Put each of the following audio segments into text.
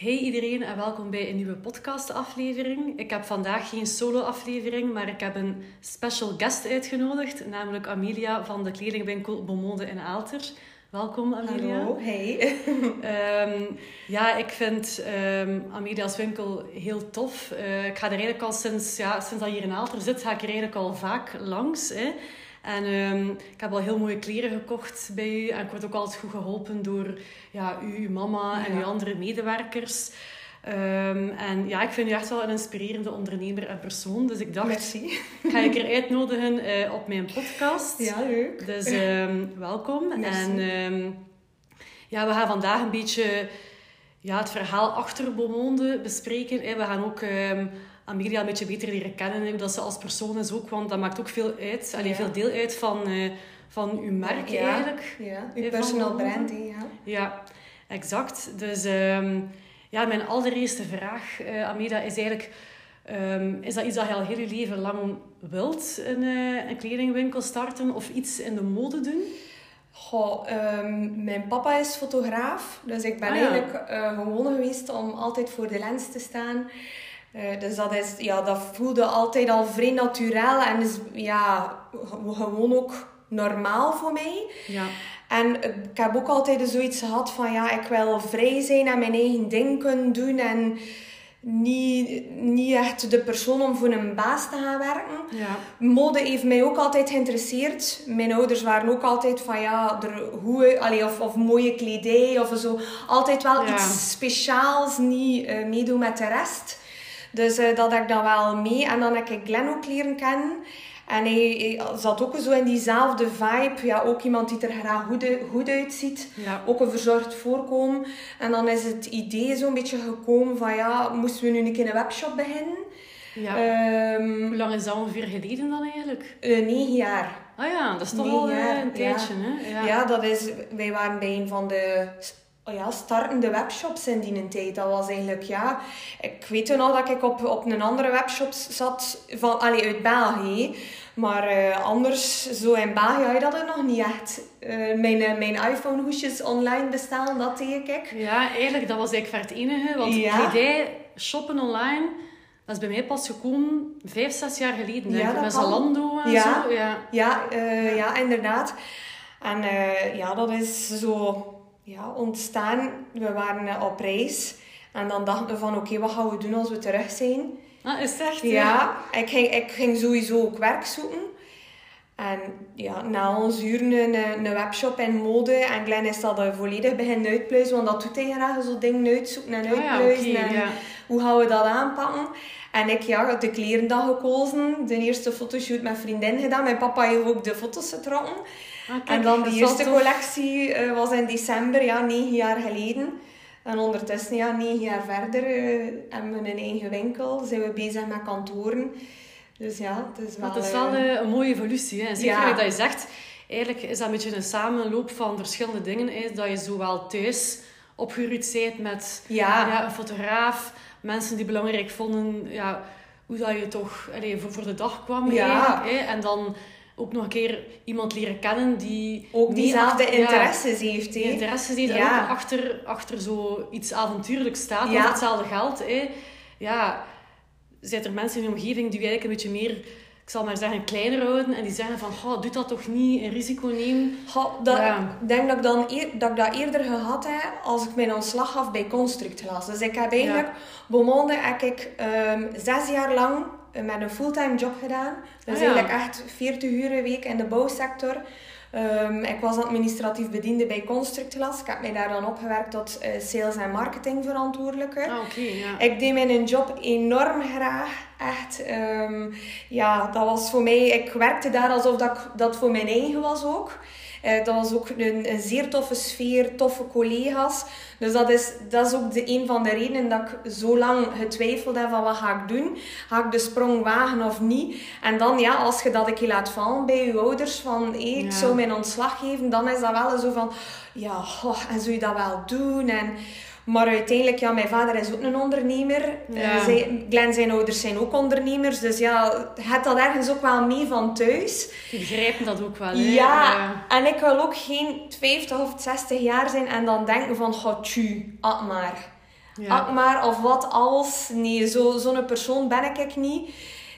Hey iedereen en welkom bij een nieuwe podcastaflevering. Ik heb vandaag geen solo-aflevering, maar ik heb een special guest uitgenodigd, namelijk Amelia van de kledingwinkel Beaumonde in Aalter. Welkom Amelia. Hallo, hey. Ehm, ja, ik vind um, Amelia's winkel heel tof. Uh, ik ga er eigenlijk al sinds, ja, sinds dat hier in Aalter zit, ga ik er eigenlijk al vaak langs. Hè. En um, ik heb al heel mooie kleren gekocht bij u. En ik word ook altijd goed geholpen door ja, u, uw mama en uw andere medewerkers. Um, en ja, ik vind u echt wel een inspirerende ondernemer en persoon. Dus ik dacht, Merci. ga ik er uitnodigen uh, op mijn podcast. Ja, leuk. Dus um, welkom. Merci. En ja, we gaan vandaag een beetje ja, het verhaal achter Beaumonde bespreken. We gaan ook Amelia een beetje beter leren kennen. Hoe dat ze als persoon is ook. Want dat maakt ook veel uit. Allee, Ja. veel deel uit van, uh, van uw merk Ja. eigenlijk. Ja, Eh, uw personal Beaumonde. brand, hè, ja. Ja, exact. Dus um, ja, mijn allereerste vraag, uh, Amelia, is eigenlijk... Um, is dat iets dat je al heel je leven lang wilt, een, uh, een kledingwinkel starten of iets in de mode doen? Goh, ehm, mijn papa is fotograaf. Dus ik ben Ah, ja. eigenlijk uh, gewoon geweest om altijd voor de lens te staan. Uh, dus dat, is, ja, dat voelde altijd al vrij natuurlijk en is ja, gewoon ook normaal voor mij. Ja. En ik heb ook altijd zoiets gehad van ja, ik wil vrij zijn en mijn eigen ding kunnen doen en niet, niet echt de persoon om voor een baas te gaan werken. Ja. Mode heeft mij ook altijd geïnteresseerd. Mijn ouders waren ook altijd van ja, er, hoe, allee, of, of mooie kledij of zo. Altijd wel Ja. iets speciaals, niet uh, meedoen met de rest. Dus uh, dat heb ik dan wel mee. En dan heb ik Glenn ook leren kennen. En hij, hij zat ook zo in diezelfde vibe. Ja, ook iemand die er graag goed, goed uitziet. Ja. Ook een verzorgd voorkomen. En dan is het idee zo'n beetje gekomen van ja, moesten we nu een keer een webshop beginnen? ja. Ehm, Hoe lang is dat ongeveer geleden dan eigenlijk? uh, negen jaar. Ah ja, dat is toch al jaar, een ja. tijdje, hè? Ja. ja, dat is... Wij waren bij een van de oh ja, startende webshops in die tijd. Dat was eigenlijk, ja... Ik weet toen al dat ik op, op een andere webshop zat, van, allee, uit België. Maar uh, anders, zo in België had je dat nog niet echt. Uh, mijn, uh, mijn iPhone-hoesjes online bestellen, dat deed ik. Ja, eigenlijk, dat was eigenlijk ver het enige. Want Ja. kledij shoppen online, dat is bij mij pas gekomen vijf, zes jaar geleden. Ja, ik. dat Met. Zalando en Ja. zo. Ja. Ja, uh, ja, inderdaad. En ja, dat is zo ja, ontstaan. We waren uh, op reis. En dan dachten we van, oké, wat gaan we doen als we terug zijn? Ah, is echt? Ja, ik ging, ik ging sowieso ook werk zoeken. En ja, na ons uren een, een webshop in mode. En Glenn is dat uh, volledig beginnen uitpluizen. Want dat doet hij graag, zo dingen uitzoeken en Ah, ja, uitpluizen. oké, en ja. hoe gaan we dat aanpakken? En ik ja, de klerendag gekozen. De eerste fotoshoot met vriendin gedaan. Mijn papa heeft ook de foto's getrokken. Ah, En dan wel eerste collectie uh, was in december, ja, negen jaar geleden. En ondertussen, ja, negen jaar verder, uh, hebben we een eigen winkel. Zijn we bezig met kantoren. Dus ja, het is wel... Dat is wel uh, uh, een mooie evolutie. Hè. Zeker Ja. dat je zegt. Eigenlijk is dat een beetje een samenloop van verschillende dingen. Hè. Dat je zowel thuis opgeruimd bent met ja, ja, een fotograaf. Mensen die belangrijk vonden ja, hoe dat je toch allee, voor, voor de dag kwam. Ja. Hè. En dan ook nog een keer iemand leren kennen die... ook diezelfde ja, interesses heeft. die hè. interesses heeft en Ja. ook achter, achter zo iets avontuurlijks staat. Ja. Of hetzelfde geld. Hè. Ja, zijn er mensen in je omgeving die eigenlijk een beetje meer, ik zal maar zeggen, kleiner houden. En die zeggen van, oh, doe dat toch niet, een risico nemen. Ja. Ik denk dat ik, dan eer, dat ik dat eerder gehad heb als ik mijn ontslag gaf bij Construct Glas. Dus ik heb eigenlijk, Beaumonde heb ik ehm, zes jaar lang met een fulltime job gedaan. Dus Ah, ja. eigenlijk echt 40 uur een week in de bouwsector. Ehm, ik was administratief bediende bij Construct Glas. Ik heb mij daar dan opgewerkt tot eh, sales- en marketingverantwoordelijke. Ah, oké, ja. Ik deed mijn job enorm graag. Echt, ehm, ja, dat was voor mij... Ik werkte daar alsof dat, ik- dat voor mijn eigen was ook. Eh, dat was ook een, een zeer toffe sfeer, toffe collega's. Dus dat is, dat is ook de, een van de redenen dat ik zo lang getwijfeld heb van wat ga ik doen. Ga ik de sprong wagen of niet? En dan ja, als je dat een keer laat vallen bij je ouders van hey, ik Ja. zou mijn ontslag geven, dan is dat wel zo van ja, en zou je dat wel doen? En, maar uiteindelijk, ja, mijn vader is ook een ondernemer. Ja. Zij, Glenn zijn ouders zijn ook ondernemers. Dus ja, het had dat ergens ook wel mee van thuis. Die begrijpen dat ook wel. Hè? Ja, Eh, en ik wil ook geen 50 of 60 jaar zijn en dan denken van, goh, tju, at maar. Ja. Ak maar, of wat als. Nee, zo, zo'n persoon ben ik niet.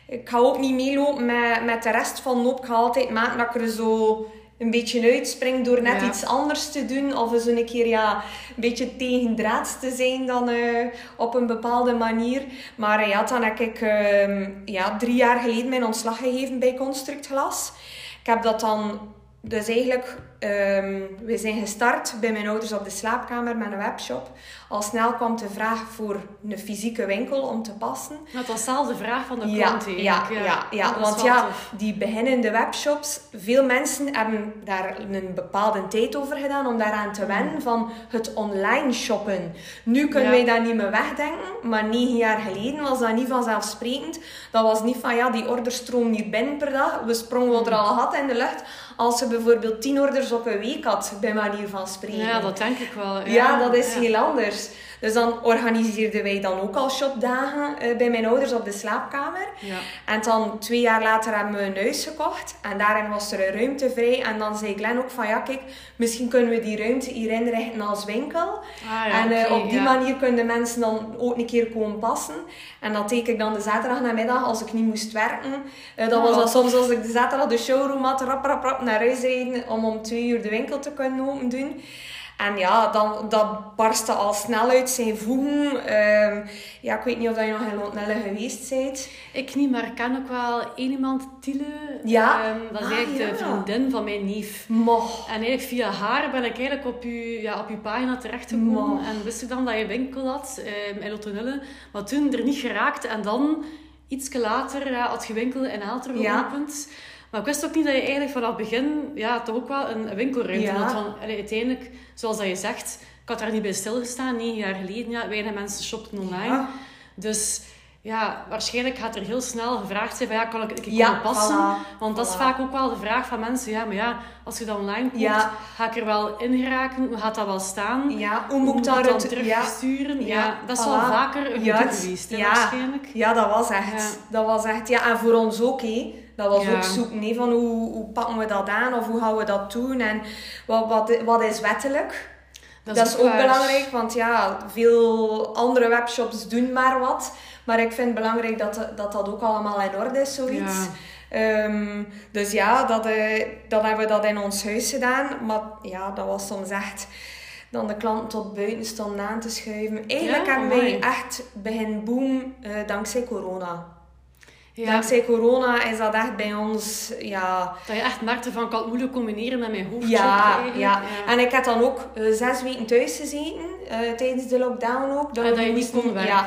Ik ga ook niet meelopen met, met de rest van loop. Ik ga altijd maken dat ik er zo een beetje uitspring door net iets anders te doen. Of eens een keer ja, een beetje tegendraads te zijn dan uh, op een bepaalde manier. Maar uh, ja, dan heb ik uh, ja, drie jaar geleden mijn ontslag gegeven bij Construct Glas. Ik heb dat dan dus eigenlijk, um, we zijn gestart bij mijn ouders op de slaapkamer met een webshop. Al snel kwam de vraag voor een fysieke winkel om te passen. Dat was zelfs de vraag van de klant ja, ja, ja, ja, want ja, die beginnende webshops, veel mensen hebben daar een bepaalde tijd over gedaan om daaraan te wennen mm. van het online shoppen. Nu kunnen wij dat niet meer wegdenken, maar negen jaar geleden was dat niet vanzelfsprekend. Dat was niet van ja, die order stroomt hier binnen per dag. We sprongen er mm. al had in de lucht als ze bijvoorbeeld tien orders op een week had, bij manier van spreken. Ja, dat denk ik wel. Ja, ja dat is heel anders. Dus dan organiseerden wij dan ook al shopdagen uh, bij mijn ouders op de slaapkamer. Ja. En dan twee jaar later hebben we een huis gekocht. En daarin was er een ruimte vrij. En dan zei Glenn ook van ja, kijk, misschien kunnen we die ruimte hier inrichten als winkel. Ah, ja, en uh, op die manier kunnen mensen dan ook een keer komen passen. En dat deed ik dan de zaterdag namiddag als ik niet moest werken. Uh, dan was dat soms als ik de zaterdag de showroom had, rap, rap, rap naar huis rijden om om twee uur de winkel te kunnen open doen. En ja, dan, dat barstte al snel uit zijn voegen. Ehm, ja, ik weet niet of je nog in Lontnelle geweest bent. Ik niet, maar ik ken ook wel één iemand, Tile. Ja. Um, dat is ah, eigenlijk de vriendin van mijn neef. Moch. En eigenlijk via haar ben ik eigenlijk op je, ja, op uw pagina terechtgekomen. En wist ik dan dat je winkel had um, in Lontnelle. Maar toen er niet geraakt. En dan, iets later, had je winkel in Aalter geopend. Ja. Maar ik wist ook niet dat je eigenlijk vanaf het begin ja, toch ook wel een winkelruimte ja. had. Van, uiteindelijk, zoals dat je zegt, ik had daar niet bij stilgestaan. Negen jaar geleden, ja, weinig mensen shopten online. Dus ja, waarschijnlijk gaat er heel snel gevraagd zijn van ja, kan ik het ja, passen? Want dat is vaak ook wel de vraag van mensen. Ja, maar ja, als je dat online koopt, ga ik er wel in geraken? Hoe gaat dat wel staan? Ja, hoe moet ik dat dan terugsturen? Ja, ja, dat is wel vaker een geweest, hè, waarschijnlijk. Ja, dat was echt. Dat was echt, ja, en voor ons ook, hé. Dat was ook zoeken, hè, van hoe, hoe pakken we dat aan of hoe gaan we dat doen en wat, wat, wat is wettelijk? Dat is, ook, belangrijk, want ja, veel andere webshops doen maar wat. Maar ik vind het belangrijk dat dat, dat ook allemaal in orde is, zoiets. Um, dus ja, dat, uh, dan hebben we dat in ons huis gedaan. Maar ja, dat was soms echt dan de klanten tot buiten stonden aan te schuiven. Eigenlijk hebben wij echt begin boom uh, dankzij corona. Ja. Dankzij corona is dat echt bij ons, ja... Dat je echt merkte van, ik kan het moeilijk combineren met mijn hoofdjob ja, ja, ja, en ik heb dan ook uh, zes weken thuis gezeten, uh, tijdens de lockdown ook. Dat, dat je niet kon werken. Ja.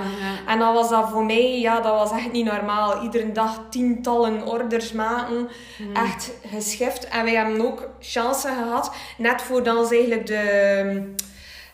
En dan was dat voor mij, ja, dat was echt niet normaal. Iedere dag tientallen orders maken, mm. echt geschift. En wij hebben ook chansen gehad, net voordat eigenlijk de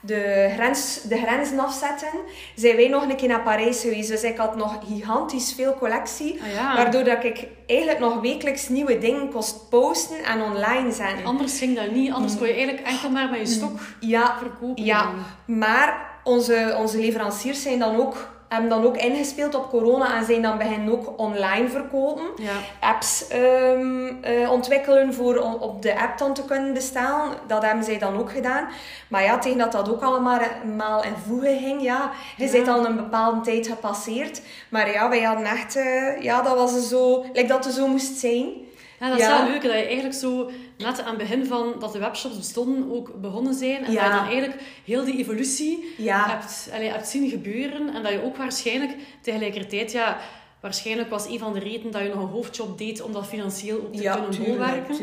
de, grens, de grenzen afzetten, zijn wij nog een keer naar Parijs geweest. Dus ik had nog gigantisch veel collectie. Ah, waardoor dat ik eigenlijk nog wekelijks nieuwe dingen kost posten en online zetten. Anders ging dat niet. Anders kon je eigenlijk enkel maar met je stok ja, verkopen. Ja, maar onze, onze leveranciers zijn dan ook hebben dan ook ingespeeld op corona en zijn dan beginnen ook online verkopen. Ja. Apps um, uh, ontwikkelen voor op de app dan te kunnen bestellen. Dat hebben zij dan ook gedaan. Maar ja, tegen dat dat ook allemaal in voegen ging, ja, je ja. bent al een bepaalde tijd gepasseerd. Maar ja, wij hadden echt, uh, ja, dat was zo, like dat het zo moest zijn. Ja, dat is wel leuk dat je eigenlijk zo net aan het begin van dat de webshops bestonden ook begonnen zijn. En dat je dan eigenlijk heel die evolutie hebt, allez, hebt zien gebeuren. En dat je ook waarschijnlijk tegelijkertijd... Ja, waarschijnlijk was een van de redenen dat je nog een hoofdjob deed om dat financieel ook te kunnen bolwerken.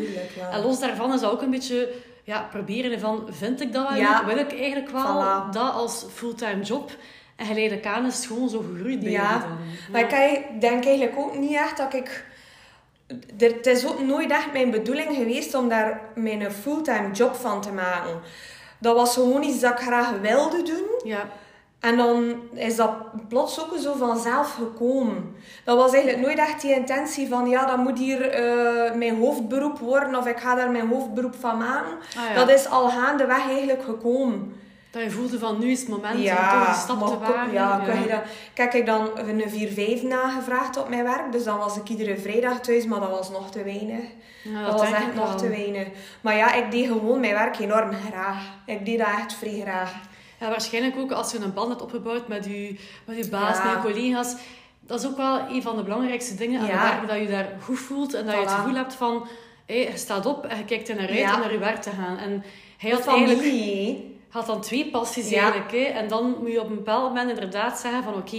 En los daarvan is dat ook een beetje ja, proberen van, vind ik dat wel leuk? Wil ik eigenlijk wel dat als fulltime job? En geleidelijk aan is het gewoon zo gegroeid bij ja. Maar ik denk eigenlijk ook niet echt dat ik het is ook nooit echt mijn bedoeling geweest om daar mijn fulltime job van te maken. Dat was gewoon iets dat ik graag wilde doen. Ja. En dan is dat plots ook zo vanzelf gekomen. Dat was eigenlijk nooit echt die intentie van, ja, dat moet hier uh, mijn hoofdberoep worden of ik ga daar mijn hoofdberoep van maken. Ah, dat is al gaandeweg eigenlijk gekomen. Dat je voelde van nu is het moment ja, om toch een stap te wagen. Ja, ja. Je kijk, ik dan een 4-5 nagevraagd op mijn werk. Dus dan was ik iedere vrijdag thuis, maar dat was nog te weinig. dat, was echt nog te weinig. Maar ja, ik deed gewoon mijn werk enorm graag. Ik deed dat echt vrij graag. Ja, waarschijnlijk ook als je een band hebt opgebouwd met je, met je baas, Ja. met je collega's. Dat is ook wel een van de belangrijkste dingen aan Ja. het werk. Dat je daar goed voelt en dat je het gevoel hebt van... hé, je staat op en je kijkt er naar uit om naar je werk te gaan. En hij had eigenlijk familie. hè. Had dan twee passies Ja. eigenlijk. Hè? En dan moet je op een bepaald moment inderdaad zeggen van... Oké,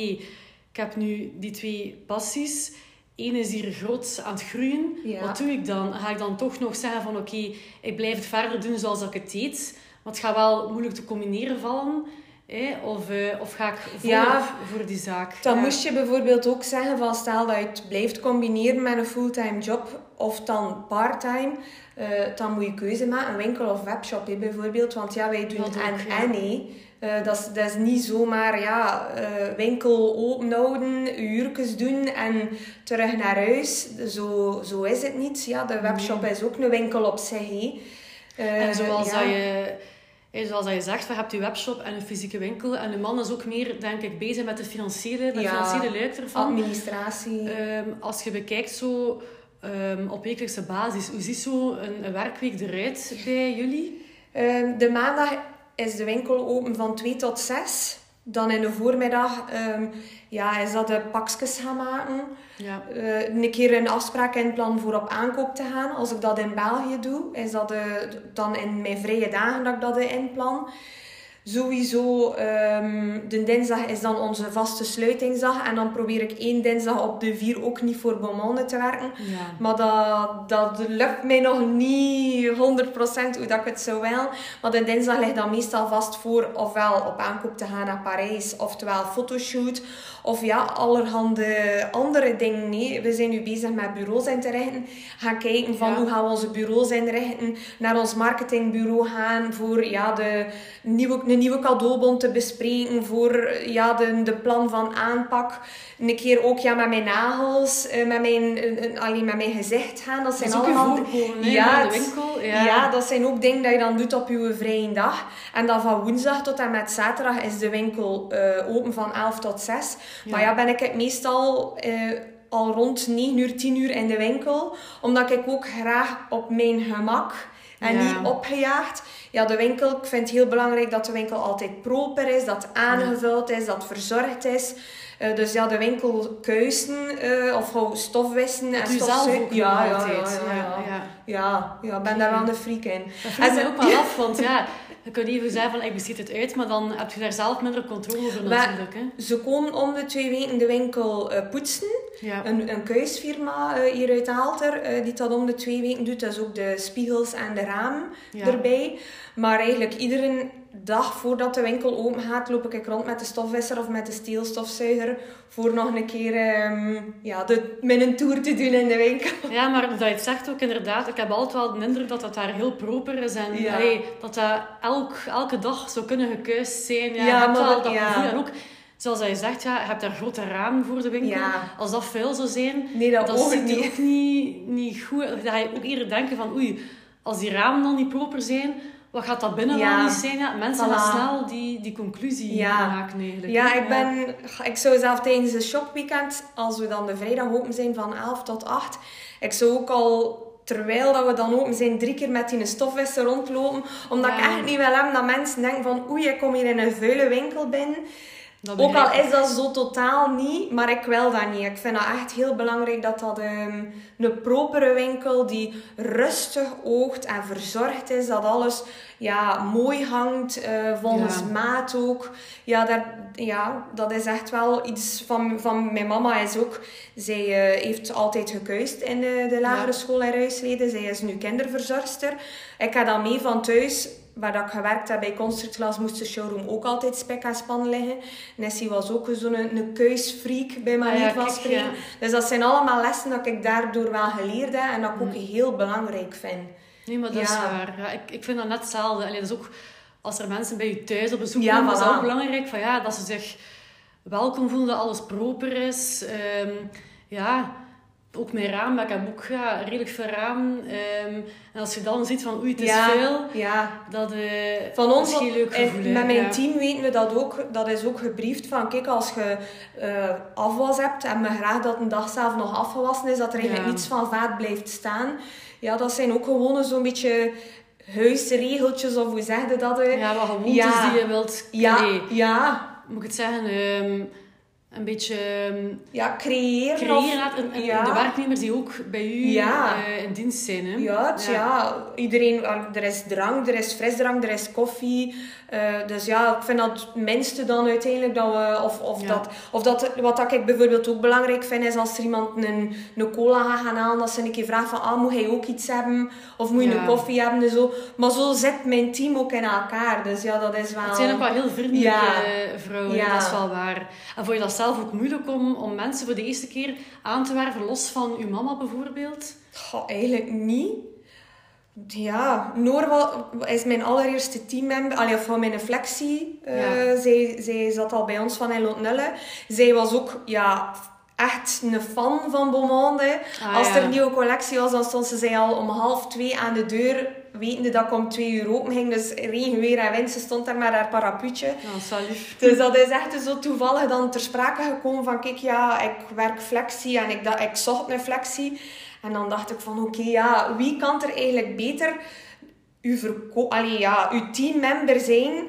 ik heb nu die twee passies. Eén is hier groot aan het groeien. Ja. Wat doe ik dan? Ga ik dan toch nog zeggen van... Oké, ik blijf het verder doen zoals ik het deed. Want het gaat wel moeilijk te combineren vallen. Hè? Of, eh, of ga ik voor, Ja. voor die zaak? Dan moest je bijvoorbeeld ook zeggen van stel dat je het blijft combineren met een fulltime job of dan parttime, eh, dan moet je keuze maken, een winkel of webshop hè, bijvoorbeeld. Want ja, wij doen het en en. Eh, dat, is, dat is niet zomaar ja, eh, winkel open houden, je uurtjes doen en terug naar huis. Zo, zo is het niet. Ja, de webshop is ook een winkel op zich. En zoals, ja. dat je, zoals dat je zegt, je hebt je webshop en een fysieke winkel. En de man is ook meer, denk ik, bezig met de financiële, de Ja. financiële luik ervan. Administratie. Ehm, als je bekijkt zo ehm, op wekelijkse basis, hoe ziet zo een, een werkweek eruit bij jullie? Ehm, de maandag is de winkel open van 2 tot 6. Dan in de voormiddag ehm, ja, is dat de pakjes gaan maken. Ja. Eh, een keer een afspraak inplannen voor op aankoop te gaan. Als ik dat in België doe, is dat de, dan in mijn vrije dagen dat ik dat inplan. Sowieso, ehm, de dinsdag is dan onze vaste sluitingsdag. En dan probeer ik één dinsdag op de vier ook niet voor Beaumonde te werken. Ja. Maar dat, dat lukt mij nog niet 100% hoe dat ik het zou wel. Maar de dinsdag ligt dan meestal vast voor ofwel op aankoop te gaan naar Parijs, oftewel fotoshoot. Of ja, allerhande andere dingen. Nee. We zijn nu bezig met bureaus in te richten. Gaan kijken van Ja. hoe gaan we onze bureaus inrichten. Naar ons marketingbureau gaan voor ja, de nieuwe, een nieuwe cadeaubon te bespreken. Voor ja, de, de plan van aanpak. Een keer ook ja, met mijn nagels, eh, met mijn, alleen met mijn gezicht gaan. Dat Dat zijn ook allemaal... voorkomen Ja, de winkel. Ja. Ja. dat zijn ook dingen dat je dan doet op je vrije dag. En dan van woensdag tot en met zaterdag is de winkel eh, open van 11 tot 6. Maar ja, ben ik het meestal eh, al rond 9 uur, 10 uur in de winkel. Omdat ik ook graag op mijn gemak en Ja. niet opgejaagd. Ja, de winkel, ik vind het heel belangrijk dat de winkel altijd proper is, dat aangevuld is, dat verzorgd is. Eh, dus ja, de winkel kuisen eh, of gewoon stofwissen en stofzuigen. ja, ja, altijd. Ja, ja, ja. ja. Ik ben daar wel een freak in. Dat En mij ze- ook wel af, want ja, je kunt even zeggen van ik besteed het uit, maar dan heb je daar zelf minder controle over natuurlijk. Hè. Ze komen om de twee weken de winkel eh, poetsen. Ja. Een, een kuisfirma eh, hier uit Aalter, eh, die dat om de twee weken doet. Dat is ook de spiegels en de Ja. erbij. Maar eigenlijk iedere dag voordat de winkel open gaat, loop ik rond met de stofwisser of met de steelstofzuiger. Voor nog een keer ehm, ja, de, mijn tour te doen in de winkel. Ja, maar dat je het zegt ook inderdaad. Ik heb altijd wel de indruk dat dat daar heel proper is. En Ja. allee, dat dat elk, elke dag zou kunnen gekuist zijn. Ja, maar wel dat- dat ja. gevoel. En ook, zoals je zegt, ja, je hebt daar grote ramen voor de winkel. Ja. Als dat vuil zou zijn, Nee, dat, dat ook ziet niet. ook niet, niet goed ga je ook eerder denken van, oei, als die ramen dan niet proper zijn, wat gaat dat binnen Ja. zijn? Ja, mensen Voilà. gaan snel die, die conclusie Ja. maken eigenlijk. Ja, ik, ben, ik zou zelf tijdens de shopweekend, als we dan de vrijdag open zijn van 11 tot 8, ik zou ook al, terwijl dat we dan open zijn, drie keer met die stofwisser rondlopen. Omdat ik echt niet wil hebben dat mensen denken van oei, ik kom hier in een vuile winkel binnen. Dat Ook al is dat zo totaal niet, maar ik wil dat niet. Ik vind dat echt heel belangrijk dat dat ehm, een propere winkel die rustig oogt en verzorgd is. Dat alles ja, mooi hangt, eh, volgens Ja. maat ook. Ja, dat, ja, dat is echt wel iets van, van mijn mama is ook. Zij eh, heeft altijd gekuist in de, de lagere Ja. school in Ruisleden. Zij is nu kinderverzorgster. Ik ga dan mee van thuis waar dat ik gewerkt heb bij Constructglas, moest de showroom ook altijd spek en span liggen. Nessie was ook zo'n een, een keusfreak, bij manier Ah ja, van kijk, spreken. ja. Dus dat zijn allemaal lessen dat ik daardoor wel geleerd heb en dat ik ook heel belangrijk vind. Nee, maar dat is waar. Ja, ik, ik vind dat net hetzelfde. Allee, dat is ook als er mensen bij je thuis op bezoek komen, is dat ook belangrijk van, ja, dat ze zich welkom voelen, dat alles proper is. Ehm, ja, ook mijn raam, ik heb ook ja, redelijk veel raam. Ehm, en als je dan ziet van, oei, het is ja, veel, Ja, dat, eh, Van dat ons, geen leuk en gevoel. hè. met mijn Ja. team weten we dat ook. Dat is ook gebriefd van, kijk, als je eh, afwas hebt en me graag dat een dag zelf nog afgewassen is, dat er eigenlijk niets van vaat blijft staan. Ja, dat zijn ook gewoon zo'n beetje huisregeltjes, of hoe zeg je dat? eh? Ja, wat gewoontes die je wilt... ja, ja, moet ik het zeggen? ehm, een beetje ehm, ja, creëren. creëren. of- laat- en, en ja. de werknemers die ook bij u Ja. eh, in dienst zijn. Hè? Ja, ja. iedereen, er is drank, er is frisdrank, er is koffie. Eh, dus ja, ik vind dat het minste dan uiteindelijk dat we, of, of Ja. dat, of dat, wat dat ik bijvoorbeeld ook belangrijk vind, is als er iemand een, een cola gaat gaan halen, dat ze een keer vragen van, ah, moet hij ook iets hebben? Of moet je Ja. een koffie hebben? En zo. Maar zo zit mijn team ook in elkaar. Dus ja, dat is wel... Het zijn ook wel heel vriendelijke Ja. vrouwen, dat is wel waar. En vond je dat zelf ook moeilijk om, om mensen voor de eerste keer aan te werven, los van uw mama bijvoorbeeld? Goh, eigenlijk niet. Ja, Noor is mijn allereerste teammember, allee, van mijn flexie. Eh, Ja. zij, zij zat al bij ons van in Lontnulle. Zij was ook ja, echt een fan van Beaumonde. Ah, Als ja. er een nieuwe collectie was, dan stond ze zij al om half twee aan de deur, wetende dat ik om twee uur open ging. Dus regen, weer en wind, ze stond daar met haar parapluutje. Dat. Dus dat is echt zo toevallig dan ter sprake gekomen van, kijk, ja, ik werk flexie en ik, da- ik zocht een flexie. En dan dacht ik van, oké, ja, wie kan er eigenlijk beter uw, verko Allee, ja, uw teammember zijn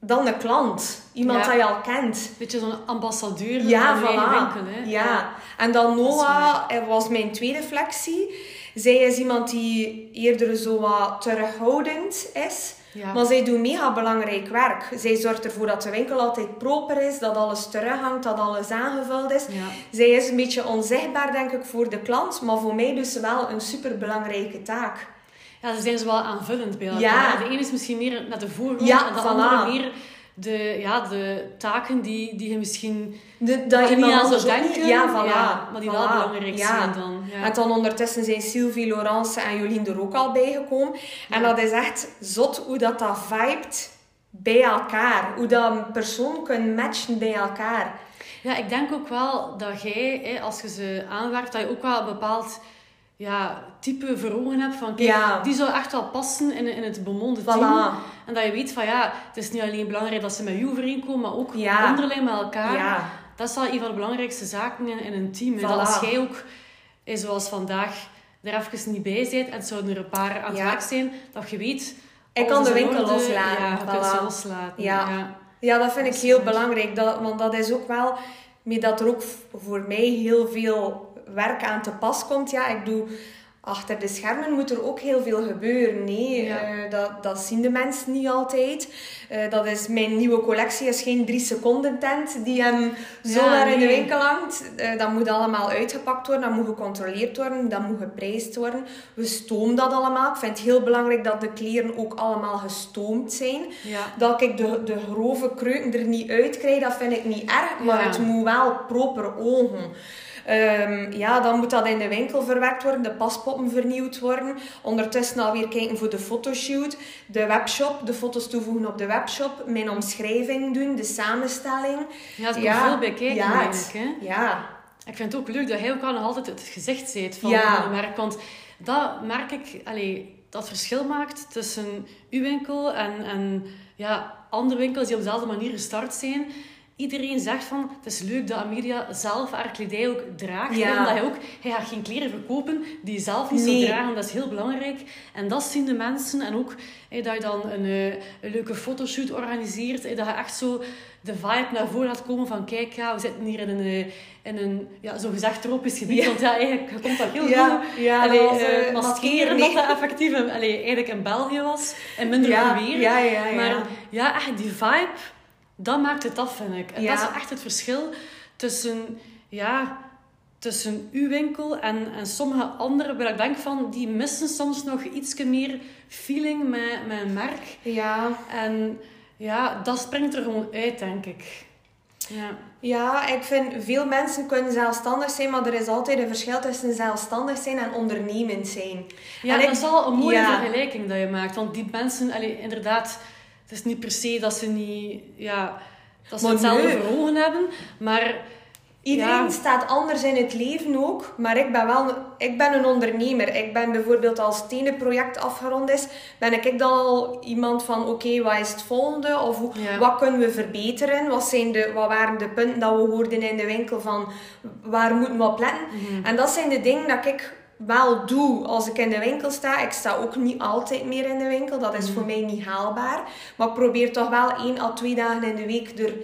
dan een klant? Iemand Ja. dat je al kent. Beetje zo'n ambassadeur Ja, van voilà. winkel. Hè? Ja. En dan Noah was mijn tweede flexie. Zij is iemand die eerder zo wat terughoudend is. Ja. Maar zij doet mega belangrijk werk. Zij zorgt ervoor dat de winkel altijd proper is, dat alles terughangt, dat alles aangevuld is. Ja. Zij is een beetje onzichtbaar, denk ik, voor de klant, maar voor mij ze wel een superbelangrijke taak. Ja, ze zijn zo wel aanvullend bij elkaar. Ja. De ene is misschien meer naar de voorgrond en de voilà. andere meer de, ja, de taken die, die je misschien De, dat je niet aan zou denken. Ja, voilà. maar die voilà. wel belangrijk Ja. zijn dan. Ja. En dan ondertussen zijn Sylvie, Laurence en Jolien er ook al bijgekomen. En dat is echt zot hoe dat, dat vibet bij elkaar. Hoe dat een persoon kan matchen bij elkaar. Ja, ik denk ook wel dat jij, als je ze aanwerkt, dat je ook wel een bepaald ja, type voor ogen hebt van kijk, Ja. die zou echt wel passen in, in het bemonde Voilà. team. En dat je weet van ja, het is niet alleen belangrijk dat ze met u overeenkomen, maar ook Ja. onderling met elkaar. Ja. Dat is wel een van de belangrijkste zaken in, in een team. hè. Dat als jij ook, hè, zoals vandaag, er even niet bij bent en het zouden er een paar aan het werk zijn, dat je weet... Ik kan de winkel orde. loslaten. Ja, Voilà. loslaten. Ja. ja. Dat vind ik Dat heel belangrijk. Dat, want dat is ook wel... Met dat er ook voor mij heel veel werk aan te pas komt. Ja, ik doe... Achter de schermen moet er ook heel veel gebeuren. Nee, Ja. eh, dat, dat zien de mensen niet altijd. Eh, dat is, mijn nieuwe collectie is geen drie seconden tent die hem zo Ja, daar in de winkel hangt. Eh, dat moet allemaal uitgepakt worden, dat moet gecontroleerd worden, dat moet geprijsd worden. We stoom dat allemaal. Ik vind het heel belangrijk dat de kleren ook allemaal gestoomd zijn. Ja. Dat ik de, de grove kreuken er niet uit krijg, dat vind ik niet erg. Maar het moet wel proper ogen. Ehm, ja, dan moet dat in de winkel verwerkt worden, de paspoppen vernieuwd worden. Ondertussen alweer kijken voor de fotoshoot, de webshop, de foto's toevoegen op de webshop, mijn omschrijving doen, de samenstelling. Ja, er komt veel bij kijken ja, eigenlijk. Hè? Ja, Ik vind het ook leuk dat jij ook al nog altijd het gezicht ziet van, Ja. een merk. Want dat merk ik, allee, dat verschil maakt tussen uw winkel en, en ja, andere winkels die op dezelfde manier gestart zijn. Iedereen zegt van, het is leuk dat Amelia zelf haar kledij ook draagt. Ja. Omdat hij ook, hij gaat geen kleren verkopen die je zelf niet Nee. zou dragen. Dat is heel belangrijk. En dat zien de mensen. En ook dat je dan een, eh, een leuke fotoshoot organiseert. hè, dat je echt zo de vibe naar voren laat komen van, kijk, ja, we zitten hier in een, eh, in een ja, zogezegd tropisch gebied. Ja. Want ja, eigenlijk komt dat heel Ja, goed. ja, Allee, was, eh, maskeren dat dat effectief allee, eigenlijk in België was. En minder ja, weer. ja, ja, ja. Maar ja, echt die vibe, dat maakt het af, vind ik. En Ja. dat is echt het verschil tussen, ja, tussen uw winkel en, en sommige andere, waar ik denk van, die missen soms nog iets meer feeling met, met een merk. ja. En ja, dat springt er gewoon uit, denk ik. Ja. Ja, ik vind veel mensen kunnen zelfstandig zijn, maar er is altijd een verschil tussen zelfstandig zijn en ondernemend zijn. Ja, En dat ik- is wel een mooie ja. vergelijking dat je maakt. Want die mensen, allee, inderdaad, het is niet per se dat ze niet, ja, dat ze Maar hetzelfde nee. voor ogen hebben, maar Iedereen Ja. staat anders in het leven ook, maar ik ben wel ik ben een ondernemer. Ik ben bijvoorbeeld als het ene project afgerond is, ben ik dan al iemand van oké, wat is het volgende? Of hoe- Ja. wat kunnen we verbeteren? Wat, zijn de, wat waren de punten dat we hoorden in de winkel van waar moeten we op letten? Mhm. En dat zijn de dingen dat ik wel doe als ik in de winkel sta. Ik sta ook niet altijd meer in de winkel. Dat is voor mij niet haalbaar. Maar ik probeer toch wel één à twee dagen in de week er...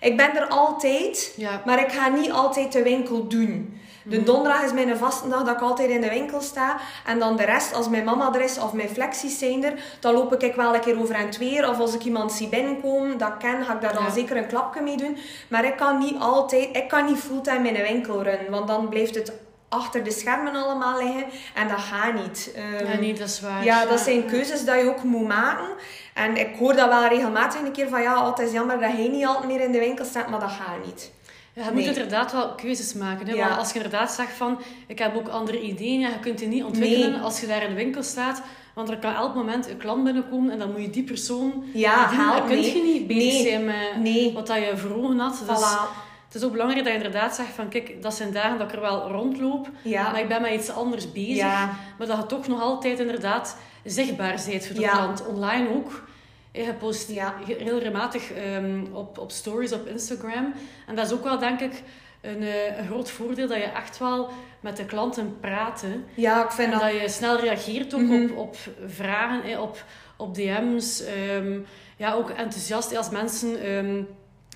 Ik ben er altijd, Ja. maar ik ga niet altijd de winkel doen. De donderdag is mijn vaste dag dat ik altijd in de winkel sta. En dan de rest, als mijn mama er is of mijn flexies zijn er, dan loop ik wel een keer over en het weer. Of als ik iemand zie binnenkomen dat ik ken, ga ik daar dan Ja. zeker een klapje mee doen. Maar ik kan niet altijd, ik kan niet fulltime in de winkel runnen. Want dan blijft het achter de schermen allemaal liggen. En dat gaat niet. Ehm, Ja, nee, dat is waar. ja, dat zijn keuzes die je ook moet maken. En ik hoor dat wel regelmatig een keer van ja, het is jammer dat hij niet altijd meer in de winkel staat, maar dat gaat niet. Ja, je Nee. moet inderdaad wel keuzes maken. Hè? Ja. Want als je inderdaad zegt van, ik heb ook andere ideeën, ja, je kunt die niet ontwikkelen Nee. als je daar in de winkel staat. Want er kan elk moment een klant binnenkomen en dan moet je die persoon Ja, Dan kun nee. je niet bezig Nee. zijn met Nee. wat dat je voor ogen had. Dus Voilà. Het is ook belangrijk dat je inderdaad zegt van, kijk, dat zijn dagen dat ik er wel rondloop, Ja. maar ik ben met iets anders bezig. Ja. Maar dat je toch nog altijd inderdaad zichtbaar bent voor de Ja. klant. Online ook. Je post Ja. heel regelmatig ehm, op, op stories op Instagram. En dat is ook wel, denk ik, een, eh, een groot voordeel dat je echt wel met de klanten praat. hè. Ja, ik vind En dat... dat je snel reageert ook Mhm. op, op vragen, op, op DM's. ehm, ja, ook enthousiast als mensen ehm,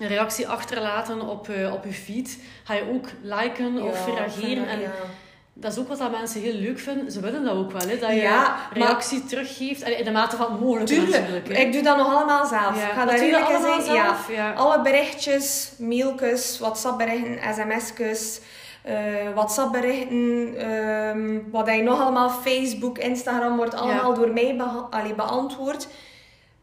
een reactie achterlaten op, eh, op je feed. Ga je ook liken of Ja, reageren. En ja. dat is ook wat dat mensen heel leuk vinden. Ze willen dat ook wel, hè? dat je Ja, maar- reactie teruggeeft. In de mate van natuurlijk. Tuurlijk, ik doe dat nog allemaal zelf. Ja, Ik ga dat in. Ja. zelf? Ja. Alle berichtjes, mailtjes, WhatsApp-berichten, sms'jes, eh WhatsApp-berichten, ehm, wat hij nog allemaal, Facebook, Instagram, wordt allemaal door mij allee, beantwoord.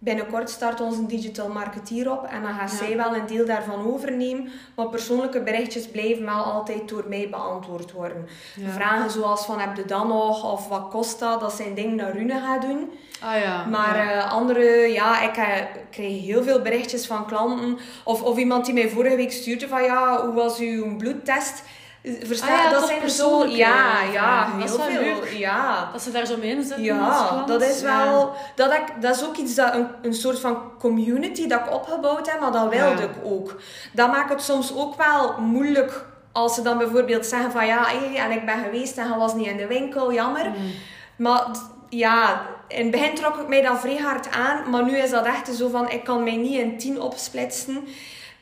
Binnenkort start onze digital marketeer op en dan gaat Ja. zij wel een deel daarvan overnemen. Maar persoonlijke berichtjes blijven wel altijd door mij beantwoord worden. Ja. Vragen zoals van heb je dat nog of wat kost dat, dat zijn dingen dat Rune gaat doen. Ah ja. Maar ja. eh, andere, ja, ik eh, krijg heel veel berichtjes van klanten. Of, of iemand die mij vorige week stuurde van, ja, hoe was uw bloedtest? Versta, Ah ja, dat toch zijn persoonlijke ja, ja. Dat heel is wel veel. leuk. Ja. Dat ze daar zo mee in zitten Ja, dat is wel, dat, ik, dat is ook iets dat een, een soort van community dat ik opgebouwd heb, maar dat wilde ik ook. Dat maakt het soms ook wel moeilijk als ze dan bijvoorbeeld zeggen van ja, hé, en ik ben geweest en hij was niet in de winkel, jammer. Mm. Maar ja, in het begin trok ik mij dat vrij hard aan, maar nu is dat echt zo van, ik kan mij niet in tien opsplitsen.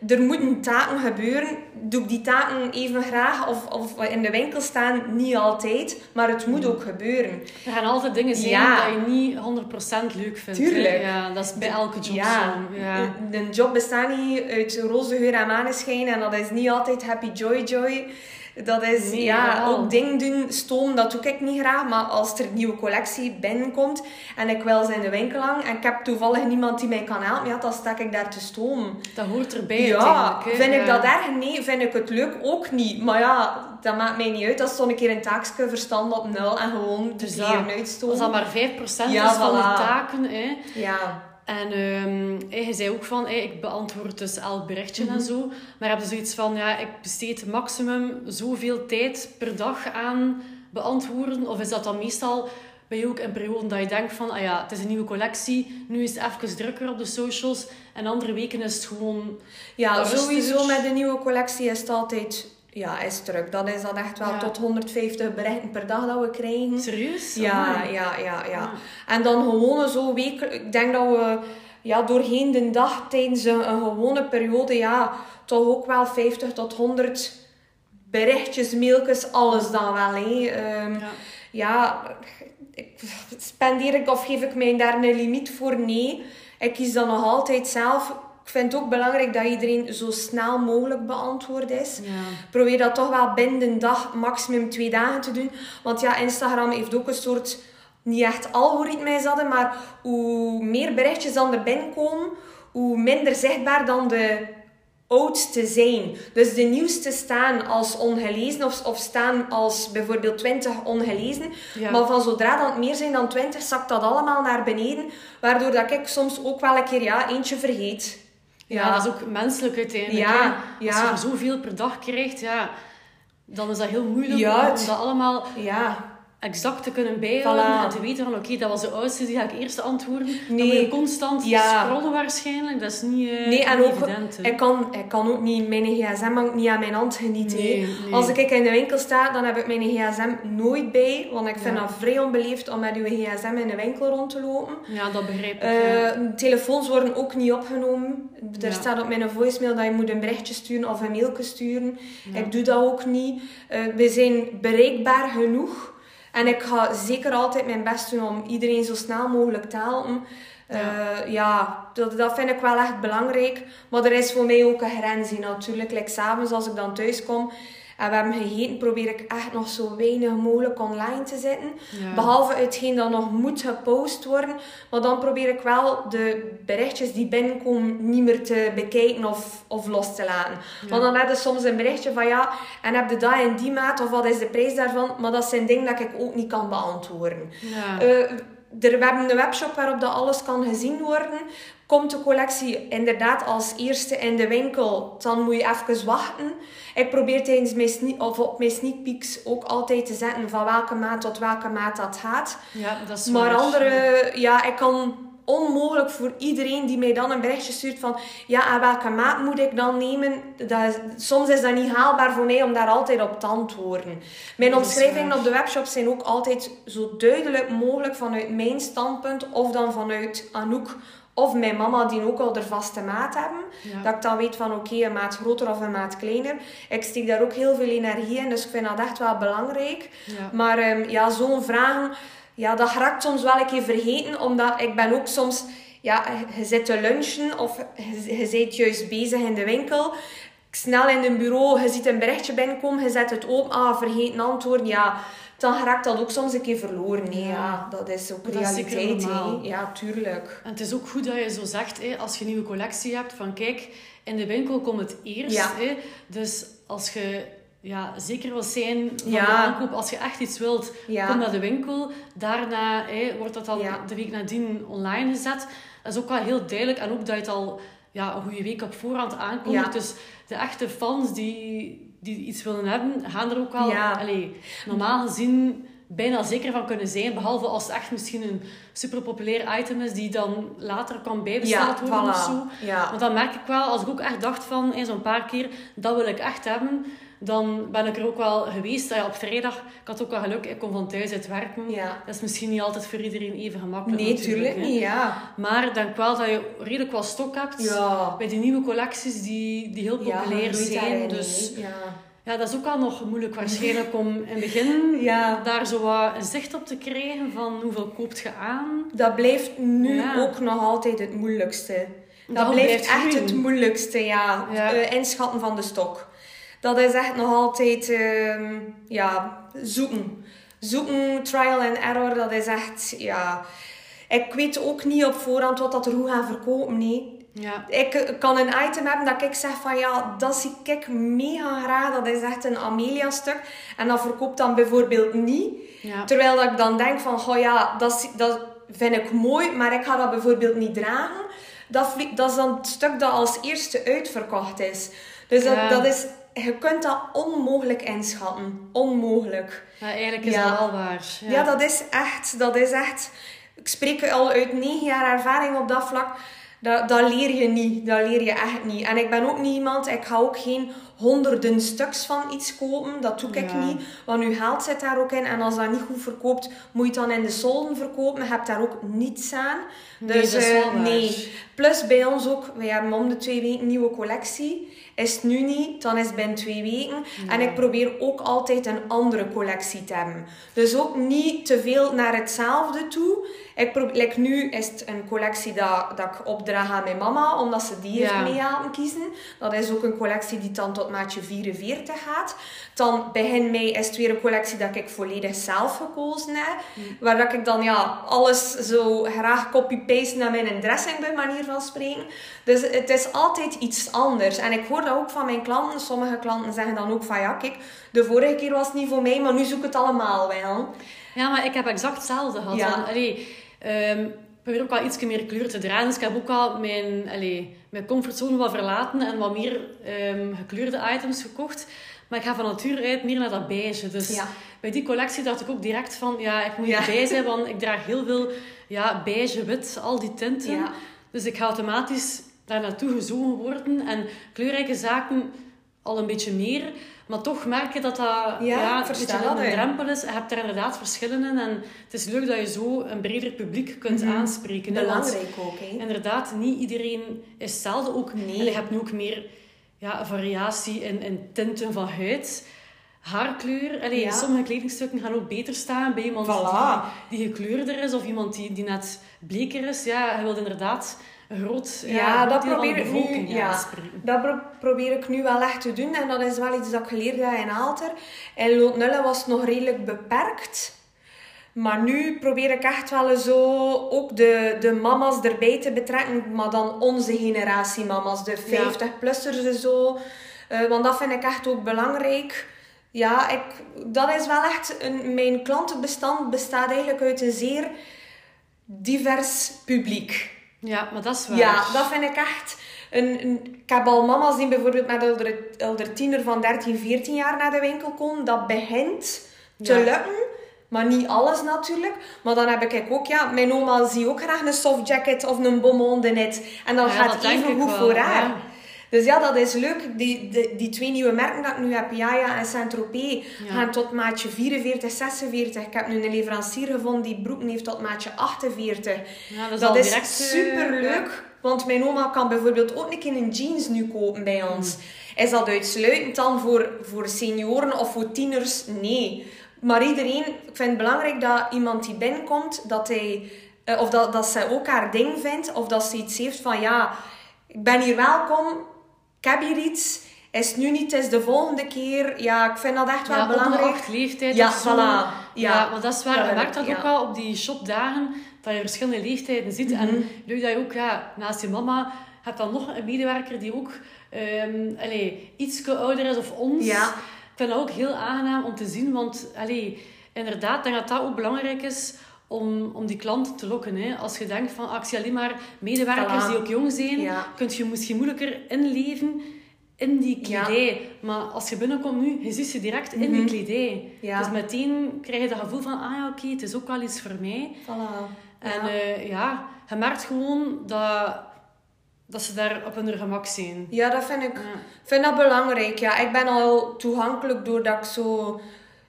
Er moeten taken gebeuren. Doe ik die taken even graag of, of in de winkel staan? Niet altijd, maar het moet ook gebeuren. Er gaan altijd dingen zijn Ja. dat je niet 100% leuk vindt. hè. Tuurlijk. Ja, dat is bij elke job Ja, zo. Ja. een job bestaat niet uit roze geur en maneschijn en dat is niet altijd happy joy joy. Dat is, Nee, ja, ook dingen doen, stoom, dat doe ik niet graag. Maar als er een nieuwe collectie binnenkomt en ik wil ze in de winkel hangen en ik heb toevallig niemand die mij kan helpen, ja, dan sta ik daar te stomen. Dat hoort erbij Ja, vind ik Ja. dat erg? Nee, vind ik het leuk? Ook niet. Maar ja, dat maakt mij niet uit. Dat is toch een keer een taakje verstand op nul en gewoon de Dus kleren dat-. Als dat maar 5% Ja, is van de taken. Hè. Ja, En hey, je zei ook van, hey, ik beantwoord dus elk berichtje Mhm. en zo. Maar heb je zoiets van, ja, ik besteed maximum zoveel tijd per dag aan beantwoorden? Of is dat dan meestal bij je ook in perioden dat je denkt van, ah ja, het is een nieuwe collectie, nu is het even drukker op de socials. En andere weken is het gewoon... Ja, Rustiger. sowieso met de nieuwe collectie is het altijd ja, is druk. Dan is dat echt wel Ja. tot 150 berichten per dag dat we krijgen. Serieus? Ja, ja, ja, ja. En dan gewoon zo weken. Ik denk dat we ja, doorheen de dag tijdens een, een gewone periode ja, toch ook wel 50 tot 100 berichtjes, mailtjes, alles dan wel. Hè. Ehm, Ja. ja, ik, spendeer ik of geef ik mij daar een limiet voor? Nee. Ik kies dan nog altijd zelf. Ik vind het ook belangrijk dat iedereen zo snel mogelijk beantwoord is. Ja. Probeer dat toch wel binnen de dag, maximum twee dagen te doen. Want ja, Instagram heeft ook een soort, niet echt algoritme is dat, maar hoe meer berichtjes dan er binnenkomen, hoe minder zichtbaar dan de oudste zijn. Dus de nieuwste staan als ongelezen of, of staan als bijvoorbeeld 20 ongelezen. Ja. Maar van zodra dan het meer zijn dan 20, zakt dat allemaal naar beneden. Waardoor dat ik soms ook wel een keer ja, eentje vergeet. Ja, dat is ook menselijk uiteindelijk. Ja, hè. Als ja. je er zoveel per dag krijgt, ja, dan is dat heel moeilijk Ja, om dat allemaal Ja, exact te kunnen bijhouden Voilà. en te weten van oké, dat was de oudste, die ga ik eerst antwoorden. Dan Nee. moet je constant Ja. scrollen waarschijnlijk. Dat is niet, eh, Nee, en ook, evident. ik kan, ik kan ook niet mijn gsm hangt niet aan mijn hand genieten. Nee, hè. nee. Als ik in de winkel sta, dan heb ik mijn gsm nooit bij. Want ik vind Ja. dat vrij onbeleefd om met uw gsm in de winkel rond te lopen. Ja, dat begrijp ik. Ja. telefoons worden ook niet opgenomen. Er Ja. staat op mijn voicemail dat je moet een berichtje sturen of een mailje sturen. Ik doe dat ook niet. Eh, we zijn bereikbaar genoeg. En ik ga zeker altijd mijn best doen om iedereen zo snel mogelijk te helpen. Eh, ja, dat, dat vind ik wel echt belangrijk. Maar er is voor mij ook een grens in natuurlijk. Like, s'avonds als ik dan thuis kom en we hebben gegeten, probeer ik echt nog zo weinig mogelijk online te zitten. Ja. Behalve hetgeen dat nog moet gepost worden. Maar dan probeer ik wel de berichtjes die binnenkomen niet meer te bekijken of, of los te laten. Want dan heb je soms een berichtje van ja, en heb je dat en die maat of wat is de prijs daarvan? Maar dat zijn dingen dat ik ook niet kan beantwoorden. Ja. Eh, er, we hebben een webshop waarop dat alles kan gezien worden. Komt de collectie inderdaad als eerste in de winkel, dan moet je even wachten. Ik probeer tijdens mijn sneak, of op mijn sneak peeks ook altijd te zetten van welke maat tot welke maat dat gaat. ja, dat is Maar andere, ja, ik kan onmogelijk voor iedereen die mij dan een berichtje stuurt van ja, en welke maat moet ik dan nemen? Dat soms is dat niet haalbaar voor mij om daar altijd op te antwoorden. Mijn omschrijvingen op de webshop zijn ook altijd zo duidelijk mogelijk vanuit mijn standpunt of dan vanuit Anouk of mijn mama die ook al de vaste maat hebben. Ja. Dat ik dan weet van oké, een maat groter of een maat kleiner. Ik steek daar ook heel veel energie in, dus ik vind dat echt wel belangrijk. Ja. Maar ehm, ja, zo'n vragen, ja, dat raakt soms wel een keer vergeten, omdat ik ben ook soms, ja, je zit te lunchen of je, je bent juist bezig in de winkel. Snel in een bureau, je ziet een berichtje binnenkomen, je zet het open, ah, vergeten antwoorden, ja. Dan raakt dat ook soms een keer verloren. Nee, Ja. ja, dat is ook Dat realiteit. Ja, tuurlijk. En het is ook goed dat je zo zegt, hè, als je een nieuwe collectie hebt, van kijk, in de winkel komt het eerst. Ja. Dus als je ja, zeker wil zijn van Ja. de aankoop, als je echt iets wilt, Ja. kom naar de winkel. Daarna hè, wordt dat dan Ja. de week nadien online gezet. Dat is ook wel heel duidelijk. En ook dat je het al ja, een goede week op voorhand aankondigt. Dus de echte fans die, die iets willen hebben, gaan er ook Ja. allee, normaal gezien bijna zeker van kunnen zijn. Behalve als het echt misschien een super populair item is die dan later kan bijbesteld Ja, worden of zo. Ja. Want dan merk ik wel, als ik ook echt dacht van in zo'n paar keer, dat wil ik echt hebben, dan ben ik er ook wel geweest. Ja, op vrijdag, ik had ook wel geluk, ik kon van thuis uit werken. Ja. Dat is misschien niet altijd voor iedereen even gemakkelijk. Nee, natuurlijk, tuurlijk niet, ja. Maar ik denk wel dat je redelijk wat stok hebt Ja. bij die nieuwe collecties die, die heel populair zijn. Dus. Ja. ja, dat is ook wel nog moeilijk waarschijnlijk om in het begin Ja. daar zo wat zicht op te krijgen van hoeveel koopt je aan. Dat blijft nu Ja. ook nog altijd het moeilijkste. Dat, Dat blijft blijft echt het moeilijkste, ja. Ja. Eh, inschatten van de stok. Dat is echt nog altijd, ehm, ja, zoeken. Zoeken, trial and error, dat is echt, ja... Ik weet ook niet op voorhand wat dat er hoe gaan verkopen, nee. Ja, Ik kan een item hebben dat ik zeg van ja, dat zie ik mega graag. Dat is echt een Amelia-stuk. En dat verkoopt dan bijvoorbeeld niet. ja. Terwijl dat ik dan denk van, oh ja, dat, dat vind ik mooi, maar ik ga dat bijvoorbeeld niet dragen. Dat, dat is dan het stuk dat als eerste uitverkocht is. Dus dat, Ja. dat is, je kunt dat onmogelijk inschatten. Onmogelijk. Ja, eigenlijk is Ja. dat wel waar. Ja. dat is echt, dat is echt... Ik spreek al uit negen jaar ervaring op dat vlak. Dat, dat leer je niet. Dat leer je echt niet. En ik ben ook niet iemand... Ik ga ook geen honderden stuks van iets kopen. Dat doe ik Ja. niet. Want je geld zit daar ook in. En als dat niet goed verkoopt, moet je het dan in de solden verkopen. Je hebt daar ook niets aan. Dus eh, nee. Plus bij ons ook, we hebben om de twee weken een nieuwe collectie. Is het nu niet, dan is het binnen twee weken. En ik probeer ook altijd een andere collectie te hebben. Dus ook niet te veel naar hetzelfde toe. Ik probeer, like nu is het een collectie dat, dat ik opdraag aan mijn mama, omdat ze die Ja. heeft mee aan kiezen. Dat is ook een collectie die dan tot maatje 44 gaat. Dan begin mei is het weer een collectie dat ik volledig zelf gekozen heb. Waar dat ik dan ja, alles zo graag copy-paste naar mijn dressing bij manier van spreken. Dus het is altijd iets anders. En ik hoor dat ook van mijn klanten. Sommige klanten zeggen dan ook van ja, kijk, de vorige keer was het niet voor mij, maar nu zoek ik het allemaal wel. Ja, maar ik heb exact hetzelfde gehad. Ja. Allee, ehm, probeer ook wel iets meer kleur te dragen. Dus ik heb ook al mijn, allez, mijn comfortzone wat verlaten en wat meer um, gekleurde items gekocht. Maar ik ga van nature uit meer naar dat beige. Dus Ja. bij die collectie dacht ik ook direct van, ja, ik moet hierbij zijn, want ik draag heel veel ja, beige, wit, al die tinten. Ja. Dus ik ga automatisch daar naartoe gezogen worden. En kleurrijke zaken al een beetje meer. Maar toch merk je dat dat Ja, een beetje een drempel is. Je hebt er inderdaad verschillen in. En het is leuk dat je zo een breder publiek kunt aanspreken. hè. Want Belangrijk ook, hè. Inderdaad, niet iedereen is hetzelfde. Ook, Nee. En je hebt nu ook meer ja, variatie in, in tinten van huid. Haarkleur. Allee, Ja. Sommige kledingstukken gaan ook beter staan bij iemand Voilà. die, die gekleurder is. Of iemand die, die net bleker is. Ja, hij wil inderdaad groot ja, dat probeer ik nu. Ja, dat pro- probeer ik nu wel echt te doen. En dat is wel iets dat ik geleerd heb in Aalter. In Loodnulle was het nog redelijk beperkt. Maar nu probeer ik echt wel zo ook de, de mama's erbij te betrekken. Maar dan onze generatie mama's. De 50-plussers en zo. Eh, want dat vind ik echt ook belangrijk. Ja, ik, dat is wel echt... Een, mijn klantenbestand bestaat eigenlijk uit een zeer divers publiek. Ja, maar dat is waar. Ja, dat vind ik echt... Een, een, ik heb al mama's die bijvoorbeeld met elder, elder tiener van 13, 14 jaar naar de winkel komen. Dat begint te Ja. lukken. Maar niet alles natuurlijk. Maar dan heb ik ook, ja, mijn oma zie ook graag een soft jacket of een bonbonde net. En dan Ja, gaat het even goed voor haar. ja. Dus ja, dat is leuk. Die, die, die twee nieuwe merken dat ik nu heb, Yaya en Saint-Tropez, Ja. gaan tot maatje 44, 46. Ik heb nu een leverancier gevonden die broeken heeft tot maatje 48. Ja, dat is, Dat al is direct, eh, super ja. leuk. Want mijn oma kan bijvoorbeeld ook een keer een jeans nu kopen bij Mm. ons. Is dat uitsluitend dan voor, voor senioren of voor tieners? Nee. Maar iedereen, ik vind het belangrijk dat iemand die binnenkomt, dat hij, eh, of dat, dat ze ook haar ding vindt, of dat ze iets heeft van ja, ik ben hier welkom, ik heb hier iets, is het nu niet, is de volgende keer. Ja, ik vind dat echt wel Ja, belangrijk. ongeacht leeftijd Ja, of zo. voilà. Ja, Ja. maar dat is waar. Je merkt dat ook wel op die shopdagen, dat je verschillende leeftijden ziet. En leuk dat je ook, ja, naast je mama, hebt dan nog een medewerker die ook ehm allee, iets ouder is of ons. Ja. Ik vind dat ook heel aangenaam om te zien, want allee, inderdaad, ik denk dat dat ook belangrijk is om, om die klanten te lokken. Hè. Als je denkt van, ah, ik zie alleen maar medewerkers Voilà. die ook jong zijn, Ja. kun je misschien moeilijker inleven in die Ja. kledij. Maar als je binnenkomt nu, je ziet ze direct in die kledij. Mhm. Ja. Dus meteen krijg je dat gevoel van, ah ja, oké, het is ook wel iets voor mij. Voilà. En Ja. ja, ja je merkt gewoon dat, dat ze daar op hun gemak zijn. Ja, dat vind ik, Ja. vind dat belangrijk. Ja, ik ben al toegankelijk doordat ik zo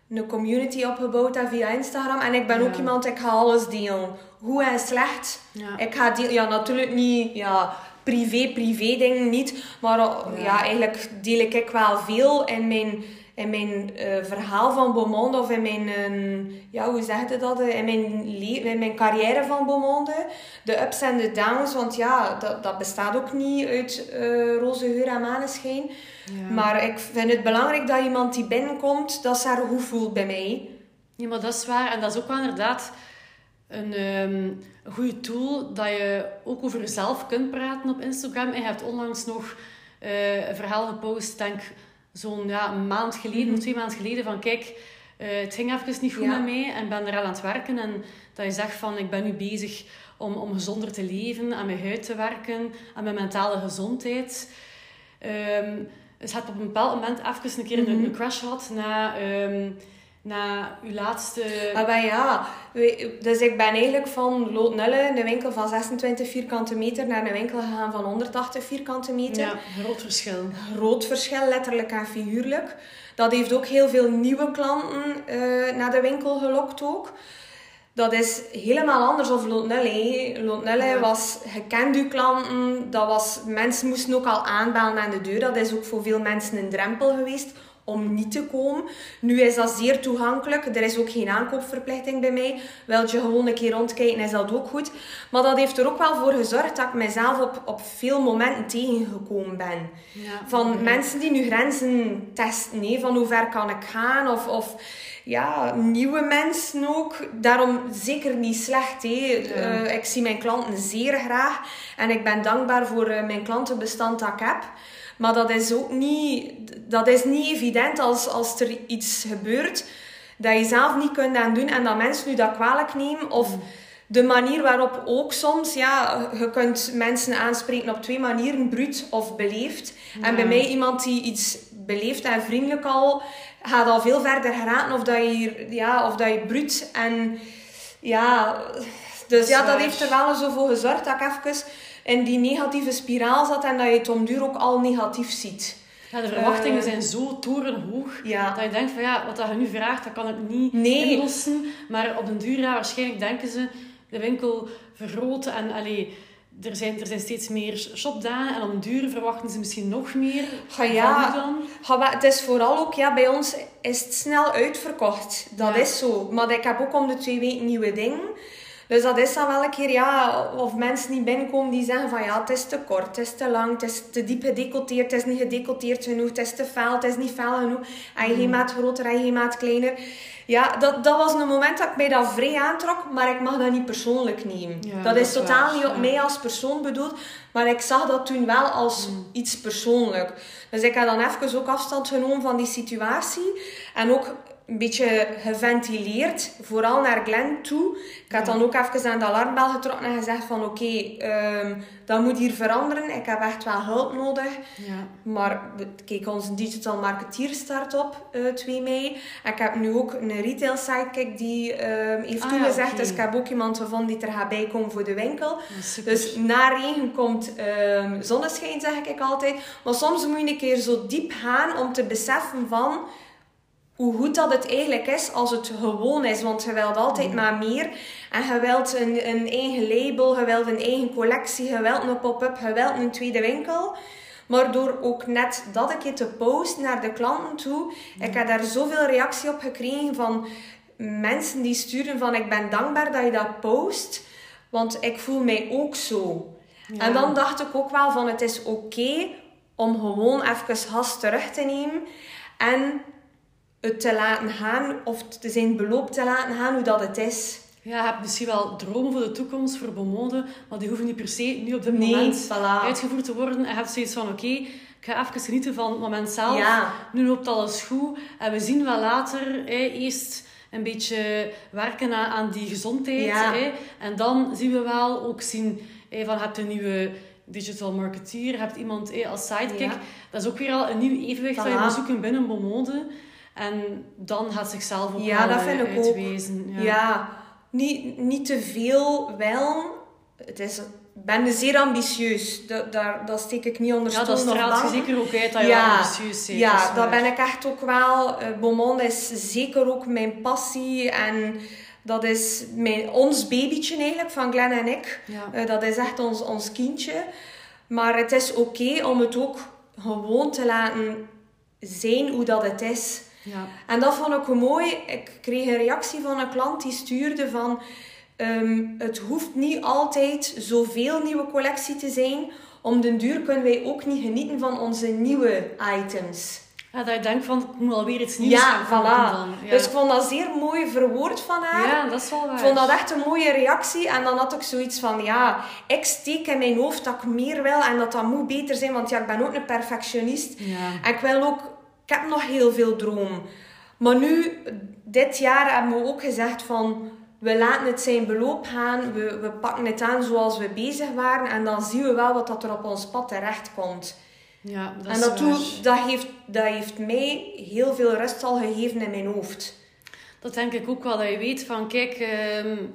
een community opgebouwd via Instagram. En ik ben ook iemand, ik ga alles delen. Goed en slecht. Ja. Ik ga delen, ja, natuurlijk niet, ja, privé, privé dingen niet. Maar ja. Ja. eigenlijk deel ik wel veel in mijn, in mijn eh, verhaal van Beaumonde. Of in mijn, eh, ja, hoe zeg je dat? eh, In mijn, in mijn carrière van Beaumonde. De ups en de downs. Want ja, dat, dat bestaat ook niet uit eh, roze geur en maneschijn. Ja. Maar ik vind het belangrijk dat iemand die binnenkomt, dat ze haar goed voelt bij mij. Ja, maar dat is waar. En dat is ook wel inderdaad een, ehm, een goede tool dat je ook over jezelf kunt praten op Instagram. En je hebt onlangs nog een verhaal gepost, denk zo'n ja, een maand geleden of twee maanden geleden, van kijk, eh, het ging even niet goed Ja. met mij en ben er aan het werken. En dat je zegt van, ik ben nu bezig om, om gezonder te leven, aan mijn huid te werken, aan mijn mentale gezondheid. Ehm, dus je hebt op een bepaald moment even een keer een, een crash gehad na... ehm, na uw laatste... Maar ben ja, dus ik ben eigenlijk van Loodnulle, een winkel van 26 vierkante meter, naar een winkel gegaan van 180 vierkante meter. ja, groot verschil. Groot verschil, letterlijk en figuurlijk. Dat heeft ook heel veel nieuwe klanten eh, naar de winkel gelokt ook. Dat is helemaal anders of Loodnulle. hè. Loodnulle Ja. was gekend uw klanten. Dat was, mensen moesten ook al aanbellen aan de deur. Dat is ook voor veel mensen een drempel geweest om niet te komen. Nu is dat zeer toegankelijk. Er is ook geen aankoopverplichting bij mij. Wil je gewoon een keer rondkijken, is dat ook goed. Maar dat heeft er ook wel voor gezorgd dat ik mezelf op, op veel momenten tegengekomen ben. Ja, Van ja. mensen die nu grenzen testen. hè, van hoe ver kan ik gaan? Of, of ja, nieuwe mensen ook. Daarom zeker niet slecht. Eh, ik zie mijn klanten zeer graag. En ik ben dankbaar voor eh, mijn klantenbestand dat ik heb. Maar dat is ook niet, dat is niet evident als, als er iets gebeurt dat je zelf niet kunt aan doen en dat mensen nu dat kwalijk nemen. Of de manier waarop ook soms, ja, je kunt mensen aanspreken op twee manieren, bruut of beleefd. En bij mij iemand die iets beleefd en vriendelijk al, gaat al veel verder geraten of dat je, ja, of dat je bruut en ja... Dus ja, dat heeft er wel zo voor gezorgd dat ik even in die negatieve spiraal zat en dat je het om duur ook al negatief ziet. Ja, de verwachtingen zijn zo torenhoog Ja. dat je denkt van ja, wat dat je nu vraagt, dat kan ik niet Nee. inlossen. Maar op den duur, ja, waarschijnlijk denken ze de winkel vergroten en allee, er zijn, er zijn steeds meer shopdagen en op den duur verwachten ze misschien nog meer. Ga ja. Dan? Ja, het is vooral ook, ja, bij ons is het snel uitverkocht. Dat Ja. is zo. Maar ik heb ook om de twee weken nieuwe dingen. Dus dat is dan wel een keer, ja, of mensen die binnenkomen die zeggen van ja, het is te kort, het is te lang, het is te diep gedecolteerd, het is niet gedecolteerd genoeg, het is te fel, het is niet fel genoeg. En je geen maat groter en je geen maat kleiner. Ja, dat, dat was een moment dat ik mij dat vrij aantrok, maar ik mag dat niet persoonlijk nemen. Ja, dat, dat is totaal waar, niet op ja. mij als persoon bedoeld, maar ik zag dat toen wel als iets persoonlijk. Dus ik heb dan even ook afstand genomen van die situatie en ook een beetje geventileerd, vooral naar Glenn toe. Ik had dan ook even aan de alarmbel getrokken en gezegd van oké, ehm, dat moet hier veranderen. Ik heb echt wel hulp nodig. Ja. Maar kijk, onze digital marketeer start op eh 2 mei. En ik heb nu ook een retail sidekick die ehm, heeft Ah, ja, toegezegd. Dus ik heb ook iemand gevonden die er gaat bij komen voor de winkel. Ja. Dus na regen komt ehm, zonneschijn, zeg ik altijd. Maar soms moet je een keer zo diep gaan om te beseffen van hoe goed dat het eigenlijk is als het gewoon is. Want je wilt altijd maar meer. En je wilt een, een eigen label, je wilt een eigen collectie, je wilt een pop-up, je wilt een tweede winkel. Maar door ook net dat een keer te posten naar de klanten toe. Ik heb daar zoveel reactie op gekregen van mensen die sturen van ik ben dankbaar dat je dat post. Want ik voel mij ook zo. Ja. En dan dacht ik ook wel van het is oké om gewoon even gas terug te nemen. En het te laten gaan, of te zijn beloop te laten gaan hoe dat het is. Ja, je hebt misschien wel dromen voor de toekomst, voor Bomode, maar die hoeven niet per se nu op dit Nee, moment voilà. uitgevoerd te worden. En je hebt zoiets van, oké, ik ga even genieten van het moment zelf. Ja. Nu loopt alles goed. En we zien wel later, hè, eerst een beetje werken aan, aan die gezondheid. Ja. En dan zien we wel ook zien, hè, van, je hebt een nieuwe digital marketeer, je hebt iemand als sidekick. Ja. Dat is ook weer al een nieuw evenwicht dat je Voilà. moet zoeken binnen Bomode. En dan gaat zichzelf ook Ja, wel dat vind eh, ik ook. uitwezen. Ja, niet, niet te veel wel. Het is, ik ben zeer ambitieus. Dat, daar, dat steek ik niet onder Ja, dat straalt je zeker ook uit dat je Ja, ambitieus bent. Ja, dat ben ik echt ook wel. Eh, Beaumont is zeker ook mijn passie. En dat is mijn, ons babytje eigenlijk, van Glenn en ik. Ja. Eh, dat is echt ons, ons kindje. Maar het is oké om het ook gewoon te laten zijn hoe dat het is. Ja. En dat vond ik mooi. Ik kreeg een reactie van een klant die stuurde van... ehm, het hoeft niet altijd zoveel nieuwe collectie te zijn. Om den duur kunnen wij ook niet genieten van onze nieuwe items. ja, dat je denkt van, ik moet alweer iets nieuws Ja, voilà. dan. Ja. Dus ik vond dat zeer mooi verwoord van haar. ja, dat is wel waar. Ik vond dat echt een mooie reactie. En dan had ik zoiets van, ja, ik steek in mijn hoofd dat ik meer wil en dat dat moet beter zijn. Want ja, ik ben ook een perfectionist. Ja. En ik wil ook, ik heb nog heel veel droom. Maar nu, dit jaar hebben we ook gezegd van, we laten het zijn beloop gaan. We, we pakken het aan zoals we bezig waren. En dan zien we wel wat dat er op ons pad terecht komt. ja, dat en is dat, waar. doe, dat, heeft, dat heeft mij heel veel rust al gegeven in mijn hoofd. Dat denk ik ook wel, dat je weet van, kijk, ik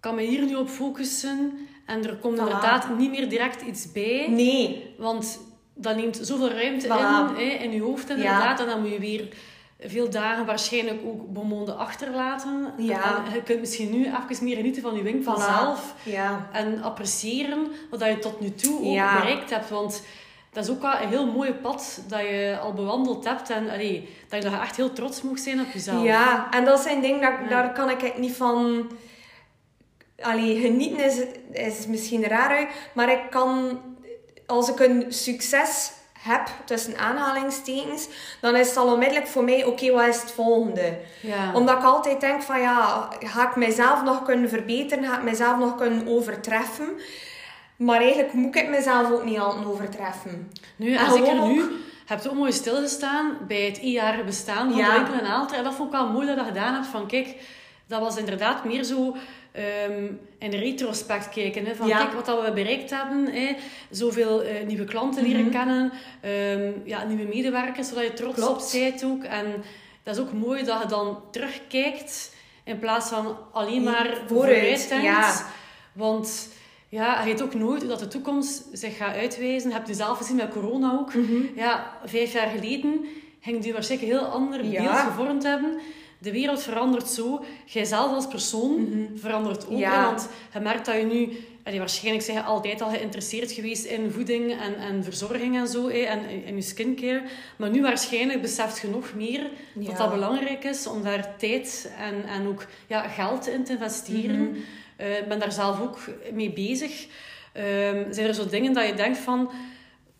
kan me hier nu op focussen. En er komt Voilà. inderdaad niet meer direct iets bij. Nee. Want dat neemt zoveel ruimte Voilà. in, hè, in je hoofd inderdaad. En dan moet je weer veel dagen waarschijnlijk ook bemonden achterlaten. Ja. En je kunt misschien nu even meer genieten van je winkel Voilà. zelf. Ja. En appreciëren wat je tot nu toe ook Ja. bereikt hebt. Want dat is ook wel een heel mooi pad dat je al bewandeld hebt. En allee, dat je daar echt heel trots mag zijn op jezelf. Ja, en dat zijn dingen, dat, Ja. daar kan ik niet van... Allee, genieten is, is misschien raar maar ik kan... Als ik een succes heb, tussen aanhalingstekens, dan is het al onmiddellijk voor mij, oké, wat is het volgende? Ja. Omdat ik altijd denk van, ja, ga ik mezelf nog kunnen verbeteren? Ga ik mezelf nog kunnen overtreffen? Maar eigenlijk moet ik mezelf ook niet altijd overtreffen. Nu, En en zeker gewoon nu, heb je ook mooi stilgestaan bij het eenjarige bestaan van Ja. de winkel en Aalter. En dat vond ik wel mooi dat je gedaan hebt. Van kijk, dat was inderdaad meer zo um, in retrospect kijken. Hè, van kijk wat dat we bereikt hebben. Hè, zoveel uh, nieuwe klanten leren mm kennen. Um, ja, nieuwe medewerkers, zodat je trots Klopt. op bent ook. En dat is ook mooi dat je dan terugkijkt in plaats van alleen maar vooruit denkt. Ja. Want ja, je weet ook nooit dat de toekomst zich gaat uitwijzen. Je hebt je zelf gezien met corona ook. Mhm. Ja, vijf jaar geleden ging die waarschijnlijk een heel ander beeld gevormd hebben de wereld verandert zo. Jijzelf als persoon mhm. verandert ook. Want je merkt dat je nu... Allee, waarschijnlijk zijn je altijd al geïnteresseerd geweest in voeding en, en verzorging en zo. en, en je skincare. Maar nu waarschijnlijk beseft je nog meer dat dat belangrijk is om daar tijd en, en ook ja, geld in te investeren. Ik ben daar zelf ook mee bezig. Um, zijn er zo dingen dat je denkt van...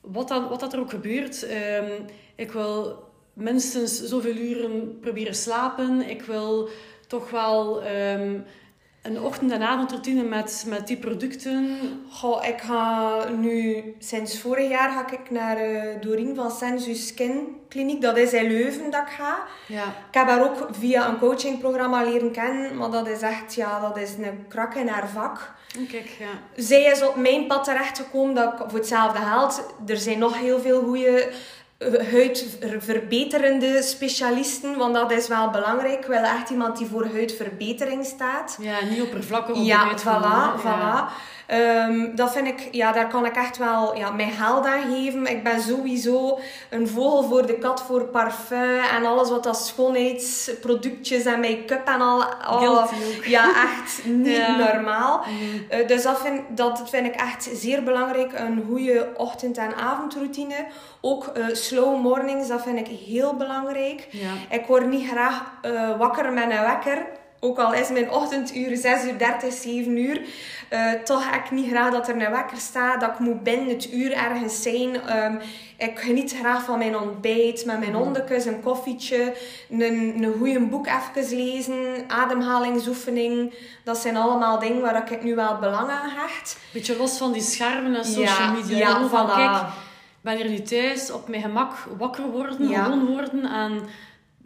Wat, dan, wat dat er ook gebeurt... Um, ik wil minstens zoveel uren proberen slapen. Ik wil toch wel um, een ochtend- en avondroutine met, met die producten. Goh, ik ga nu, sinds vorig jaar ga ik naar uh, Doreen van Sensu Skin Kliniek. Dat is in Leuven dat ik ga. Ja. Ik heb haar ook via een coachingprogramma leren kennen. Maar dat is echt, ja, dat is een krak in haar vak. Kijk, ja. Zij is op mijn pad terechtgekomen dat ik voor hetzelfde geld... Er zijn nog heel veel goede huidverbeterende specialisten, want dat is wel belangrijk. Ik wil echt iemand die voor huidverbetering staat. Ja, niet oppervlakkig op ja. Voilà, voilà. Um, dat vind ik, ja, daar kan ik echt wel ja, mijn geld aan geven. Ik ben sowieso een vogel voor de kat, voor parfum en alles wat dat schoonheidsproductjes en make-up en al. al ja, echt niet normaal. Mm. Uh, dus dat vind, dat vind ik echt zeer belangrijk. Een goede ochtend- en avondroutine. Ook uh, slow mornings, dat vind ik heel belangrijk. Ja. Ik word niet graag uh, wakker met een wekker. Ook al is mijn ochtenduur 6 uur 30, 7 uur. Uh, toch heb ik niet graag dat er een wekker staat. Dat ik moet binnen het uur ergens zijn. Um, ik geniet graag van mijn ontbijt. Met mijn mhm. hondekes, een koffietje. Een, een goede boek even lezen. Ademhalingsoefening. Dat zijn allemaal dingen waar ik nu wel belang aan hecht. Beetje los van die schermen en social media. Ja, van, kijk, ik ben hier nu thuis op mijn gemak wakker worden. Gewoon worden. En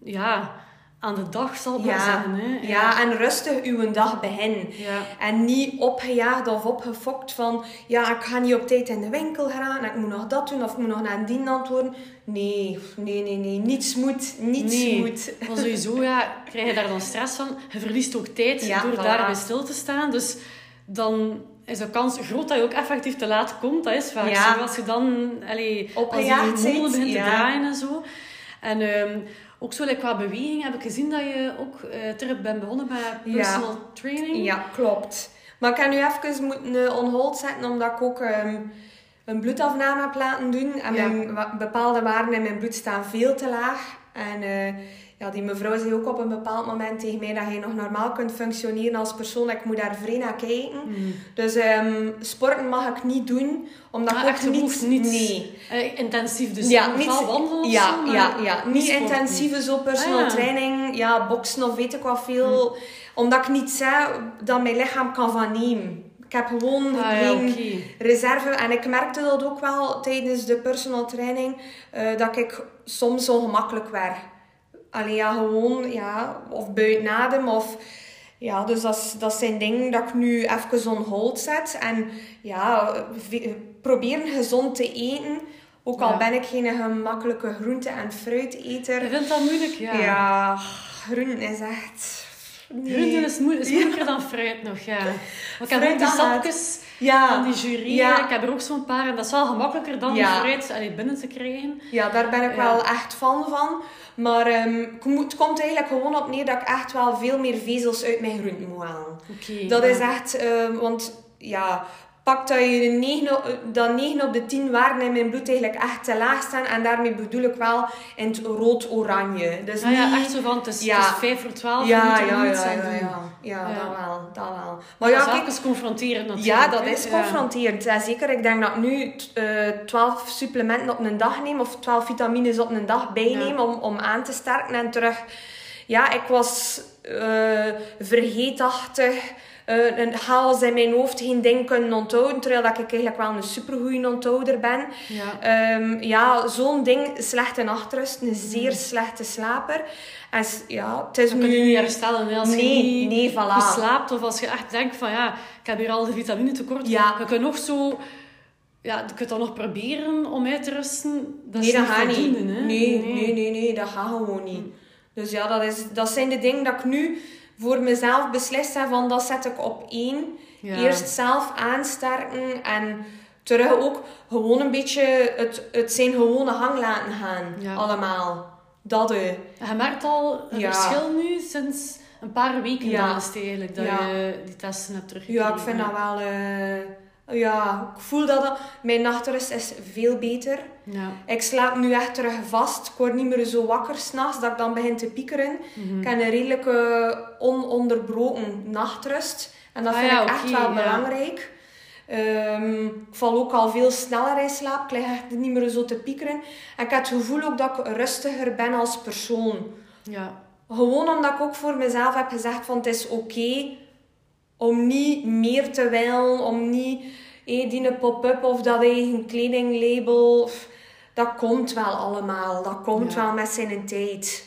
ja aan de dag zal ik ja, zeggen. Hè? Ja. ja. en rustig uw dag beginnen. Ja. En niet opgejaagd of opgefokt van... Ja, ik ga niet op tijd in de winkel gaan. Ik moet nog dat doen of ik moet nog naar een dien antwoorden. Nee, nee, nee, nee. Niets moet. Niets nee. moet. Maar sowieso ja, krijg je daar dan stress van. Je verliest ook tijd ja, door voilà. daarbij stil te staan. Dus dan is de kans groot dat je ook effectief te laat komt. Dat is vaak ja. zo. Als je dan... Allee, als je begint te draaien en zo. En... Um, ook zo like, qua beweging heb ik gezien dat je ook uh, terug bent begonnen met personal training. Ja, klopt. Maar ik heb nu even moeten uh, on hold zetten, omdat ik ook um, een bloedafname heb laten doen. En mijn, bepaalde waarden in mijn bloed staan veel te laag. En uh, ja, die mevrouw zei ook op een bepaald moment tegen mij dat je nog normaal kunt functioneren als persoon. Ik moet daar vrij naar kijken. Mm. Dus um, sporten mag ik niet doen, omdat ah, ik ook niet... niet nee. Uh, intensief, dus ja, niet, wandelen ja, zo, ja, ja, niet intensieve zo personal ah, training, ja, boksen of weet ik wat veel. Mm. Omdat ik niet zei dat mijn lichaam kan van nemen. Ik heb gewoon ah, geen ja, reserve. En ik merkte dat ook wel tijdens de personal training, uh, dat ik soms ongemakkelijk werd. Alleen ja, gewoon, ja, of buiten adem of... Ja, dus dat, dat zijn dingen dat ik nu even on hold zet. En ja, proberen gezond te eten. Ook al ben ik geen gemakkelijke groente- en fruiteter. Je vindt dat moeilijk, ja? Ja, groenten is echt... Nee. Groenten is, moe is moeilijker dan fruit nog, ja. Ik heb ook die sapjes ja. van die jury. Ja. Ik heb er ook zo'n paar. En dat is wel gemakkelijker dan fruit allee, binnen te krijgen. Ja, daar ben ik wel echt fan van. Maar um, het komt eigenlijk gewoon op neer dat ik echt wel veel meer vezels uit mijn groenten moet halen. Okay, dat is echt, um, want ja, pak dat je 9, dat 9 op de 10 waarden in mijn bloed eigenlijk echt te laag staan. En daarmee bedoel ik wel in het rood-oranje. Dus ah, ja, niet, echt zo van, het is, ja. het is 5 voor 12. Ja, ja, ja, ja, ja, ja, dat wel, dat wel. Maar ja, kijk, is confronterend natuurlijk. Ja, dat is confronterend. Ja, zeker, ik denk dat nu uh, 12 supplementen op een dag neem, of 12 vitamines op een dag bijneem om, om aan te sterken en terug... Ja, ik was uh, vergeetachtig uh, een chaos in mijn hoofd geen ding kunnen onthouden, terwijl dat ik eigenlijk wel een supergoeie onthouder ben. Ja, um, ja zo'n ding, slechte nachtrust, een zeer mm. slechte slaper. En ja, het is nu... kun je niet herstellen. Als nee, je nee, voilà. slaapt of als je echt denkt van ja, ik heb hier al de vitamine tekort. Ja. Je kunt nog zo... Ja, je kunt dan nog proberen om uit te rusten. Dat nee, dat gaat niet. Hè? Nee, nee, nee, nee, dat gaat gewoon niet. Dus ja, dat, is, dat zijn de dingen dat ik nu voor mezelf beslist heb van dat zet ik op één. Eerst zelf aansterken en terug ook gewoon een beetje het, het zijn gewone hang laten gaan. Allemaal. Dat uh. Je merkt al een verschil nu sinds een paar weken ja. is eigenlijk dat je die testen hebt teruggekregen. Ja, ik vind dat wel... Uh, ja, ik voel dat mijn nachtrust is veel beter. Ja. Ik slaap nu echt terug vast. Ik word niet meer zo wakker s'nachts dat ik dan begin te piekeren. Mhm. Ik heb een redelijke ononderbroken nachtrust. En dat ah vind ik echt wel belangrijk. Um, ik val ook al veel sneller in slaap. Ik lig echt niet meer zo te piekeren. En ik heb het gevoel ook dat ik rustiger ben als persoon. Ja. Gewoon omdat ik ook voor mezelf heb gezegd van het is oké om niet meer te willen, om niet hey, die pop-up of dat eigen kledinglabel. Dat komt wel allemaal. Dat komt wel met zijn tijd.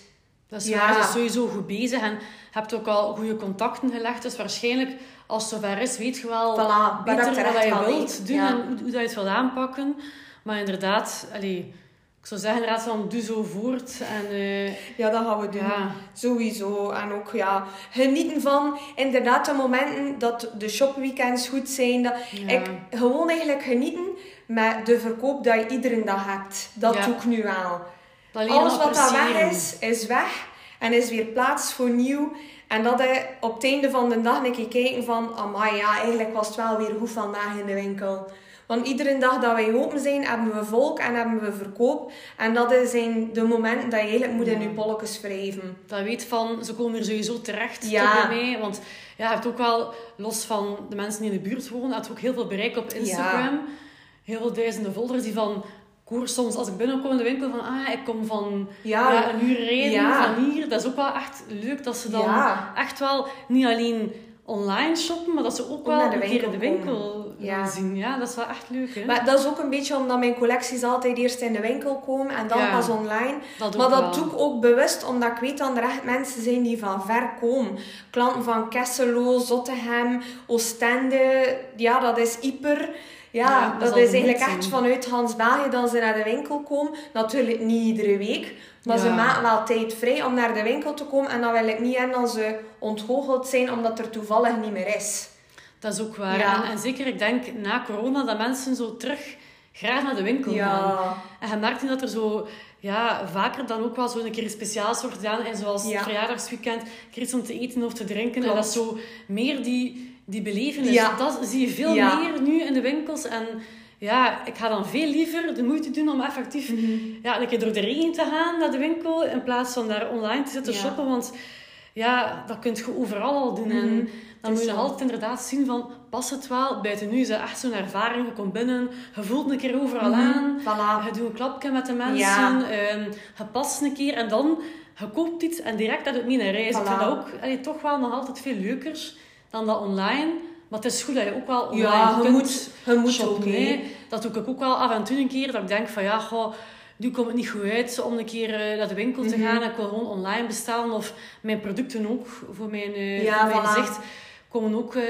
Dat is ja. waar, is sowieso goed bezig en hebt ook al goede contacten gelegd. Dus waarschijnlijk, als het zover is, weet je wel voilà, beter wat je wilt doen en hoe, hoe, dat je het wilt aanpakken. Maar inderdaad, allee, ik zou zeggen, inderdaad, van doe zo voort. En, uh, ja, dat gaan we doen. Ja. Sowieso. En ook ja, genieten van inderdaad de momenten dat de shopweekends goed zijn. Dat ik gewoon eigenlijk genieten met de verkoop dat je iedere dag hebt. Dat doe ik nu wel. Alles wat dat weg is, is weg. En is weer plaats voor nieuw. En dat je op het einde van de dag een keer kijken van... Amai, ja, eigenlijk was het wel weer goed vandaag in de winkel. Want iedere dag dat wij open zijn, hebben we volk en hebben we verkoop. En dat zijn de momenten dat je eigenlijk moet in je polletjes wrijven. Dat weet van, ze komen hier sowieso terecht ja. bij mij. Want ja, je hebt ook wel, los van de mensen die in de buurt wonen, had ook heel veel bereik op Instagram. Heel veel duizenden folders die van koers soms als ik binnenkom in de winkel van ah ik kom van ja. een uur rijden van hier dat is ook wel echt leuk dat ze dan echt wel niet alleen online shoppen, maar dat ze ook, wel een keer in de winkel ja. zien. Ja, dat is wel echt leuk. Hè? Maar dat is ook een beetje omdat mijn collecties altijd eerst in de winkel komen en dan pas online. maar dat doe ik ook bewust, omdat ik weet dat er echt mensen zijn die van ver komen. Klanten van Kesselo, Zottegem, Oostende. Ja, dat is hyper. Ja, dat, is eigenlijk echt vanuit Hans België dat ze naar de winkel komen. Natuurlijk niet iedere week. Maar ze maken wel tijd vrij om naar de winkel te komen. En dan wil ik niet en dat ze ontgoocheld zijn omdat er toevallig niet meer is. Dat is ook waar. En, zeker, ik denk na corona dat mensen zo terug graag naar de winkel gaan. En je merkt dat er zo ja, vaker dan ook wel zo een keer speciaals wordt gedaan. En zoals het verjaardagsweekend, iets om te eten of te drinken. En dat is zo meer die, die belevenis. Dat zie je veel meer nu in de winkels. En ja, ik ga dan veel liever de moeite doen om effectief mhm. ja, een keer door de regen te gaan naar de winkel. In plaats van daar online te zitten shoppen. Want ja, dat kun je overal al doen. En mhm. dan moet je altijd inderdaad zien van, past het wel? Buiten nu is dat echt zo'n ervaring. Je komt binnen, je voelt een keer overal mhm. aan. Voilà. Je doet een klapje met de mensen. Ehm, je past een keer en dan, je koopt iets en direct dat het niet naar reis. Voilà. Ik vind dat ook allee, toch wel nog altijd veel leuker dan dat online. Maar het is goed dat je ook wel online ja, kunt moet, je moet shoppen. Dat doe ik ook wel af en toe een keer. Dat ik denk van ja, goh, nu komt het niet goed uit om een keer eh, naar de winkel te gaan. Ik wil gewoon online bestellen. Of mijn producten ook, voor mijn, ja, voor mijn gezicht, komen ook uh,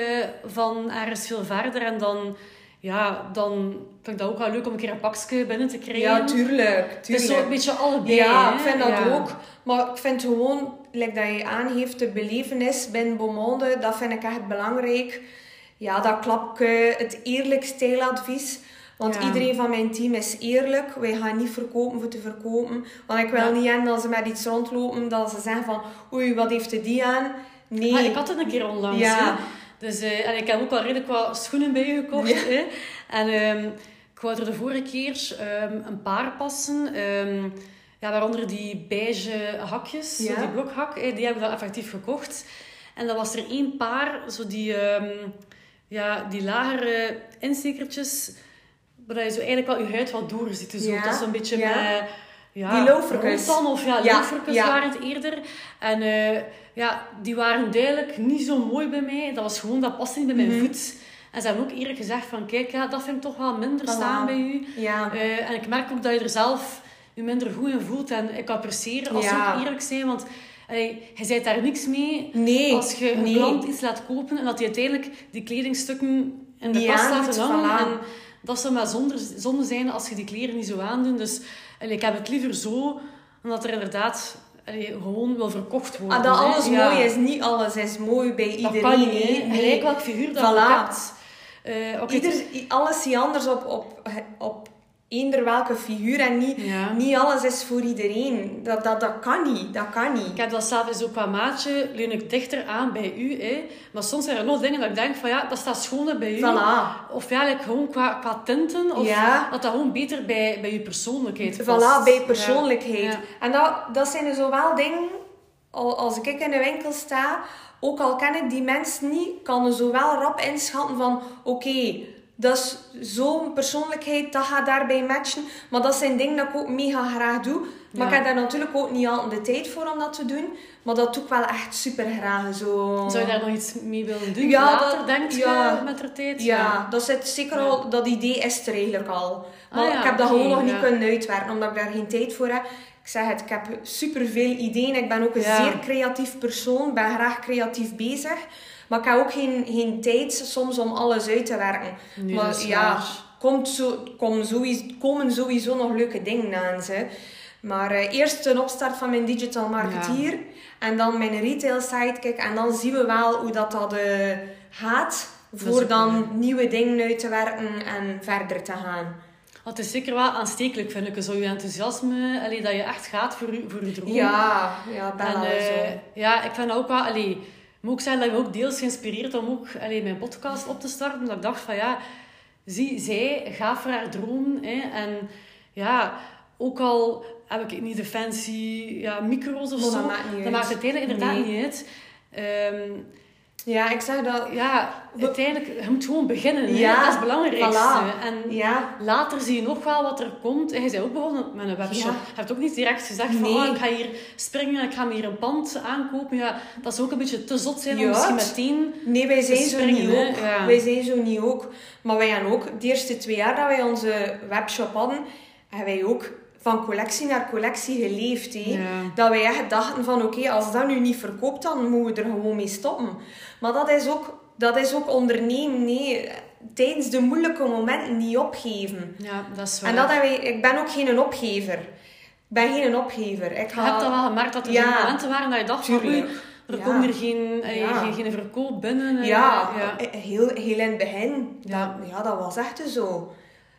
van ergens veel verder. En dan, ja, dan vind ik dat ook wel leuk om een keer een pakje binnen te krijgen. Ja, tuurlijk. tuurlijk. Het is zo een beetje allebei. Ja, ik vind dat ook. Maar ik vind gewoon, like dat je aangeeft, de belevenis binnen Beaumonde, dat vind ik echt belangrijk. Ja, dat klapje, het eerlijk stijladvies want iedereen van mijn team is eerlijk. Wij gaan niet verkopen voor te verkopen. Want ik wil niet aan dat ze met iets rondlopen dat ze zeggen van oei, wat heeft die aan? Nee. Maar ik had het een keer onlangs. Ja. Dus uh, en ik heb ook al redelijk wat schoenen bij je gekocht. Hè? En um, ik wou er de vorige keer um, een paar passen. Um, ja, waaronder die beige hakjes, die blokhak, die heb ik dan effectief gekocht. En dan was er één paar, zo die, ja, die lagere instekertjes waar je zo eigenlijk wel je huid wat doorziet. Zo. Ja. Dat is een beetje met ja, Die dan, of ja, Ja, ja. waren het eerder. En eh, ja, die waren duidelijk niet zo mooi bij mij. Dat was gewoon, dat paste niet bij mijn Mhm. voet. En ze hebben ook eerlijk gezegd van, kijk, ja, dat vind ik toch wel minder staan bij u. Ja. Eh, en ik merk ook dat je er zelf je minder goed in voelt. En ik apprecieer als ze ook eerlijk zijn, want je zei daar niks mee. Nee, Als je een nee. klant iets laat kopen en dat hij uiteindelijk die kledingstukken in de kast laten hangen. En dat zou maar zonde, zonde zijn als je die kleren niet zo aandoet. Dus ik heb het liever zo, omdat er inderdaad allee, gewoon wil verkocht worden. Ah, dat alles Ja. mooi is, niet alles is mooi bij Dat iedereen. Nee. Gelijk welk figuur dat Voilà. hebt. Eh, Ieder, i- alles is anders op, op, op eender welke figuur en niet, Ja. niet alles is voor iedereen. Dat, dat, dat kan niet, dat kan niet. Ik heb dat zelf eens ook qua maatje, leun ik dichter aan bij u. Hè. Maar soms zijn er nog dingen dat ik denk van ja, dat staat schoner bij u. Voilà. Of ja, like, gewoon qua, qua tinten. Of Ja. dat dat gewoon beter bij, bij je persoonlijkheid Voilà, past. bij Ja. persoonlijkheid. Ja. En dat, dat zijn zowel dingen, al- als ik in de winkel sta, ook al ken ik die mensen niet, kan er zowel rap inschatten van, oké, dat is zo'n persoonlijkheid, dat gaat daarbij matchen. Maar dat zijn dingen dat ik ook mega graag doe. Maar Ja. ik heb daar natuurlijk ook niet altijd de tijd voor om dat te doen. Maar dat doe ik wel echt super graag. Zo. Zou je daar nog iets mee willen doen? Ja, Later, dat- denk je, ja. met de tijd? Ja, dat zit zeker al, dat idee is er eigenlijk al. Maar Ah ik heb dat oké, gewoon nog niet kunnen uitwerken, omdat ik daar geen tijd voor heb. Ik zeg het, ik heb superveel ideeën. Ik ben ook een zeer creatief persoon, ben graag creatief bezig. Maar ik heb ook geen, geen tijd soms om alles uit te werken. Nee, maar dat ja, komt zo, komen, sowieso, komen sowieso nog leuke dingen aan. Ze. Maar eh, eerst een opstart van mijn digital marketeer. En dan mijn retail sidekick. En dan zien we wel hoe dat, dat eh, gaat. Voor dan nieuwe dingen uit te werken en verder te gaan. Het is zeker wel aanstekelijk, vind ik, zo je enthousiasme. Allee, dat je echt gaat voor je, voor je droom. Ja, ja, En, wel eh, zo. ja, ik vind dat ook wel... Allee, moet ook zeggen dat je me ook deels geïnspireerd om ook allee, mijn podcast op te starten. Omdat ik dacht van ja, zie, zij gaat voor haar droom. Hè, en ja, ook al heb ik niet de fancy ja, micro's of Maar zo. dat maakt dat maakt uiteindelijk inderdaad Nee. niet uit. Ehm, Ja, ik zeg dat... ja, uiteindelijk, je moet gewoon beginnen. hè. Ja, dat is het belangrijkste. voilà. En Ja, Later zie je nog wel wat er komt. En je zei ook begonnen met een webshop. Ja. Je hebt ook niet direct gezegd van, oh, ik ga hier springen, ik ga hier een pand aankopen. Ja, dat zou ook een beetje te zot zijn om misschien meteen... nee, wij zijn Te zo springen, niet hè. ook. Wij zijn zo niet ook. Maar wij hebben ook, de eerste twee jaar dat wij onze webshop hadden, hebben wij ook van collectie naar collectie geleefd. Ja. Dat wij echt dachten van, oké, als dat nu niet verkoopt, dan moeten we er gewoon mee stoppen. Maar dat is ook, dat is ook ondernemen. Nee, tijdens de moeilijke momenten niet opgeven. Ja, dat is waar. En dat hebben wij, ik ben ook geen opgever. Ik ben geen opgever. Ik Je hebt dat wel gemerkt dat er Ja. momenten waren dat je dacht van, oei, er Ja. komt hier geen, eh, Ja. geen, geen verkoop binnen. eh, Ja, ja. Heel, heel in het begin. Ja. Dat, ja, dat was echt zo.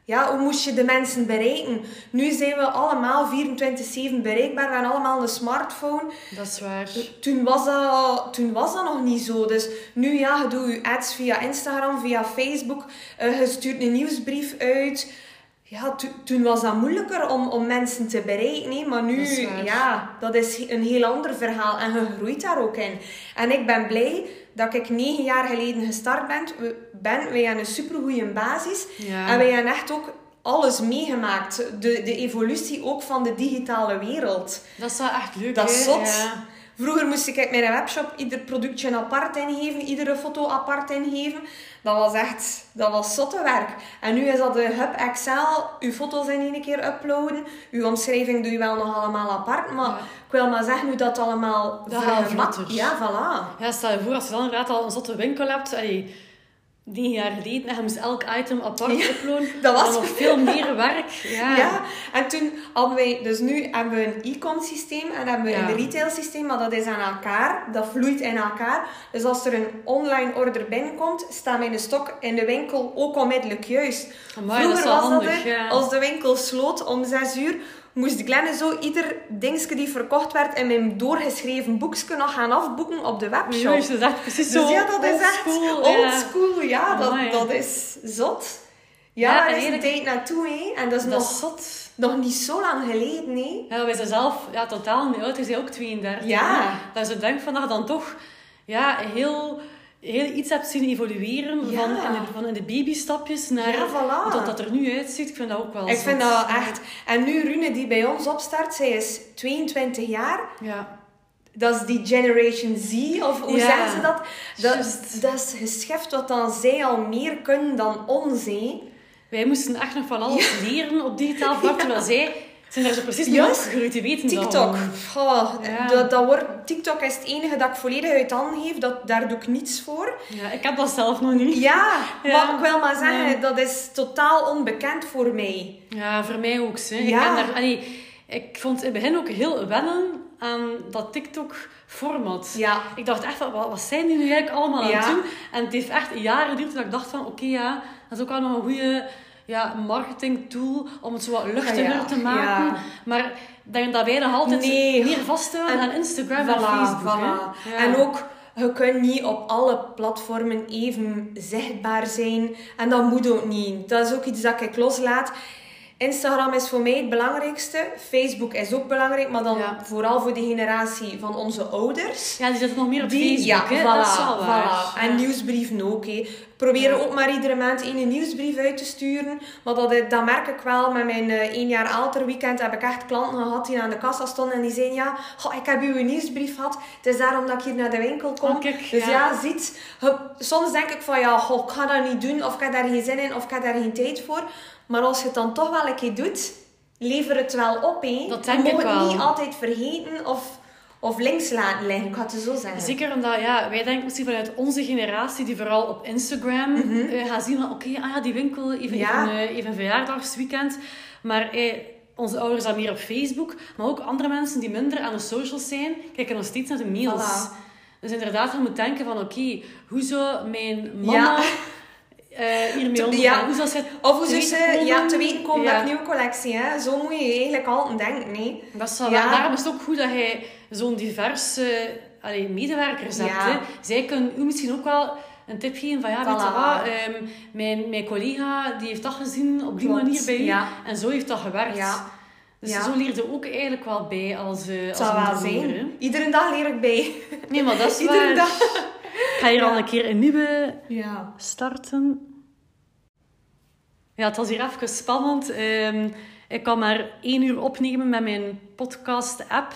Ja, hoe moest je de mensen bereiken? Nu zijn we allemaal 24-7 bereikbaar. We hebben allemaal een smartphone. Dat is waar. Toen was, dat, toen was dat nog niet zo. Dus nu ja, je doet je ads via Instagram, via Facebook. eh, je stuurt een nieuwsbrief uit. Ja, to- toen was dat moeilijker om, om mensen te bereiken. Maar nu, Dat ja, dat is een heel ander verhaal. En je groeit daar ook in. En ik ben blij dat ik negen jaar geleden gestart ben. We, ben wij hebben een supergoeie basis. Ja. En wij hebben echt ook alles meegemaakt. De, de evolutie ook van de digitale wereld. Dat is wel echt leuk, Dat is zot. Ja. Vroeger moest ik mijn webshop ieder productje apart ingeven, iedere foto apart ingeven. Dat was echt, dat was zotte werk. En nu is dat de Hub Excel, uw foto's in één keer uploaden. Uw omschrijving doe je wel nog allemaal apart, maar Ja. ik wil maar zeggen hoe dat allemaal Dat gaat. Ja, voilà. Ja, stel je voor, als je dan inderdaad al een zotte winkel hebt, allee, negen jaar geleden, en je moest elk item apart Ja, uploaden, dat was- nog veel meer werk. Ja. Ja. en toen hadden wij, dus nu hebben we een e-com systeem en hebben we Ja. een retail systeem, maar dat is aan elkaar, dat vloeit in elkaar. Dus als er een online order binnenkomt, staat mijn stok in de winkel ook onmiddellijk juist. Amai, dat Vroeger was dat handig, er, ja. als de winkel sloot om 6 uur, moest Glenn zo ieder dingetje die verkocht werd in mijn doorgeschreven boekje nog gaan afboeken op de webshop. Dat is echt precies zo Dus ja, dat is echt oldschool, old ja. school. Ja, dat, Amai. dat is zot. Ja, Ja, daar en is een tijd naartoe, hè. En dat is Dat nog, is zot. nog niet zo lang geleden, hè. Ja, wij zijn zelf ja, totaal niet oud. Hij is ook 32. Ja. Dat je denkt van dat je dan toch ja, heel heel iets hebt zien evolueren Ja. van, in de, van in de babystapjes naar Ja, voilà. tot dat er nu uitziet. Ik vind dat ook wel Ik vind dat echt... En nu Rune, die bij ons opstart, zij is 22 jaar. Ja. Dat is die Generation Z, of hoe Ja, zeggen ze dat? Dat, dat is geschift wat dan zij al meer kunnen dan ons, hè. Wij moesten echt nog van alles leren op digitaal vlak, terwijl zij zijn zo precies opgegroeid. Die weten dat TikTok. Oh, Ja. dat, dat wordt, TikTok is het enige dat ik volledig uit handen geef. Dat, daar doe ik niets voor. Ja, ik heb dat zelf nog niet. Ja, Ja. maar ik wil maar zeggen, Nee. dat is totaal onbekend voor mij. Ja, voor mij ook. Hè. Ik, ben daar, allee, ik vond in het begin ook heel wennen aan dat TikTok-format. Ja. Ik dacht echt, van, wat, wat zijn die nu eigenlijk allemaal aan het doen? En het heeft echt jaren geduurd dat ik dacht van, oké ja, dat is ook nog een goede ja, marketingtool om het zo wat luchtiger Ja, te maken. ja. Maar denk dat wij nog altijd Nee. meer vasthouden En- aan Instagram en Facebook. voilà. En ook, je kunt niet op alle platformen even zichtbaar zijn. En dat moet ook niet. Dat is ook iets dat ik loslaat. Instagram is voor mij het belangrijkste. Facebook is ook belangrijk, maar dan Ja. vooral voor de generatie van onze ouders. Ja, die zitten nog meer op Die, Facebook. ja, hè. voilà, dat is wel waar. En Ja. nieuwsbrieven ook. Probeer Ja. ook maar iedere maand één nieuwsbrief uit te sturen. Maar dat, dat merk ik wel. Met mijn eh, één jaar alter weekend heb ik echt klanten gehad die aan de kassa stonden. En die zeiden, ja, goh, ik heb uw nieuwsbrief gehad. Het is daarom dat ik hier naar de winkel kom. Oh, kijk, dus ja. ziet. Soms denk ik van, ja, goh, ik ga dat niet doen. Of ik heb daar geen zin in. Of ik heb daar geen tijd voor. Maar als je het dan toch wel een keer doet, lever het wel op. Hè. Dat je denk ik moet het wel. niet altijd vergeten of, of links laten liggen. Ik ga het zo zeggen. Zeker omdat ja, wij denken misschien vanuit onze generatie die vooral op Instagram eh, gaan zien van oké, ah ja, die winkel, even. Ja. even, eh, even verjaardagsweekend. Maar eh, onze ouders zijn meer op Facebook. Maar ook andere mensen die minder aan de socials zijn, kijken nog steeds naar de mails. Voilà. Dus inderdaad, je moet denken van oké, hoe zou mijn mama Ja. Eh, hiermee omgaan? Ja. Hoe Of hoe ze ja, te weten komen Ja. met nieuwe collectie. Hè? Zo moet je eigenlijk altijd denken. Nee. Dat is wel Ja. Daarom is het ook goed dat hij zo'n diverse allee, medewerkers hebt. Hè. Zij kunnen u misschien ook wel een tip geven van ja, weet je wat, ehm, mijn, mijn collega die heeft dat gezien op die Klopt. manier bij u en zo heeft dat gewerkt. Dus Ja. zo leerde ook eigenlijk wel bij als, Het als wel zijn. Iedere dag leer ik bij. Nee, maar dat is Iedere waar. dag. Ik ga hier Ja. al een keer een nieuwe Ja. starten. Ja, het was hier even spannend. Ehm, ik kan maar één uur opnemen met mijn podcast-app.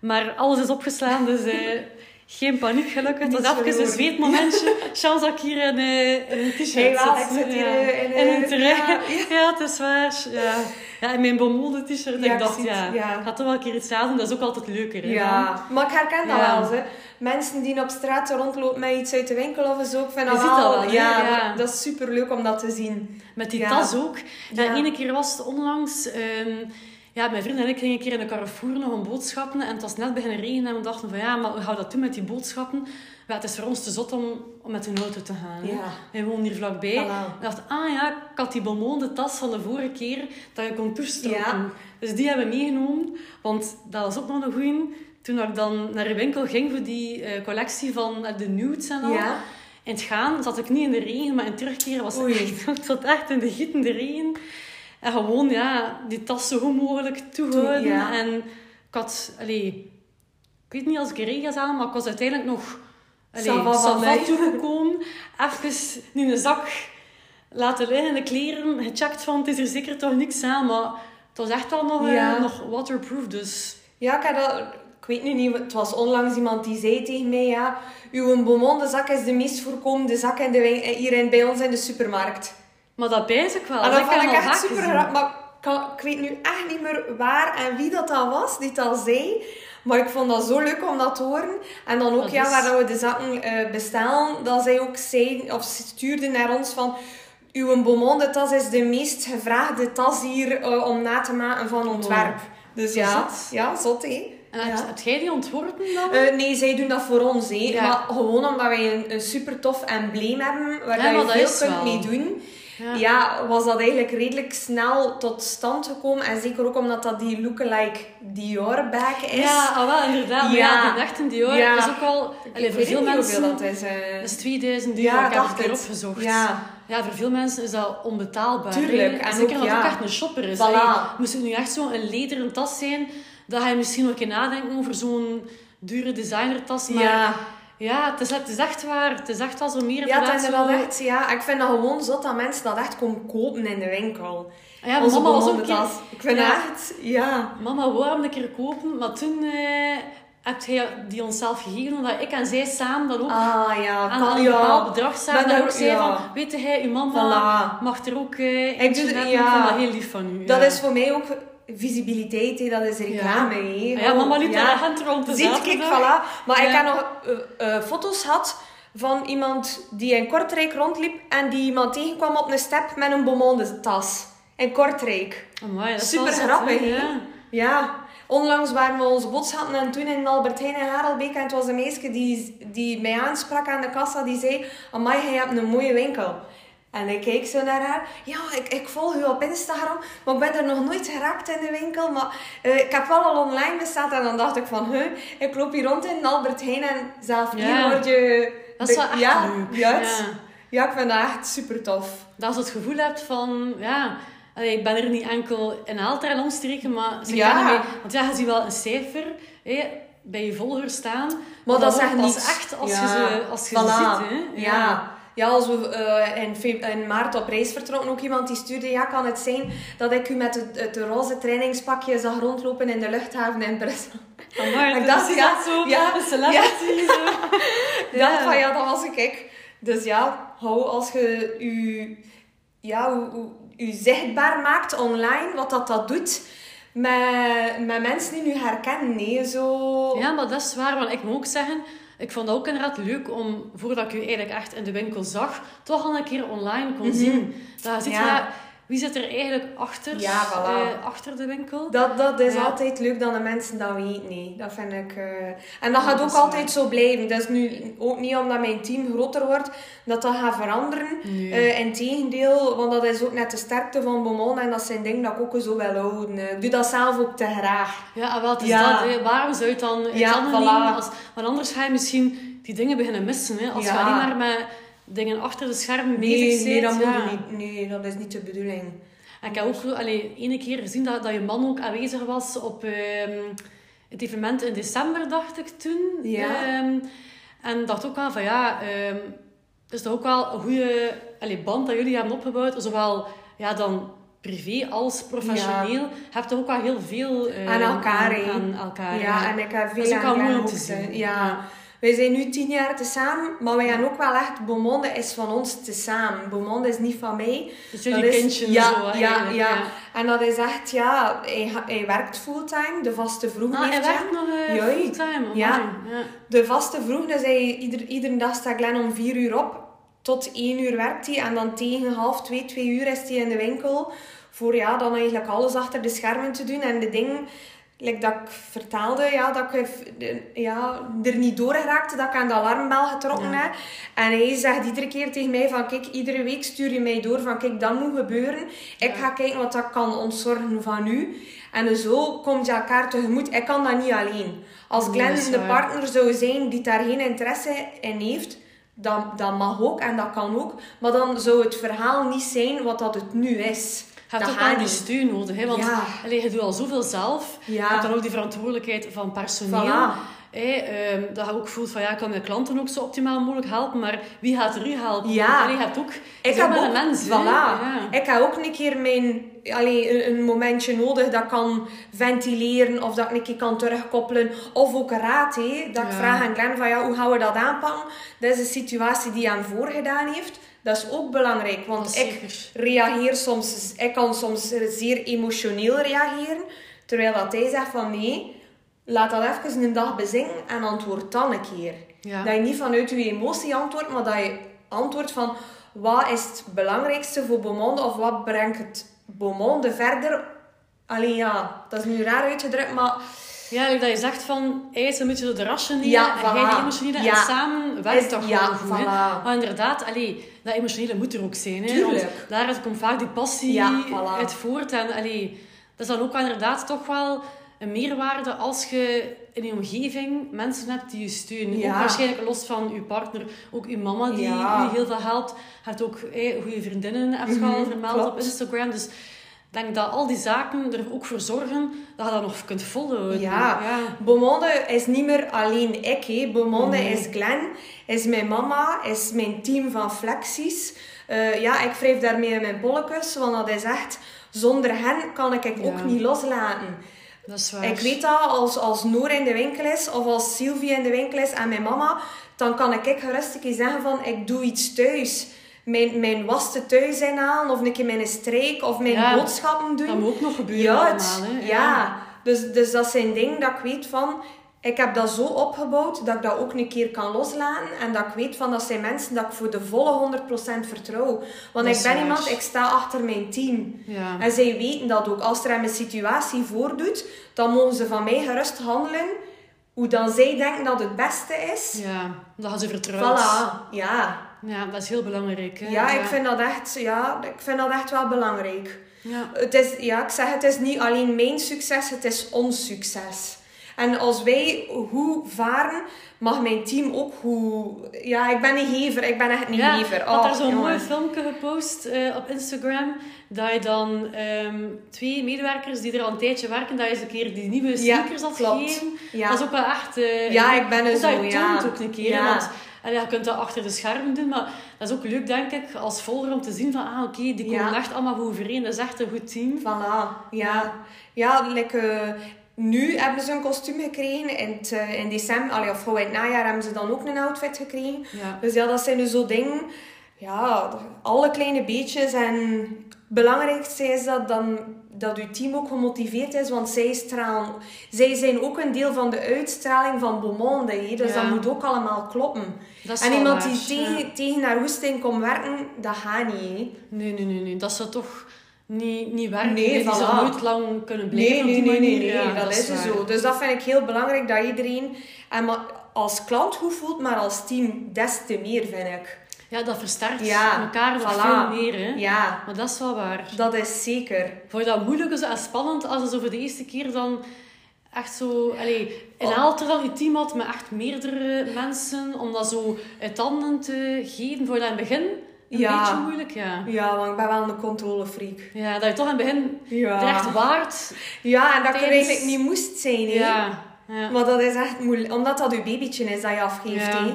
Maar alles is opgeslaan, dus eh, geen paniek gelukkig. Het was even een zweetmomentje. Chance dat ik hier in, eh, in een t-shirt wel, zit. ik zit hier, Ja. eh, in, in eh, een terrein. ja, Ja, het is waar. Ja, ja in mijn bomolde t-shirt. Ja, ik dacht, ja, ja. ik ga toch wel een keer iets aan doen. Dat is ook altijd leuker. Hè, dan. Ja, maar ik herken dat wel. Hè. Mensen die op straat rondlopen met iets uit de winkel of zo. Ik vind dat ziet wel, dat wel, hè? ja. Dat is super leuk om dat te zien. Met die tas ook. Ja, Ja. ene keer was het onlangs... ehm, ja, mijn vriend en ik gingen een keer in de Carrefour nog een boodschappen. En het was net beginnen regenen. En we dachten van, ja, maar hoe gaan we dat doen met die boodschappen? Ja, het is voor ons te zot om, om met een auto te gaan. Ja. Wij wonen hier vlakbij. Ik dacht, ah ja, ik had die bonbon, tas van de vorige keer, dat je kon toestroken. Ja. Dus die hebben we meegenomen. Want dat was ook nog een goeie. Toen ik dan naar de winkel ging voor die eh, collectie van eh, de nudes en al. Ja. In het gaan zat ik niet in de regen, maar in terugkeren was het Oei. echt... Ik zat echt in de gietende regen. En gewoon, ja, die tas zo goed mogelijk toehouden. Ja. En ik had... Allee, ik weet niet als ik regens aan, maar ik was uiteindelijk nog... Allee, toegekomen. Even in een zak laten liggen, de kleren. Gecheckt van, het is er zeker toch niks aan. Maar het was echt wel nog, eh, nog waterproof, dus... Ja, ik, dat, ik weet nu niet, het was onlangs iemand die zei tegen mij, ja, uw Beaumont, de zak is de meest voorkomende zak in de, win- hier in, bij ons in de supermarkt. Maar dat bijt ik wel. en Dat vond ik echt super grappig, maar ik, weet nu echt niet meer waar en wie dat, dat was, die dat zei. Maar ik vond dat zo leuk om dat te horen. En dan ook, Dat ja, is- waar we de zakken eh, bestellen, dat zij ook zei, of ze stuurde naar ons van... Uw Beaumont, de tas is de meest gevraagde tas hier eh, om na te maken van ontwerp. Dus ja, Zot. ja, zot hé. En Ja. heb jij die ontworpen dan? Eh, nee, zij doen dat voor ons. Ja. Maar gewoon omdat wij een, een super tof embleem hebben, waar Ja, je veel kunt wel. mee doen. Ja. Ja. was dat eigenlijk redelijk snel tot stand gekomen. En zeker ook omdat dat die lookalike Dior bag is. Ja, ah, wel, inderdaad. Ja, Ja. die echte Dior Ja. is ook wel... Ik Allee, voor veel mensen... dat is. eh. Dat is 2000 euro. Ja, ik heb het keer opgezocht. Ja. Ja, voor veel mensen is dat onbetaalbaar. Tuurlijk. En Zeker het ook echt een shopper is. Voilà. Allee, moest het nu echt zo'n lederen tas zijn, dan ga je misschien ook een keer nadenken over zo'n dure designertas. Maar Ja. Het is, het is echt waar. Het is echt wel zo meer Ja, het is inderdaad echt, ja. Ik vind dat gewoon zot dat mensen dat echt komen kopen in de winkel. Ja, Onze mama was ook een keer... Ik vind Ja. dat echt, ja. Mama wou hem een keer kopen, maar toen eh heb jij die onszelf gegeven, omdat ik en zij samen dan ook Ah ja, aan, een ja. bepaald bedrag samen daar- ook zei ja. van, weet jij, uw mama Voilà. mag er ook eh Ik doe- ja. Ik vond dat heel lief van u. Dat is voor mij ook visibiliteit, dat is reclame. Ah Ja, mama liep Ja. hand rond de Ziet, kijk, zaterdag. voilà. Maar ik Ja. heb nog eh, eh, foto's gehad van iemand die in Kortrijk rondliep en die iemand tegenkwam op een step met een Beaumonde tas. In Kortrijk. Amai, dat Super grappig, hè? Ja. Ja. Onlangs waren we onze boodschappen en toen in Albert Heijn en Harelbeek en het was een meisje die, die mij aansprak aan de kassa die zei Amai, jij hebt een mooie winkel. En ik keek zo naar haar. Ja, ik, ik volg u op Instagram, maar ik ben er nog nooit geraakt in de winkel. Maar eh, ik heb wel al online besteld en dan dacht ik van, huh, ik loop hier rond in Albert Heijn en zelf hier Ja. word je... Dat is wel echt ja, leuk. Ja. Ja, ik vind dat echt super tof. Dat je het gevoel hebt van, ja, allee, ik ben er niet enkel in Aalter en omstreken, maar ze Ja. mij. Want ja, je ziet wel een cijfer bij je volgers staan. Maar dat is wordt echt pas niet... echt als Ja. je ze, als je Voilà. ziet. Hè. Ja. Ja, als we eh, in, in maart op reis vertrokken, ook iemand die stuurde, ja, kan het zijn dat ik u met het, het roze trainingspakje zag rondlopen in de luchthaven in Brussel. Amai, Ik dat dacht, is ja, zo ja, een celebrity. Zo. Ik dacht van, ja, dat was ik. ik. Dus ja, hou als je je, ja, u, u, u zichtbaar maakt online, wat dat, dat doet met, met mensen die u herkennen. Nee, zo... Ja, maar dat is waar. Want ik moet ook zeggen, ik vond het ook inderdaad leuk om, voordat ik u eigenlijk echt in de winkel zag, toch al een keer online kon zien. Dat je ziet, Mhm. Ja. Wie zit er eigenlijk achter, Ja, voilà. eh, achter de winkel. Dat, dat is Ja. altijd leuk dat de mensen dat weten. Nee, dat vind ik... eh, En dat gaat dat ook altijd zo blijven. Dat is nu ook niet omdat mijn team groter wordt, dat dat gaat veranderen. Nee. Eh Integendeel, want dat is ook net de sterkte van Beaumont en dat zijn dingen dat ik ook zo wil houden. Ik doe dat zelf ook te graag. Ja, ah, wel, het is dat. Hè. Waarom zou je het dan Ja, voilà. nemen? Als, want anders ga je misschien die dingen beginnen missen. Hè. Als je alleen maar met dingen achter de schermen bezig Nee, bent. nee, dat moet ja. niet. Nee, dat is niet de bedoeling. En ik heb ook allee, ene keer gezien dat, dat je man ook aanwezig was op ehm, het evenement in december, dacht ik toen. Ja. Ehm, en dacht ook wel van ja, het is toch ook wel een goede allee, band dat jullie hebben opgebouwd. Zowel ja, dan privé als professioneel. Je hebt toch ook wel heel veel Aan elkaar, aan, elkaar. Ja, en ik heb veel aan te zien. Ja. Wij zijn nu tien jaar te samen, maar wij gaan ook wel echt... Beaumonde is van ons te samen. Beaumonde is niet van mij. Dus Dat jullie is- kindje ja, zo ja, eigenlijk, ja, En dat is echt, ja... Hij, hij werkt fulltime, de vaste vroeg Ah, hij werkt nog Ja, fulltime. ja. ja. De vaste vroeg, dus hij, ieder, iedere dag staat Glenn om vier uur op. Tot één uur werkt hij. En dan tegen half twee, twee uur is hij in de winkel. Voor ja, dan eigenlijk alles achter de schermen te doen. En de dingen, like dat ik vertelde, ja, dat ik ja, er niet door raakte, dat ik aan de alarmbel getrokken Ja. heb. En hij zegt iedere keer tegen mij van, kijk, iedere week stuur je mij door van, kijk, dat moet gebeuren. Ik Ja. ga kijken wat dat kan ontzorgen van u. En zo komt je elkaar tegemoet. Ik kan dat niet alleen. Als Nee, Glenn is de partner zou zijn die daar geen interesse in heeft, dat, dat mag ook en dat kan ook. Maar dan zou het verhaal niet zijn wat dat het nu is. Je hebt Dat ook wel die steun nodig. Hè? Want Ja. je doet al zoveel zelf. Ja. Je hebt dan ook die verantwoordelijkheid van personeel. Voilà. Hè, ehm, dat je ook voelt van ja, ik kan mijn klanten ook zo optimaal mogelijk helpen. Maar wie gaat er u helpen? Ja. Allee, je hebt ook... Ik heb ook, een mens. hè. voilà. Ja. Ik heb ook een keer mijn, allee, een, een momentje nodig dat kan ventileren of dat ik een keer kan terugkoppelen. Of ook raad, hé, dat ik vraag aan Glenn van ja, hoe gaan we dat aanpakken? Dat is een situatie die hij aan voorgedaan heeft. Dat is ook belangrijk, want ik reageer soms, ik kan soms zeer emotioneel reageren. Terwijl dat hij zegt van nee, laat dat even een dag bezingen en antwoord dan een keer. Ja. Dat je niet vanuit je emotie antwoordt, maar dat je antwoordt van wat is het belangrijkste voor Beaumonde of wat brengt het Beaumonde verder. Alleen ja, dat is nu raar uitgedrukt, maar Ja, dat je zegt van, hij is een beetje zo de rationele Ja, en jij voilà. de emotionele. Ja. En samen werkt Is- dat ja, gewoon goed. voilà. Maar inderdaad, allee, dat emotionele moet er ook zijn. Hè? Tuurlijk. Want daaruit komt vaak die passie Ja, voilà. uit voort. En allee, dat is dan ook wel inderdaad toch wel een meerwaarde als je in je omgeving mensen hebt die je steunen. Ja. Ook waarschijnlijk los van je partner. Ook je mama die Ja. je heel veel helpt. Je hebt ook goede vriendinnen, heb je al vermeld klopt. op Instagram. Dus denk dat al die zaken er ook voor zorgen dat je dat nog kunt volhouden. Ja, Beaumonde is niet meer alleen ik. Hè. Beaumonde Nee. is Glen, is mijn mama, is mijn team van Flexies. Eh, ja, ik wrijf daarmee in mijn bolletjes, want dat is echt... Zonder hen kan ik het ook niet loslaten. Dat is waar. Ik weet dat als, als Noor in de winkel is, of als Sylvie in de winkel is en mijn mama, dan kan ik gerust een keer zeggen van, ik doe iets thuis. Mijn, mijn was te thuis inhalen, of een keer mijn streek, of mijn Ja. boodschappen doen. Dat moet ook nog gebeuren Ja, allemaal. het- Hè? ja. Dus, dus dat zijn dingen dat ik weet van... Ik heb dat zo opgebouwd dat ik dat ook een keer kan loslaten. En dat ik weet van dat zijn mensen dat ik voor de volle 100% vertrouw. Want ik ben waar. iemand, ik sta achter mijn team. Ja. En zij weten dat ook. Als er een situatie voordoet, dan mogen ze van mij gerust handelen hoe dan zij denken dat het beste is. ja, dat gaan ze vertrouwt. Voilà, ja. Ja, dat is heel belangrijk. Hè? Ja, ik vind dat echt, ja, ik vind dat echt wel belangrijk. Ja. Het is, ja, ik zeg, het is niet alleen mijn succes, het is ons succes. En als wij hoe varen, mag mijn team ook hoe... Ja, ik ben een gever, ik ben echt een Ja, gever. ik had Oh, zo'n mooi filmpje gepost eh, op Instagram. Dat je dan ehm, twee medewerkers die er al een tijdje werken, dat je eens een keer die nieuwe Ja, sneakers had klopt. gegeven. Ja. Dat is ook wel echt... eh, Ja, ik ben er dat je zo, ja. toont ook een keer. Ja. Want en je kunt dat achter de schermen doen, maar dat is ook leuk, denk ik, als volger om te zien van, ah, oké, die komen Ja. echt allemaal goed overeen. Dat is echt een goed team. Voilà, ja. Ja, like, eh, nu hebben ze een kostuum gekregen. In, het, eh, in december, allee, of gewoon in het najaar, hebben ze dan ook een outfit gekregen. Ja. Dus ja, dat zijn dus zo dingen. Ja, alle kleine beetjes. En het belangrijkste is dat, dan, dat uw team ook gemotiveerd is. Want zij stralen... Zij zijn ook een deel van de uitstraling van Beaumonde. hè. Dus Ja. dat moet ook allemaal kloppen. En iemand waar, die tegen, ja. tegen haar hoesting komt werken, dat gaat niet. hè. Nee, nee, nee, nee. Dat zou toch niet, niet werken. Nee. Die voilà. zou nooit lang kunnen blijven Nee, op nee, nee, nee, nee, dat, is waar. zo. Dus dat vind ik heel belangrijk dat iedereen en als klant goed voelt, maar als team des te meer, vind ik. Ja, dat versterkt Ja, elkaar nog voilà. veel meer. Hè. Ja, Maar dat is wel waar. dat is zeker. Vond je dat moeilijk en spannend als je zo voor de eerste keer dan echt zo... Allee, een Oh. dan je team had met echt meerdere mensen, om dat zo uit handen te geven? Vond je dat in het begin een Ja. beetje moeilijk? Ja. Ja, want ik ben wel een controlefreak. Ja, dat je toch in het begin Ja. echt waard... Ja, en dat ik Tijdens- eigenlijk niet moest zijn, hè. Ja. ja. Maar dat is echt moeilijk, omdat dat uw babytje is dat je afgeeft, Ja. hè.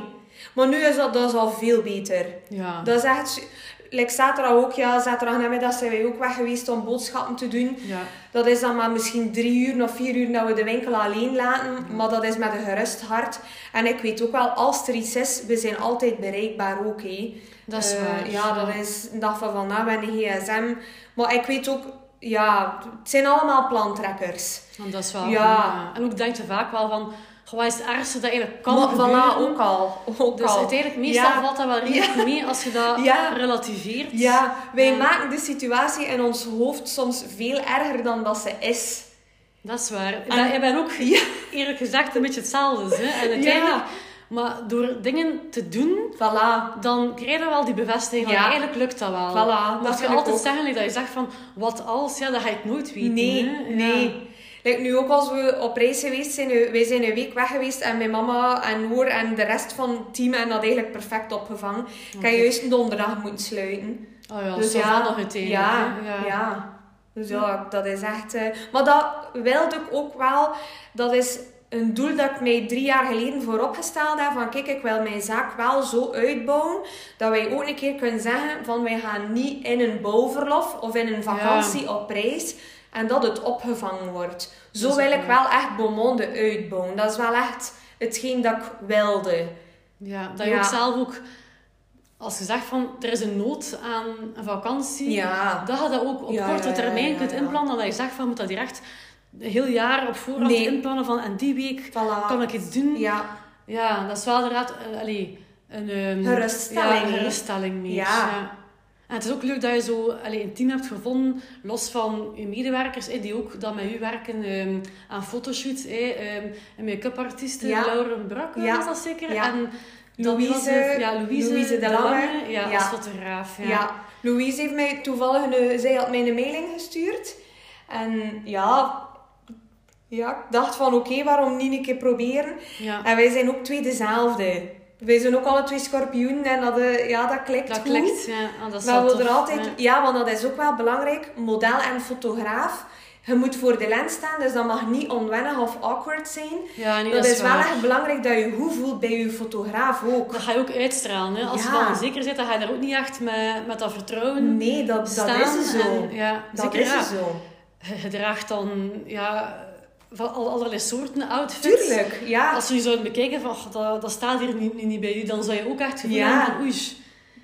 Maar nu is dat, dat is al veel beter. Ja. Dat is echt... Like zaterdag ook, ja, zaterdag namiddag zijn wij ook weg geweest om boodschappen te doen. ja. Dat is dan maar misschien drie uur of vier uur dat we de winkel alleen laten. Maar dat is met een gerust hart. En ik weet ook wel, als er iets is, we zijn altijd bereikbaar ook. Hè. Dat is Eh, waar. Ja, dat is een dag van vandaag met een gsm. Maar ik weet ook, ja, het zijn allemaal plantrekkers. Want dat is wel... Ja. ja. En ook denk je vaak wel van... Wat is het ergste dat eigenlijk kan Maar voilà, ook al. Ook Dus al. uiteindelijk, meestal Ja. valt dat wel redelijk mee als je dat Ja. relativeert. Ja, wij maken de situatie in ons hoofd soms veel erger dan dat ze is. Dat is waar. Ik En- ben, ik ben ook eerlijk gezegd een beetje hetzelfde. Hè? En uiteindelijk, maar door dingen te doen, Voilà. dan krijg je wel die bevestiging Ja. eigenlijk lukt dat wel. Voilà, dat je ik altijd ook. zeggen dat je zegt van wat als, ja, dat ga je het nooit weten. Nee, hè. Ja. Like nu ook als we op reis geweest zijn, eh, wij zijn een week weg geweest en mijn mama en Noor en de rest van het team hebben dat eigenlijk perfect opgevangen. Ik heb juist donderdag moeten sluiten. Oh ja, Dus zo ja, van nog uiteindelijk. ja, hè. ja. Dus ja, dat is echt... eh, Maar dat wilde ik ook wel... Dat is een doel dat ik mij drie jaar geleden vooropgesteld heb. Van kijk, ik wil mijn zaak wel zo uitbouwen. Dat wij ook een keer kunnen zeggen van wij gaan niet in een bouwverlof of in een vakantie op reis. En dat het opgevangen wordt. Zo wil ik wel echt Beaumonde uitbouwen. Dat is wel echt hetgeen dat ik wilde. Ja, dat je Ja. ook zelf ook, als je zegt van er is een nood aan een vakantie, Ja. dat je dat ook op Ja, korte termijn kunt inplannen. Dat je zegt van moet dat direct een heel jaar op voorhand Nee. inplannen van en die week Voilà. kan ik iets doen. Ja, Ja, dat is wel inderdaad uh, allee, een Geruststelling, hè? geruststelling meer. Ja. En het is ook leuk dat je zo allee, een team hebt gevonden, los van je medewerkers, hè, die ook dan met u werken ehm, aan fotoshoots. hè, ehm, een make-up artiste, Ja. Lauren Brak, Ja. was dat zeker? Ja. En Louise- was ja, Louise, Louise de Lange. als fotograaf. Ja. Ja. Louise heeft mij toevallig een, zij had mij een mailing gestuurd. En ja, ja ik dacht van oké, waarom niet een keer proberen? En wij zijn ook twee dezelfde. Wij zijn ook alle twee schorpioenen en dat, eh, ja, dat klikt Dat goed. klikt, ja. Ah, dat is Maar we er altijd, ja. ja. want dat is ook wel belangrijk. Model en fotograaf. Je moet voor de lens staan, dus dat mag niet onwennig of awkward zijn. Ja, nee, dat, is, wel waar. echt belangrijk dat je goed voelt bij je fotograaf ook. Dat ga je ook uitstralen. Hè? Als Ja. je dan zeker zit, dan ga je daar ook niet echt met, met dat vertrouwen Nee, dat, dat staan. is zo. En, ja, dat zeker, is zo. Je draagt dan ja, van al- allerlei soorten outfits. Tuurlijk, ja. Als je zou bekijken van, "Goh, dat, dat staat hier niet, niet, niet bij u, dan zou je ook echt gevoel Ja. van oei.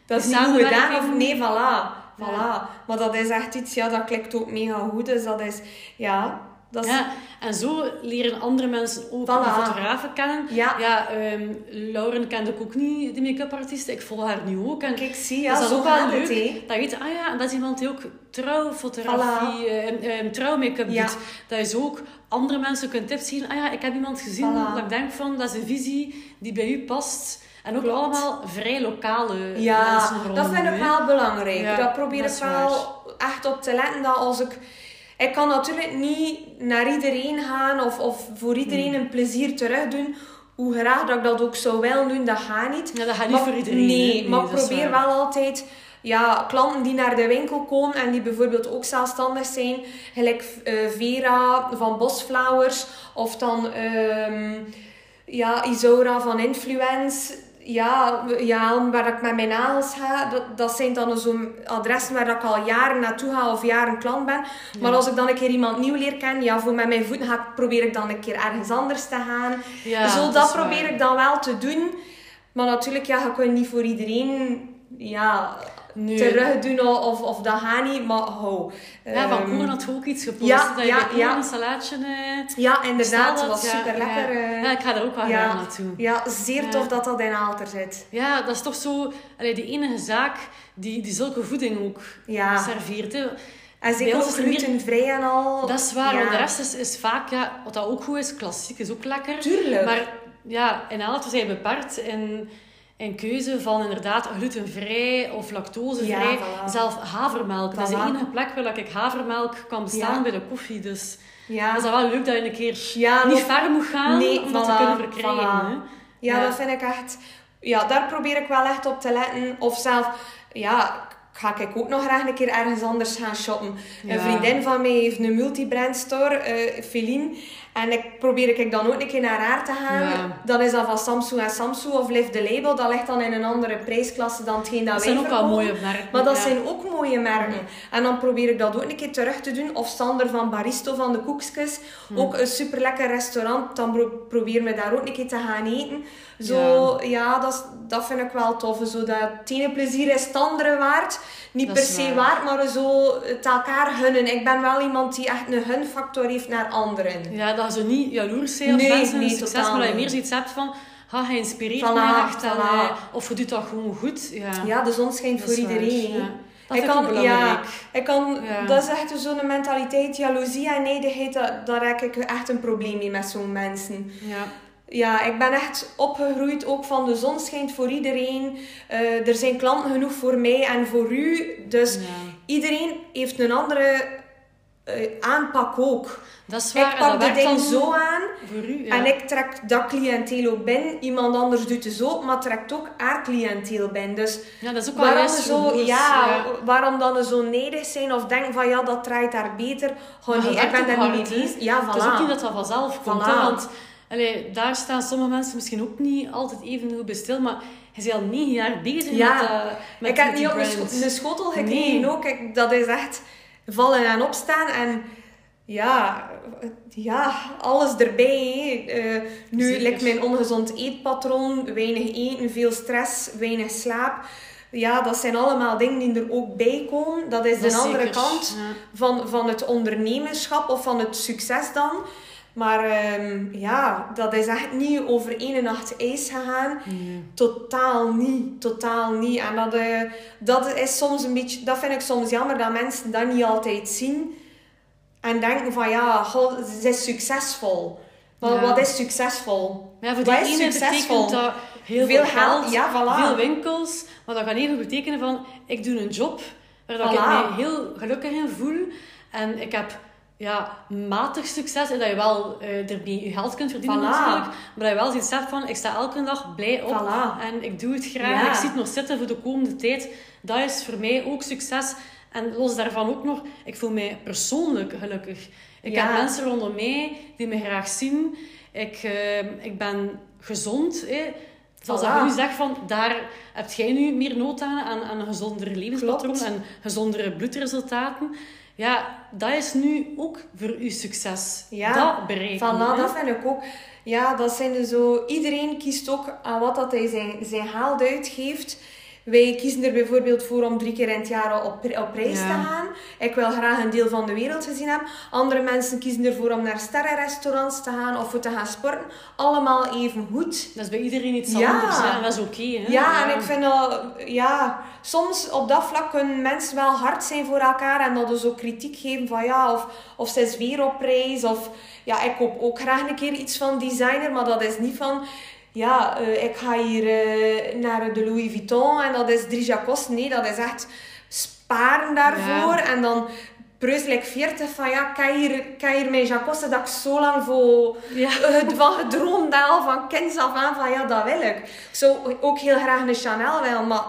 Dat is niet goed gedaan samenwerking- of nee, voilà. Voilà. Maar dat is echt iets, ja, dat klikt ook mega goed. Dus dat is, ja, dat is... Ja, en zo leren andere mensen ook Voilà. de fotografen kennen. Ja. Ja, ehm, Lauren kende ik ook niet, de make-up artiest. Ik volg haar nu ook. En Kijk, zie, dat ja, is zo ook wel leuk. het, dat weet, ah ja, en dat is iemand die ook trouwfotografie, eh, eh, trouw-make-up Ja. doet. Dat je zo ook andere mensen kunt tips zien. Ah ja, ik heb iemand gezien Voilà. dat ik denk van, dat is een visie die bij u past. En ook Klopt. allemaal vrij lokale Ja, mensen dat rondom vind ik wel belangrijk. Ja, dat probeer dat ik is wel echt op te letten. Dat als ik... Ik kan natuurlijk niet naar iedereen gaan of, of voor iedereen Hmm. een plezier terug doen. Hoe graag dat ik dat ook zou willen doen, dat gaat niet. Ja, dat gaat niet Maar- voor iedereen. Nee, hè. maar ik probeer wel altijd ja, klanten die naar de winkel komen en die bijvoorbeeld ook zelfstandig zijn, gelijk eh, Vera van Bosflowers of dan ehm, ja, Isaura van Influence. Ja, ja, waar ik met mijn nagels ga, dat, dat zijn dan zo'n adressen waar ik al jaren naartoe ga of jaren klant ben. Maar als ik dan een keer iemand nieuw leer kennen, ja, voor met mijn voeten ga ik, probeer ik dan een keer ergens anders te gaan. Ja, Zo, dat dat, probeer waar. ik dan wel te doen. Maar natuurlijk, ja, je kunt niet voor iedereen ja, Nee. terug doen of, of dat gaat niet. Maar hou. Ja, van Ehm, Koren had ook iets gepost. ja, dat je ja, een salaatje eh, Ja, inderdaad. Dat was super lekker. Ja, ja, ik ga er ook wel graag naartoe. ja, zeer tof dat dat in Aalter zit. Ja, dat is toch zo allee, de enige zaak die, die zulke voeding ook Ja. serveert. Hè. En zeker ook glutenvrij en al. Dat is waar, want de rest is, is vaak, ja, wat dat ook goed is, klassiek is ook lekker. Tuurlijk. Maar ja, in Aalter zijn we beperkt in, in keuze van inderdaad glutenvrij of lactosevrij. Ja, voilà. Zelf havermelk. Dat is de enige plek waar ik havermelk kan bestaan Ja. bij de koffie. Dus ja. dat is wel leuk dat je een keer niet ver moet gaan Nee, om dat te kunnen verkrijgen. Ja, dat vind ik echt... Ja, daar probeer ik wel echt op te letten. Of zelf... Ja, ga ik ook nog graag een keer ergens anders gaan shoppen. Een vriendin van mij heeft een multibrand store, eh Feline. En ik probeer ik dan ook een keer naar haar te gaan. Ja. Dan is dat van Samsung en Samsung of Live the Label. Dat ligt dan in een andere prijsklasse dan hetgeen dat, Dat wij zijn ook wel verkopen. mooie merken. Maar dat ja. zijn ook mooie merken. En dan probeer ik dat ook een keer terug te doen. Of Sander van Baristo van de Koekskes. Hm. Ook een super lekker restaurant. Dan pro proberen we daar ook een keer te gaan eten. Zo, ja, dat, dat vind ik wel tof. Zo dat het ene plezier is het andere waard. Niet Dat per se waar. waard, maar zo het elkaar gunnen. Ik ben wel iemand die echt een gunfactor heeft naar anderen. Ja, dat je niet jaloers bent op Nee, mensen succes, maar dat je meer zoiets hebt van, ha, hij inspireert Voilà, mij echt. Voilà. of je doet dat gewoon goed. Ja, Ja, de zon schijnt voor waar, iedereen. Dat ik kan, ja, ik kan, Ja. dat is echt zo'n mentaliteit, jaloezie en dat, daar heb ik echt een probleem mee met zo'n mensen. Ja. Ja, ik ben echt opgegroeid ook van de zon schijnt voor iedereen. Eh, er zijn klanten genoeg voor mij en voor u. Dus Ja. iedereen heeft een andere aanpak ook. Dat is waar. ik pak dat de ding zo aan Voor u, ja. en ik trek dat cliënteel ook binnen. Iemand anders doet het zo, maar trekt ook haar cliënteel binnen. Dus ja, dat is ook wel waarom, zo, goed. ja, waarom dan zo nederig zijn of denken van ja, dat draait daar beter. Gewoon nee, ik ben daar niet mee bezig. Ja, Het is ook niet dat dat vanzelf komt. Voilà. Hè, want allee, daar staan sommige mensen misschien ook niet altijd even goed bij stil. Maar je bent al negen jaar bezig Ja. met, met ik heb niet op een, scho- schotel gekregen Nee. ook. Ik, dat is echt vallen en opstaan. En ja, ja alles erbij. Eh, nu lijkt mijn ongezond eetpatroon, weinig eten, veel stress, weinig slaap. Ja, dat zijn allemaal dingen die er ook bij komen. Dat is Dat de andere zeker, kant ja. van, van het ondernemerschap of van het succes dan. Maar ehm, ja, dat is echt niet over één nacht ijs gegaan. Nee. Totaal niet, totaal niet. En dat, eh, dat is soms een beetje, dat vind ik soms jammer dat mensen dat niet altijd zien. En denken van ja, goh, ze is succesvol. Maar Ja. wat is succesvol? Ja, voor Wat is succesvol? dat heel Veel veel geld, geld, ja, voilà. veel winkels. Maar dat kan even betekenen van, ik doe een job waar ik mij heel gelukkig in voel. En ik heb ja, matig succes. En dat je wel uh, ermee je geld kunt verdienen Voilà. natuurlijk. Maar dat je wel zoiets hebt van, ik sta elke dag blij op. Voilà. En ik doe het graag. Ja. Ik zie het nog zitten voor de komende tijd. Dat is voor mij ook succes. En los daarvan ook nog, ik voel mij persoonlijk gelukkig. Ik Ja. heb mensen rondom mij die me graag zien. Ik, eh, ik ben gezond. Hè. Zoals Voilà. ik nu zeg, van, daar heb jij nu meer nood aan, aan, aan een gezonder levenspatroon Klopt. en gezondere bloedresultaten. Ja, dat is nu ook voor uw succes. Ja, dat bereiken. Voilà, dat vind ik ook. Ja, dat zijn zo... Iedereen kiest ook aan wat dat hij zijn, zijn geld uitgeeft. Wij kiezen er bijvoorbeeld voor om drie keer in het jaar op, op reis Ja. te gaan. Ik wil graag een deel van de wereld gezien hebben. Andere mensen kiezen ervoor om naar sterrenrestaurants te gaan of voor te gaan sporten. Allemaal even goed. Dat is bij iedereen iets Ja. anders. Hè? Dat is oké. Ja, en ik vind dat... Ja, soms op dat vlak kunnen mensen wel hard zijn voor elkaar. En dat dus ook kritiek geven van ja, of, of ze is weer op reis. Of ja, ik koop ook graag een keer iets van designer. Maar dat is niet van... Ja, eh, ik ga hier eh, naar de Louis Vuitton en dat is drie jacos. Nee, dat is echt sparen daarvoor. Ja. En dan preuzel ik 40 van ja, heb hier, hier mijn jacosse dat ik zo lang voor Ja. het van gedroomd al van kinds af aan van ja, dat wil ik. Ik zou ook heel graag een Chanel willen, maar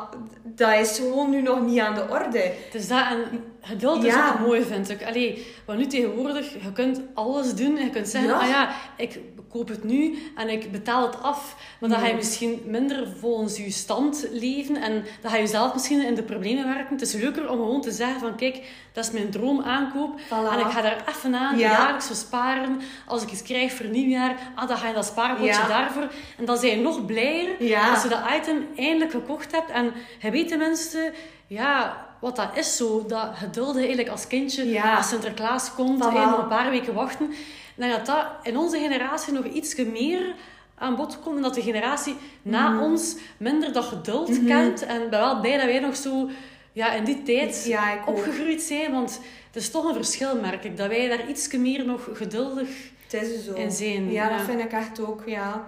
dat is gewoon nu nog niet aan de orde. Dus dat, en geduld is Ja. ook mooi, vind ik. Allee, want nu tegenwoordig, je kunt alles doen. En je kunt zeggen, Ja. ah ja, ik koop het nu en ik betaal het af. Maar dan ga je misschien minder volgens je stand leven. En dan ga je zelf misschien in de problemen werken. Het is leuker om gewoon te zeggen van, kijk, dat is mijn droomaankoop. Voilà. En ik ga daar even aan, Ja. jaarlijks voor sparen. Als ik iets krijg voor nieuwjaar, ah, dan ga je dat spaarpotje Ja. daarvoor. En dan zijn je nog blijer Ja. als je dat item eindelijk gekocht hebt. En je weet tenminste, ja, wat dat is zo. Dat geduld eigenlijk als kindje, Ja. als Sinterklaas komt, Voilà. en nog een paar weken wachten. Dat dat in onze generatie nog iets meer aan bod komt. En dat de generatie na Mhm. ons minder dat geduld kent. En ben wel blij dat wij nog zo ja, in die tijd Ja, ik ook. opgegroeid zijn. Want het is toch een verschil, merk ik. Dat wij daar iets meer nog geduldig... Het is zo. En zijn, ja, ja. dat vind ik echt ook, ja.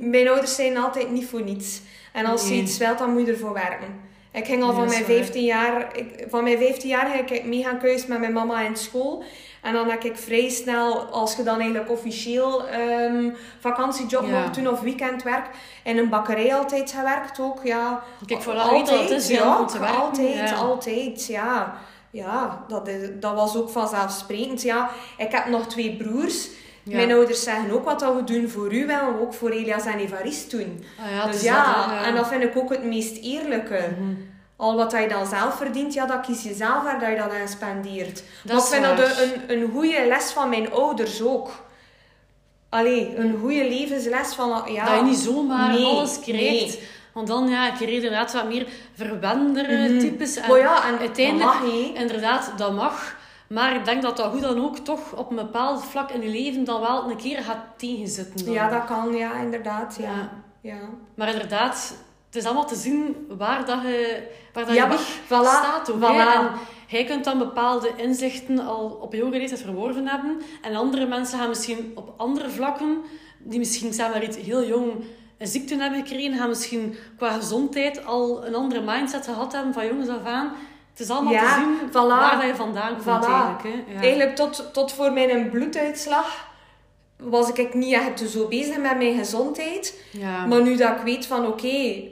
Mijn ouders zijn altijd niet voor niets. En als Nee. je iets wilt, dan moet je ervoor werken. Ik ging al van mijn waar. 15 jaar... Ik, van mijn 15 jaar ging ik mee gaan met mijn mama in school. En dan heb ik vrij snel, als je dan eigenlijk officieel ehm, vakantiejob Ja. mocht doen of weekendwerk, in een bakkerij altijd gewerkt ook, ja. Kijk, dat het is, ja, ja, om te werken, altijd, ja. altijd, ja. Ja, dat, is, dat was ook vanzelfsprekend. Ja, ik heb nog twee broers. Ja. Mijn ouders zeggen ook wat dat we doen voor u, willen we ook voor Elias en Evarist doen. Ah ja, dus dat, ja. en dat vind ik ook het meest eerlijke. Mhm. Al wat je dan zelf verdient, ja, dat kies je zelf waar dat je dat aan spendeert. Dat maar ik is vind dat een, een goede les van mijn ouders ook. Allee, een goede levensles van... Ja, dat je niet zomaar nee, alles krijgt. nee. Want dan ja, krijg je inderdaad wat meer verwendere Mhm. types. En Maar ja, en uiteindelijk, dat mag, hè. inderdaad, dat mag. Maar ik denk dat dat hoe dan ook toch op een bepaald vlak in je leven dan wel een keer gaat tegenzitten. dan. Ja, dat kan, ja, inderdaad. Ja. Ja. Ja. Maar inderdaad, het is allemaal te zien waar, dat je, waar dat Ja, je weg voilà, staat. Ook, voilà. jij kunt dan bepaalde inzichten al op jonge leeftijd verworven hebben. En andere mensen gaan misschien op andere vlakken, die misschien zeg maar iets heel jong een ziekte hebben gekregen, gaan misschien qua gezondheid al een andere mindset gehad hebben van jongens af aan. Het is allemaal Ja, te zien voilà. waar dat je vandaan komt Voilà. eigenlijk. Hè. Ja. Eigenlijk tot, tot voor mijn bloeduitslag was ik niet echt zo bezig met mijn gezondheid. Ja. Maar nu dat ik weet van oké,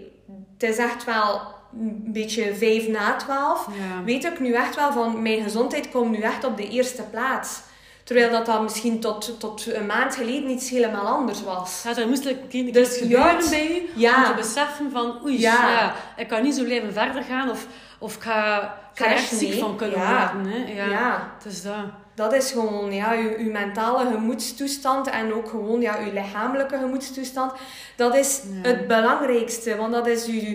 het is echt wel een beetje vijf na twaalf, Ja. weet ik nu echt wel van mijn gezondheid komt nu echt op de eerste plaats. Terwijl dat, dat misschien tot, tot een maand geleden iets helemaal anders was. Ja, er moest een keer Dus gebeuren bij u ja. om te beseffen van oei, Ja. ja. ik kan niet zo blijven verder gaan of, of ik ga, ik ga er echt ziek nee. van kunnen Ja. worden. Hè. Ja. Ja. Het is dat. Dat is gewoon ja, uw, uw mentale gemoedstoestand en ook gewoon ja, uw lichamelijke gemoedstoestand. Dat is Ja. het belangrijkste, want dat is uw,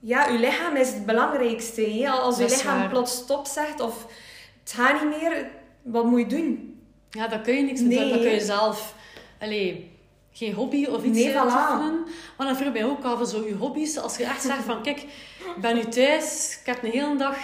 ja, uw lichaam is het belangrijkste. Als uw is lichaam waar. plots stop zegt of het gaat niet meer, wat moet je doen? Ja, dat kun je niks Nee. doen. Dat kun je zelf... Allee, geen hobby of iets Nee, voilà. uitoefenen. Maar dan vroeg mij ook af, zo je hobby's. Als je echt zegt van, kijk, ik ben nu thuis, ik heb een hele dag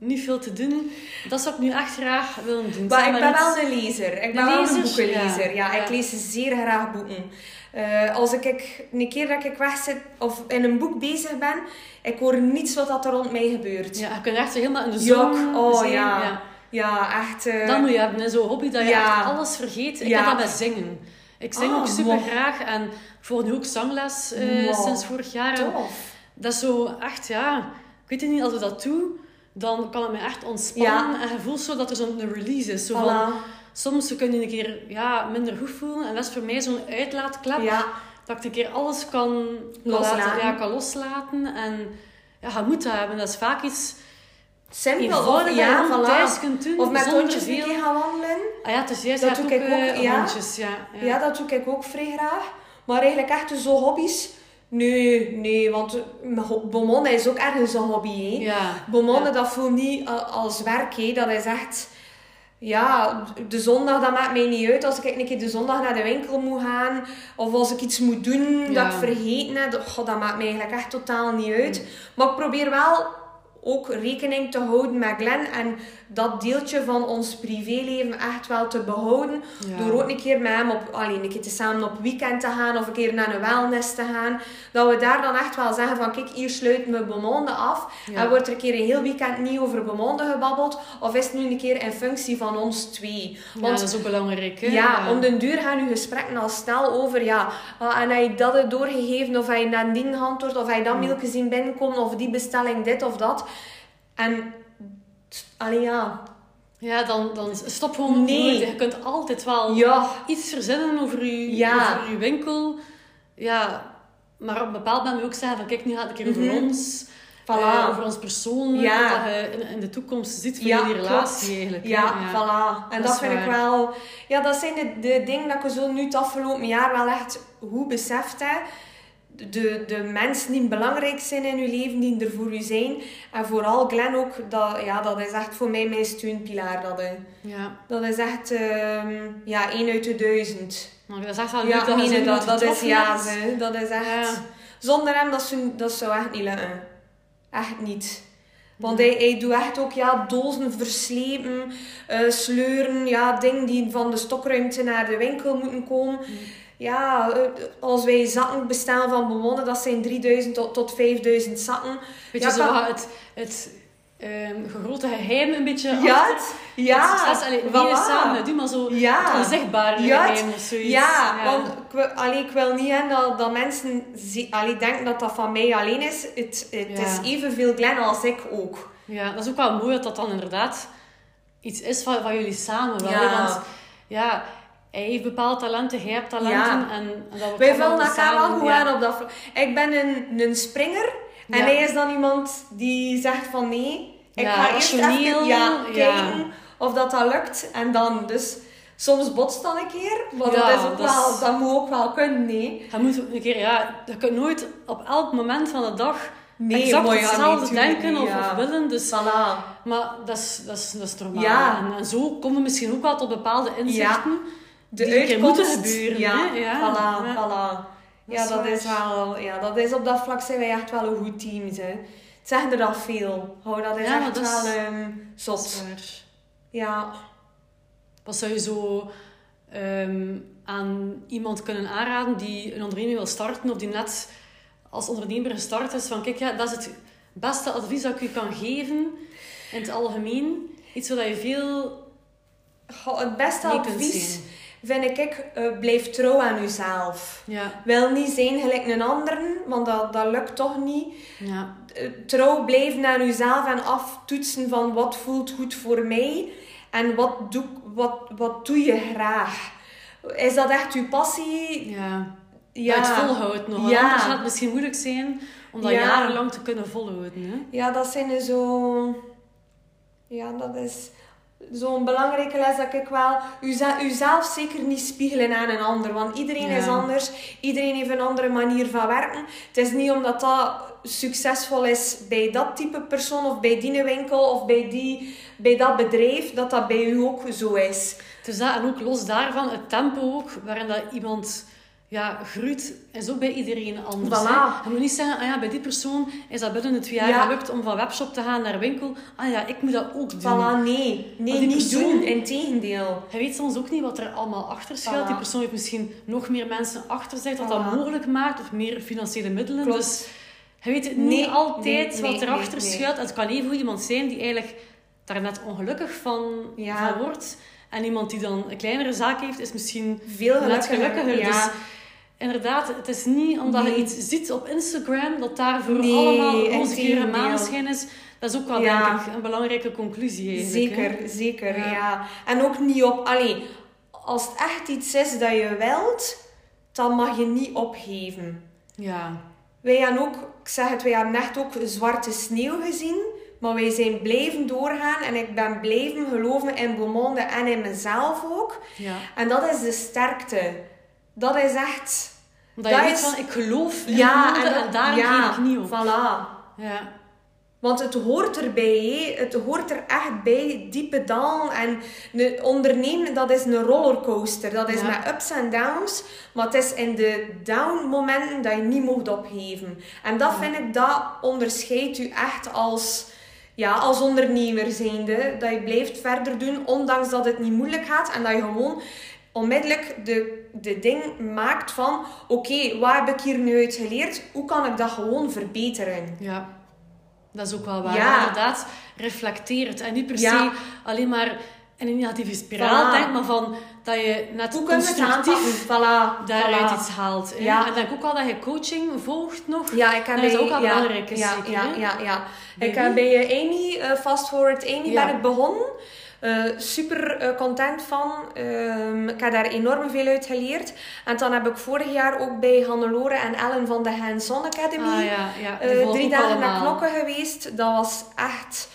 niet veel te doen. Dat zou ik nu echt graag willen doen. Maar ik ben wel een lezer. Ik ben Een wel een lezer? boekenlezer. Ja, ik lees zeer graag boeken. Eh, als ik, ik een keer dat ik weg zit of in een boek bezig ben, ik hoor niets wat dat er rond mij gebeurt. Ja, je kunt echt zo helemaal in de zon oh zijn. ja. Ja, echt... eh, Dat moet je hebben, zo'n hobby dat je Ja. echt alles vergeet. Ik Ja. heb dat met zingen. Ik zing Ah, ook super wow. graag en ik volg nu ook zangles eh, Wow. sinds vorig jaar. Tof. dat is zo echt, ja, ik weet het niet, als ik dat doe, dan kan het me echt ontspannen. En je voelt zo dat er zo'n release is. Zo van, soms kun je een keer ja, minder goed voelen. En dat is voor mij zo'n uitlaatklep. Ja, Dat ik een keer alles kan Loslaten. laten- ja, kan loslaten. En ja, je moet dat hebben. Dat is vaak iets simpel. Of, ja, voilà. thuis kunt doen. Of met hondjes veel... een keer gaan wandelen. Ah ja, is juist. Dat doe ik ook, eh, ja. hondjes. Ja, ja. Ja, dat doe ik ook vrij graag. Maar eigenlijk echt zo hobby's... Nee, nee, want bemonnen is ook ergens een hobby, hè. Ja. Dat voelt niet als werk, hè. Dat is echt... Ja, de zondag, dat maakt mij niet uit. Als ik een keer de zondag naar de winkel moet gaan, of als ik iets moet doen Ja. dat ik vergeten heb, dat, maakt mij eigenlijk echt totaal niet uit. Maar ik probeer wel ook rekening te houden met Glenn en dat deeltje van ons privéleven echt wel te behouden. Ja. Door ook een keer met hem op, alleen een keer te samen op weekend te gaan of een keer naar een wellness te gaan. Dat we daar dan echt wel zeggen van kijk, hier sluiten we bemonden af. Ja. En wordt er een keer een heel weekend niet over bemonden gebabbeld. Of is het nu een keer in functie van ons twee. Ja, Want dat is ook belangrijk. Hè? ja, om den duur gaan uw gesprekken al snel over, ja, ah, en je dat het doorgegeven, of je nadien geantwoord, of je dat Hmm. mailtje zien binnenkomen, of die bestelling dit of dat. En, allee, ja, Ja, dan, dan stop gewoon Nee. nooit. Je kunt altijd wel ja, iets verzinnen over je, Ja. over je winkel. Ja, maar op een bepaald moment ook zeggen van kijk, nu gaat het een keer over Mhm. ons. voilà. eh, over ons persoonlijk. Ja. Wat je in, in de toekomst ziet voor Ja, jullie klopt. relatie eigenlijk. hè. Ja, voilà. En dat vind ik wel... Ja, dat zijn de, de dingen dat ik zo nu het afgelopen jaar wel echt goed beseft heb. De, de mensen die belangrijk zijn in uw leven, die er voor u zijn. En vooral Glenn ook, dat, ja, dat is echt voor mij mijn steunpilaar. Dat. Ja. dat is echt ehm, ja, één uit de duizend. Maar dat is echt wel Ja, dat meen dat, is ja, ze. Dat is echt... Ja. Zonder hem, dat zou, dat zou echt niet lukken. Echt niet. Want hij, hij doet echt ook ja, dozen verslepen, eh, sleuren, ja, dingen die van de stokruimte naar de winkel moeten komen. Ja, eh, als wij zakken bestellen van bewonnen, dat zijn 3000 tot, tot 5000 zakken. Weet Ja, je, zo kan- wat het, het ehm, grote geheim een beetje Ja, achter. ja, Het succes, allee, niet samen, doe maar zo Ja. het onzichtbare Ja, geheim of zoiets. Ja, want ik wil, allee, ik wil niet dat, dat mensen allee, denken dat dat van mij alleen is. Het, het Ja. is evenveel Glenn als ik ook. Ja, dat is ook wel mooi dat dat dan inderdaad iets is van, van jullie samen wel. Ja. Want ja, hij heeft bepaalde talenten, jij hebt talenten. Ja. En, en dat wordt Wij vullen elkaar wel goed aan op dat vlak. Ik ben een, een springer en Ja. hij is dan iemand die zegt van nee, ik Ja, ga eerst even ja, ja. kijken of dat, dat lukt. En dan, dus soms botst dan een keer, maar dat, is ook wel, dat moet ook wel kunnen, nee. Je moet ook een keer, ja, je kunt nooit op elk moment van de dag Nee, exact ja, hetzelfde nee, denken of, willen. Dus, Voilà. maar dat is, dat is, dat is normaal. Ja. En, en zo komen we misschien ook wel tot bepaalde inzichten. De Die uitkomst, gebeuren, Ja, hè? Ja, voilà, ja. voilà. Ja, dat is wel... Ja, dat is op dat vlak zijn wij echt wel een goed team, hè. Het zeggen er al veel. Oh, dat is Ja, echt dat wel ehm, zot. Ja. Wat zou je zo ehm, aan iemand kunnen aanraden die een onderneming wil starten of die net als ondernemer gestart is? Van kijk, ja, dat is het beste advies dat ik u kan geven in het algemeen. Iets waar je veel Goh, het beste advies zien. Vind ik, eh, blijf trouw aan uzelf. Ja, Wil niet zijn gelijk een ander, want dat, dat lukt toch niet. ja, Eh, Trouw blijven aan uzelf en aftoetsen van wat voelt goed voor mij en wat doe, wat, wat doe je graag. Is dat echt uw passie? ja. Ja, Dat het volhoudt nog. Ja. Anders gaat het misschien moeilijk zijn om dat Ja. jarenlang te kunnen volhouden. Hè? ja dat zijn er zo... Ja, dat is zo'n belangrijke les dat ik wel... Uzelf, zeker niet spiegelen aan een ander, want iedereen Ja. is anders. Iedereen heeft een andere manier van werken. Het is niet omdat dat succesvol is bij dat type persoon of bij die winkel of bij, die, bij dat bedrijf, dat dat bij u ook zo is. Dus dat, en ook los daarvan, het tempo ook, waarin dat iemand ja, groeit, is ook bij iedereen anders. Voilà. Je moet niet zeggen, ah ja, bij die persoon is dat binnen het twee jaar Ja. gelukt om van webshop te gaan naar winkel. Ah ja, ik moet dat ook doen. Voilà, nee. Nee, die niet persoon- doen. Integendeel. Je weet soms ook niet wat er allemaal achter schuilt. Voilà. Die persoon heeft misschien nog meer mensen achter zich dat dat mogelijk maakt, of meer financiële middelen. Klopt. Dus je weet Nee, niet altijd nee, wat nee, erachter schuilt. Het kan even goed iemand zijn die eigenlijk daar net ongelukkig van, Ja. van wordt. En iemand die dan een kleinere zaak heeft, is misschien Veel net gelukkiger. gelukkiger. Ja. Dus inderdaad, het is niet omdat Nee. je iets ziet op Instagram dat daarvoor Nee, allemaal en integendeel. maneschijn is. Dat is ook wel, Ja. denk ik, een belangrijke conclusie eigenlijk. hè. Zeker, zeker, Ja. ja. En ook niet op... Allee, als het echt iets is dat je wilt, dan mag je niet opgeven. Ja. Wij hebben ook, ik zeg het, wij hebben echt ook zwarte sneeuw gezien. Maar wij zijn blijven doorgaan en ik ben blijven geloven in Beaumonde en in mezelf ook. ja. En dat is de sterkte. Dat is echt... Dat je is- van, ik geloof in Ja, en, dat- ja, geef ik niet op. Voilà. Ja. Want het hoort erbij, het hoort er echt bij, diepe dalen. En ondernemen, dat is een rollercoaster. Dat is Ja. met ups en downs. Maar het is in de down momenten dat je niet mocht opgeven. En dat vind ik, dat onderscheidt u echt als, ja, als ondernemer zijnde. Dat je blijft verder doen, ondanks dat het niet moeilijk gaat. En dat je gewoon onmiddellijk de, de ding maakt van... Oké, wat heb ik hier nu uit geleerd? Hoe kan ik dat gewoon verbeteren? Ja, dat is ook wel waar. Ja. Inderdaad, reflecteer het. En niet per Ja. se alleen maar in een negatieve spiraal Voilà. maar van dat je net Hoe constructief Voilà. daaruit voilà. iets haalt. hè. Ja. En denk ook wel dat je coaching volgt nog. Ja, ik heb Dat is bij, ook wel ja, belangrijk, is ja, zeker, ja, ja, Ik wie? heb bij eh, Amy, eh, Fast Forward Amy, ben ik begonnen. Eh, super eh, content van. Ehm, ik heb daar enorm veel uit geleerd. En dan heb ik vorig jaar ook bij Hannelore en Ellen van de Hands On Academy Ah ja, ja. Die eh, drie dagen allemaal. knokken geweest. Dat was echt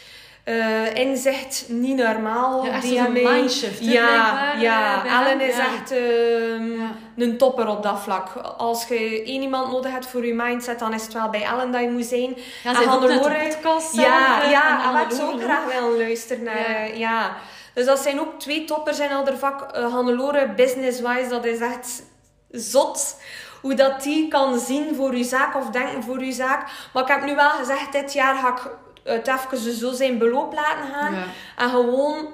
eh, inzicht niet normaal. Ja, Die mij- mindshift, Ja, ja. eh, Ellen hem. is Ja. echt ehm, Ja. een topper op dat vlak. Als je één iemand nodig hebt voor je mindset, dan is het wel bij Ellen dat je moet zijn. Ja, En zij doet net de Hannelore- podcast Ja, ja, en en wat ik zou ook graag willen luisteren naar. Ja. eh, Ja. Dus dat zijn ook twee toppers in elk vak. Uh, Hannelore, business-wise, dat is echt zot. Hoe dat die kan zien voor je zaak of denken voor je zaak. Maar ik heb nu wel gezegd, dit jaar ga ik het even zo zijn beloop laten gaan. Ja. En gewoon,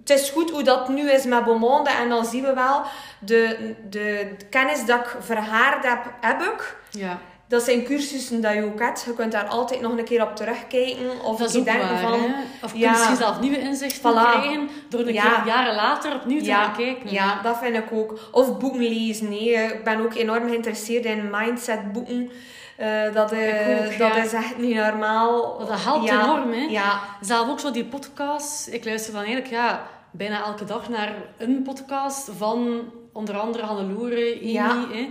het is goed hoe dat nu is met Beaumonde. En dan zien we wel, de, de kennis dat ik verhaard heb, heb ik. Ja, Dat zijn cursussen dat je ook hebt. Je kunt daar altijd nog een keer op terugkijken. Of dat is denken waar. van... hè. Of kun je misschien zelf nieuwe inzichten Voilà. krijgen door een Ja. keer jaren later opnieuw te gaan kijken. ja, dat vind ik ook. Of boeken lezen. Nee. Ik ben ook enorm geïnteresseerd in mindset boeken. Eh, dat ook, dat ja. is echt niet normaal. Dat helpt ja. enorm, hè. Ja, Zelf ook zo die podcast. Ik luister dan eigenlijk ja, bijna elke dag naar een podcast van onder andere Hannelore, Amy. Ja. Hè.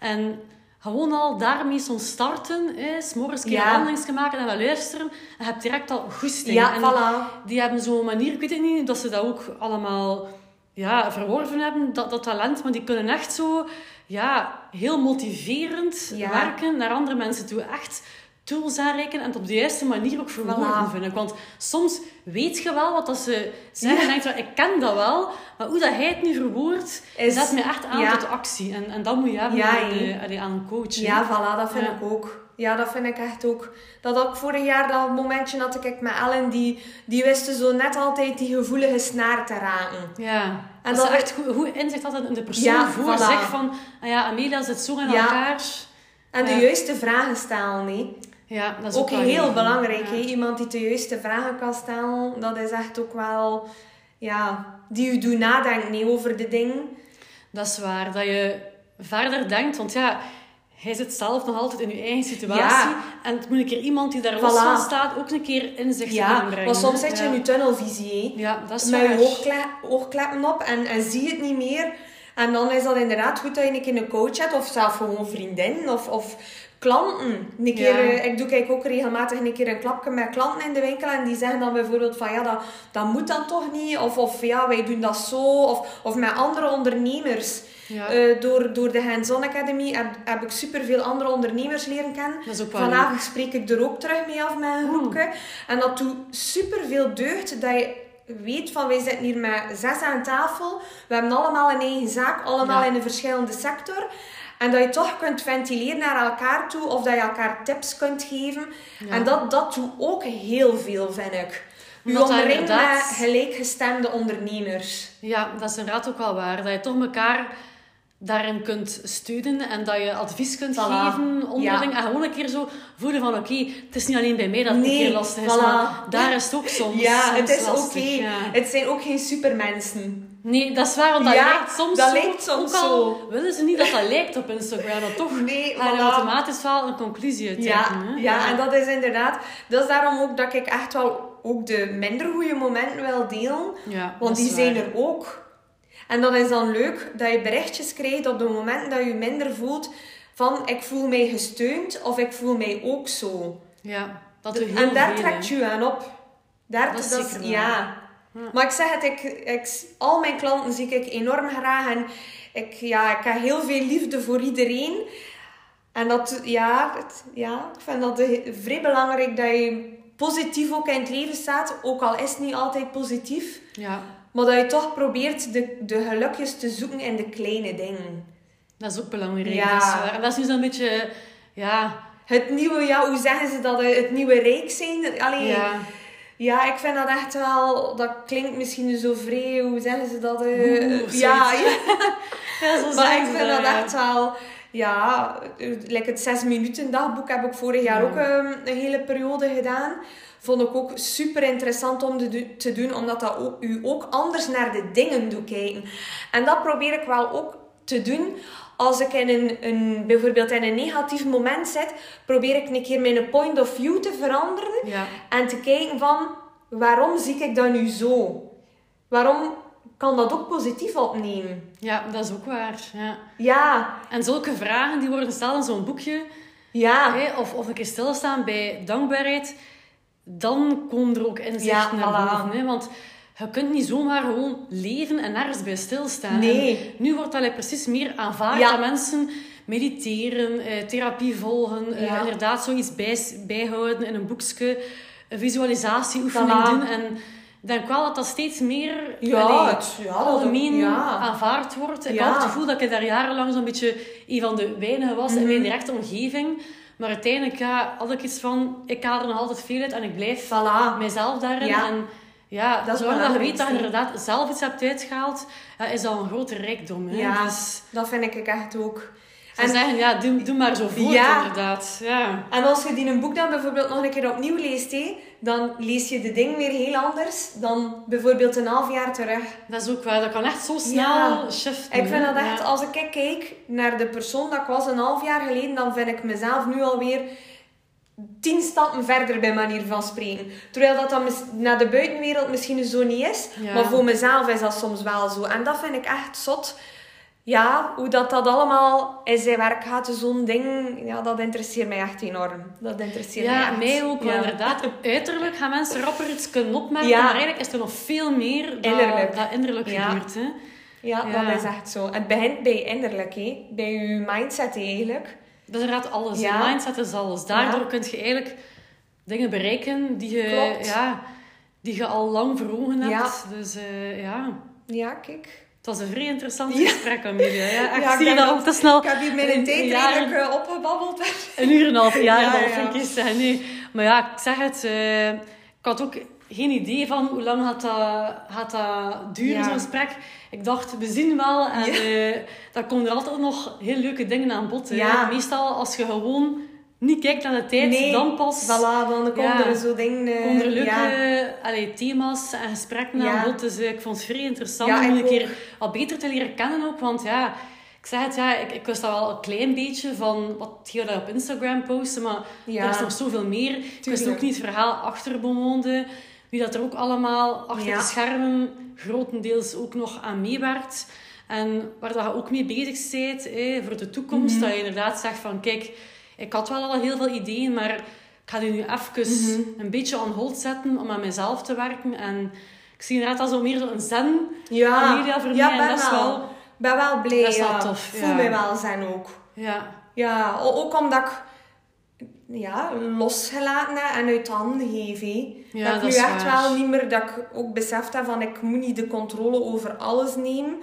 En gewoon al daarmee zo'n starten. Hè. S'morgens een keer Ja. maken en wel luisteren. En je hebt direct al goesting. ja en voilà. die hebben zo'n manier, ik weet het niet, dat ze dat ook allemaal ja, verworven hebben, dat, dat talent. Maar die kunnen echt zo ja, heel motiverend Ja. werken naar andere mensen toe. Echt tools aanreiken en het op de juiste manier ook verwoorden, Voilà. vind ik. Want soms weet je wel wat dat ze zeggen Ja. en denkt ik ken dat wel. Maar hoe dat hij het nu verwoordt, Is- zet me echt aan ja. tot actie. En, en dat moet je hebben aan, de- aan een coach. Ja, voilà, dat vind ik ook. Ja, dat vind ik echt ook. Dat had ik vorig jaar, dat momentje had ik met Ellen, die, die wisten zo net altijd die gevoelige snaar te raken. Ja, En dat dat echt goed, goed inzicht had in de persoon Ja, voor voilà. zich van, ah ja, Amelia zit zo in Ja. elkaar. En de Ja. juiste vragen stellen, nee. Ja, dat is Ook wel heel belangrijk, hè? Iemand die de juiste vragen kan stellen, dat is echt ook wel... Ja, die u doet nadenken nee, over de dingen. Dat is waar, dat je verder denkt, want ja, hij zit zelf nog altijd in je eigen situatie. Ja. En het moet een keer iemand die daar los Voilà. van staat ook een keer inzicht Ja, inbrengen. maar soms hè. zit je ja. in je tunnelvisie? Ja, dat is met waar. je oogkleppen op en, en zie het niet meer. En dan is dat inderdaad goed dat je een keer een coach hebt, of zelf gewoon vriendinnen of, of klanten. Een keer, Ja. eh, ik doe kijk ook regelmatig een keer een klapje met klanten in de winkel en die zeggen dan bijvoorbeeld van ja, dat, dat moet dan toch niet. Of, of ja, wij doen dat zo. Of, of met andere ondernemers. Ja. Eh, door, door de Hands-On Academy heb, heb ik superveel andere ondernemers leren kennen. Vanavond spreek ik er ook terug mee af met een groepje. En dat doet superveel deugd dat je weet van wij zitten hier met zes aan tafel. We hebben allemaal een eigen zaak, allemaal Ja. in een verschillende sector. En dat je toch kunt ventileren naar elkaar toe of dat je elkaar tips kunt geven. Ja. En dat, dat doet ook heel veel, vind ik. Dat omringt met gelijkgestemde ondernemers. Ja, dat is inderdaad ook wel waar. Dat je toch elkaar daarin kunt steunen en dat je advies kunt Voilà. geven onderling. Ja. En gewoon een keer zo voelen van, oké, het is niet alleen bij mij dat het Nee, een keer lastig is, voilà. maar daar is het ook soms Ja, soms het is oké. ja. Het zijn ook geen supermensen. Nee, dat is waar, want dat Ja, lijkt soms dat zo. lijkt soms ook al zo. willen ze niet dat dat lijkt op Instagram, dan toch Nee, voilà. automatisch wel een conclusie uit Ja, ja, en dat is inderdaad... Dat is daarom ook dat ik echt wel ook de minder goede momenten wil delen. Want dat die zijn waar. er ook. En dat is dan leuk dat je berichtjes krijgt op de momenten dat je minder voelt van ik voel mij gesteund of ik voel mij ook zo. Ja, dat heel en daar trekt je aan op. Daar, Dat is dat ja. Maar ik zeg het, ik, ik, al mijn klanten zie ik enorm graag en ik, ja, ik heb heel veel liefde voor iedereen. En dat, ja, het, ja ik vind dat vrij belangrijk dat je positief ook in het leven staat, ook al is het niet altijd positief. Ja, Maar dat je toch probeert de, de gelukjes te zoeken in de kleine dingen. dat is ook belangrijk. Ja. Dat is dat is nu zo'n beetje... Ja, Het nieuwe, ja, hoe zeggen ze dat? Het nieuwe rijk zijn. Allee, ja. ja. ik vind dat echt wel... Dat klinkt misschien zo vrij, hoe zeggen ze dat? Oeh, ja, ja, ja zo maar ik vind dat ja. echt wel... Ja, eh, like het 6 minuten dagboek heb ik vorig jaar Ja. ook ehm, een hele periode gedaan. Vond ik ook super interessant om te, do- te doen, omdat dat ook, u ook anders naar de dingen doet kijken. En dat probeer ik wel ook te doen. Als ik in een, een, bijvoorbeeld in een negatief moment zit, probeer ik een keer mijn point of view te veranderen. Ja. En te kijken van, waarom zie ik dat nu zo? Waarom kan dat ook positief opnemen? ja, dat is ook waar. Ja. Ja, En zulke vragen die worden gesteld in zo'n boekje, ja. of, of een keer stilstaan bij dankbaarheid, dan komen er ook inzichten Ja, naar voilà. boven. Hè? Want je kunt niet zomaar gewoon leven en nergens bij stilstaan. Nee. Nu wordt dat precies meer aanvaard Ja. dat mensen mediteren, eh, therapie volgen, eh, inderdaad zoiets bij, bijhouden in een boekje, een visualisatieoefening Voilà. doen. En ik denk wel dat dat steeds meer Ja, allee, het- ja, dat- algemeen ja. aanvaard wordt. Ik had het gevoel dat ik daar jarenlang zo'n beetje een van de weinigen was in Mhm. mijn directe omgeving. Maar uiteindelijk ja, had ik iets van, ik haal er nog altijd veel uit en ik blijf Voilà. mijzelf daarin. Ja. En ja, Dat is zolang dat je weet dat je inderdaad zelf iets hebt uitgehaald, is dat een grote rijkdom. Hè? Ja, Dus dat vind ik echt ook. ze zeggen, ja, doe, doe maar zo voort Ja. inderdaad. Ja. En als je die een boek dan bijvoorbeeld nog een keer opnieuw leest, hé, dan lees je de dingen weer heel anders dan bijvoorbeeld een half jaar terug. Dat is ook waar, dat kan echt zo snel Ja. shiften. Ik vind dat echt, Ja. als ik kijk naar de persoon dat ik was een half jaar geleden, dan vind ik mezelf nu alweer tien stappen verder bij manier van spreken. Terwijl dat, mis- naar de buitenwereld misschien zo niet is, Ja. maar voor mezelf is dat soms wel zo. En dat vind ik echt zot. Ja, hoe dat, dat allemaal in zijn werk gaat, zo'n ding, ja, dat interesseert mij echt enorm. Dat interesseert mij Ja, echt. mij ook. wel Ja. Inderdaad, uiterlijk gaan mensen rapper iets kunnen opmerken, Ja. maar eigenlijk is er nog veel meer dat Innerlijk. dat innerlijk gebeurt. Hè. Ja, dat is echt zo. Het begint bij innerlijk, hè. bij je mindset eigenlijk. Dat is inderdaad alles. Je mindset is alles. Daardoor kun je eigenlijk dingen bereiken die je, Klopt. ja, die je al lang voor ogen hebt. Dus eh, ja, Ja, kijk. Het was een vrij interessant Ja. gesprek, Amelia. Ja, ik zie dat ook te snel. Ik heb hier mijn een tijd redelijk eh, opgebabbeld. Een uur en een half jaar, Ja, dat ja. ik. Nee. Maar ja, ik zeg het, eh, ik had ook geen idee van hoe lang gaat dat, gaat dat duren, zo'n gesprek. Ik dacht, we zien wel. En eh, dan komen er altijd nog heel leuke dingen aan bod. Meestal als je gewoon niet kijkt naar de tijd, Nee, dan pas Voilà, dan komen Ja. er zo dingen... eh, komen er leuke ja. allee, thema's en gesprekken aan bod. Dus eh, ik vond het vrij interessant om een keer wat beter te leren kennen ook. Want ja, ik zeg het, ja, ik, ik wist dat wel een klein beetje van wat je dat op Instagram posten, maar er is nog zoveel meer. Ik wist ook niet het verhaal achter Beaumonde, wie dat er ook allemaal achter de schermen grotendeels ook nog aan meewerkt. En waar dat je ook mee bezig bent voor de toekomst. Mhm. Dat je inderdaad zegt van, kijk, ik had wel al heel veel ideeën, maar ik ga die nu even Mhm. een beetje on hold zetten om aan mezelf te werken. En ik zie inderdaad als zo meer zo een zen Ja, Amelia voor ja mij. En ben dat is wel. ben wel blij, Dat is wel ja. tof, Voel mij wel zijn ook. Ja, Ja, ook omdat ik ja, losgelaten heb en uit de handen geef. Ja, dat ik nu echt waar. wel niet meer, dat ik ook beseft heb van ik moet niet de controle over alles nemen.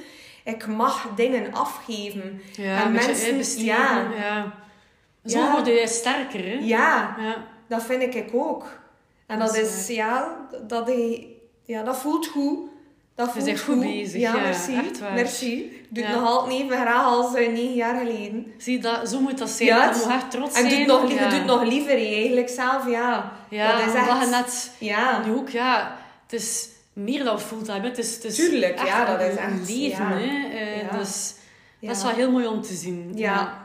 Ik mag dingen afgeven. ja En mensen- ja. Ja. Zo Ja. word je sterker, hè? Ja, Ja. dat vind ik ook. En Dat dat, is ja, dat, ja, dat voelt goed. Dat voelt bent goed bezig, Ja, ja, merci. Merci. Ik doe het nog altijd even graag als eh, negen jaar geleden. Zie, dat, zo moet dat zijn. Ja, je mag echt trots En zijn. doet, nog, je doet nog liever eigenlijk zelf, ja. Ja, dat is echt... je net... Ja. Nu ook, ja, het is meer dan fulltime. Het is, het is Tuurlijk, ja, dat is echt, leven. Hè. Ja. Dus dat is wel heel mooi om te zien. Ja.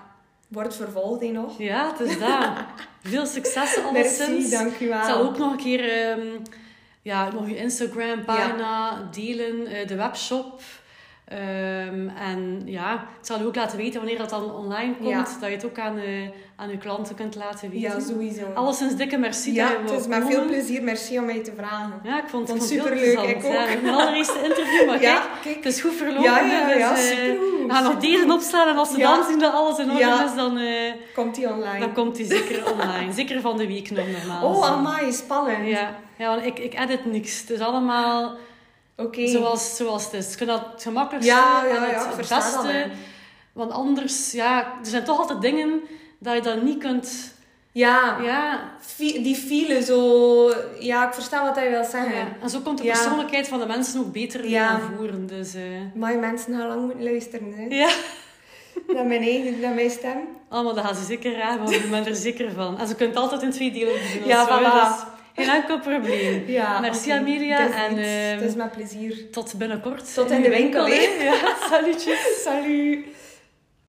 Wordt vervolgd, hè, nog. Ja, het is dat. Veel succes alleszins. Merci, dank u wel. Ik zal ook nog een keer ehm, ja, nog je Instagram-pagina delen, eh, de webshop. Ehm, en ja, ik zal u ook laten weten wanneer dat dan online komt, Ja. dat je het ook aan, eh, aan uw klanten kunt laten weten. Ja, sowieso. Alleszins dikke merci ja, het is met veel plezier. Merci om mij te vragen. Ja, ik vond het, Vond ik vond het heel superleuk, plezant. ik ook. Ja, mijn allereerste interview, maar Ja, kijk, kijk. het is goed verlopen. Ja, ja, dus, ja, eh, supergoed, We gaan nog deze opslaan en als ze dan zien dat alles in orde is, dan, eh, Komt die online? dan komt die zeker online. Zeker van de week nog normaal. Oh, amai, spannend. Ja, ja want ik, ik edit niks. Het is allemaal Zoals, zoals het is. Ik vind dat het gemakkelijkste Ja, het, dat, want anders, ja, er zijn toch altijd dingen dat je dan niet kunt... Ja, Ja, die file zo... Ja, ik versta wat hij wil zeggen. ja. En zo komt de persoonlijkheid van de mensen ook beter naar voren. Dus, eh, Maar je mensen gaan lang moeten luisteren, hè. ja. Naar mijn eigen, naar mijn stem. Allemaal, dat gaan ze zeker raar, want ik ben er zeker van. En ze kunt altijd in twee delen doen. Ja, voilà. dus geen enkel probleem. Ja, Merci oké. Amelia. En iets. ehm, Het is met plezier. tot binnenkort. Tot in de winkel, hè. Ja, salutjes. Salut.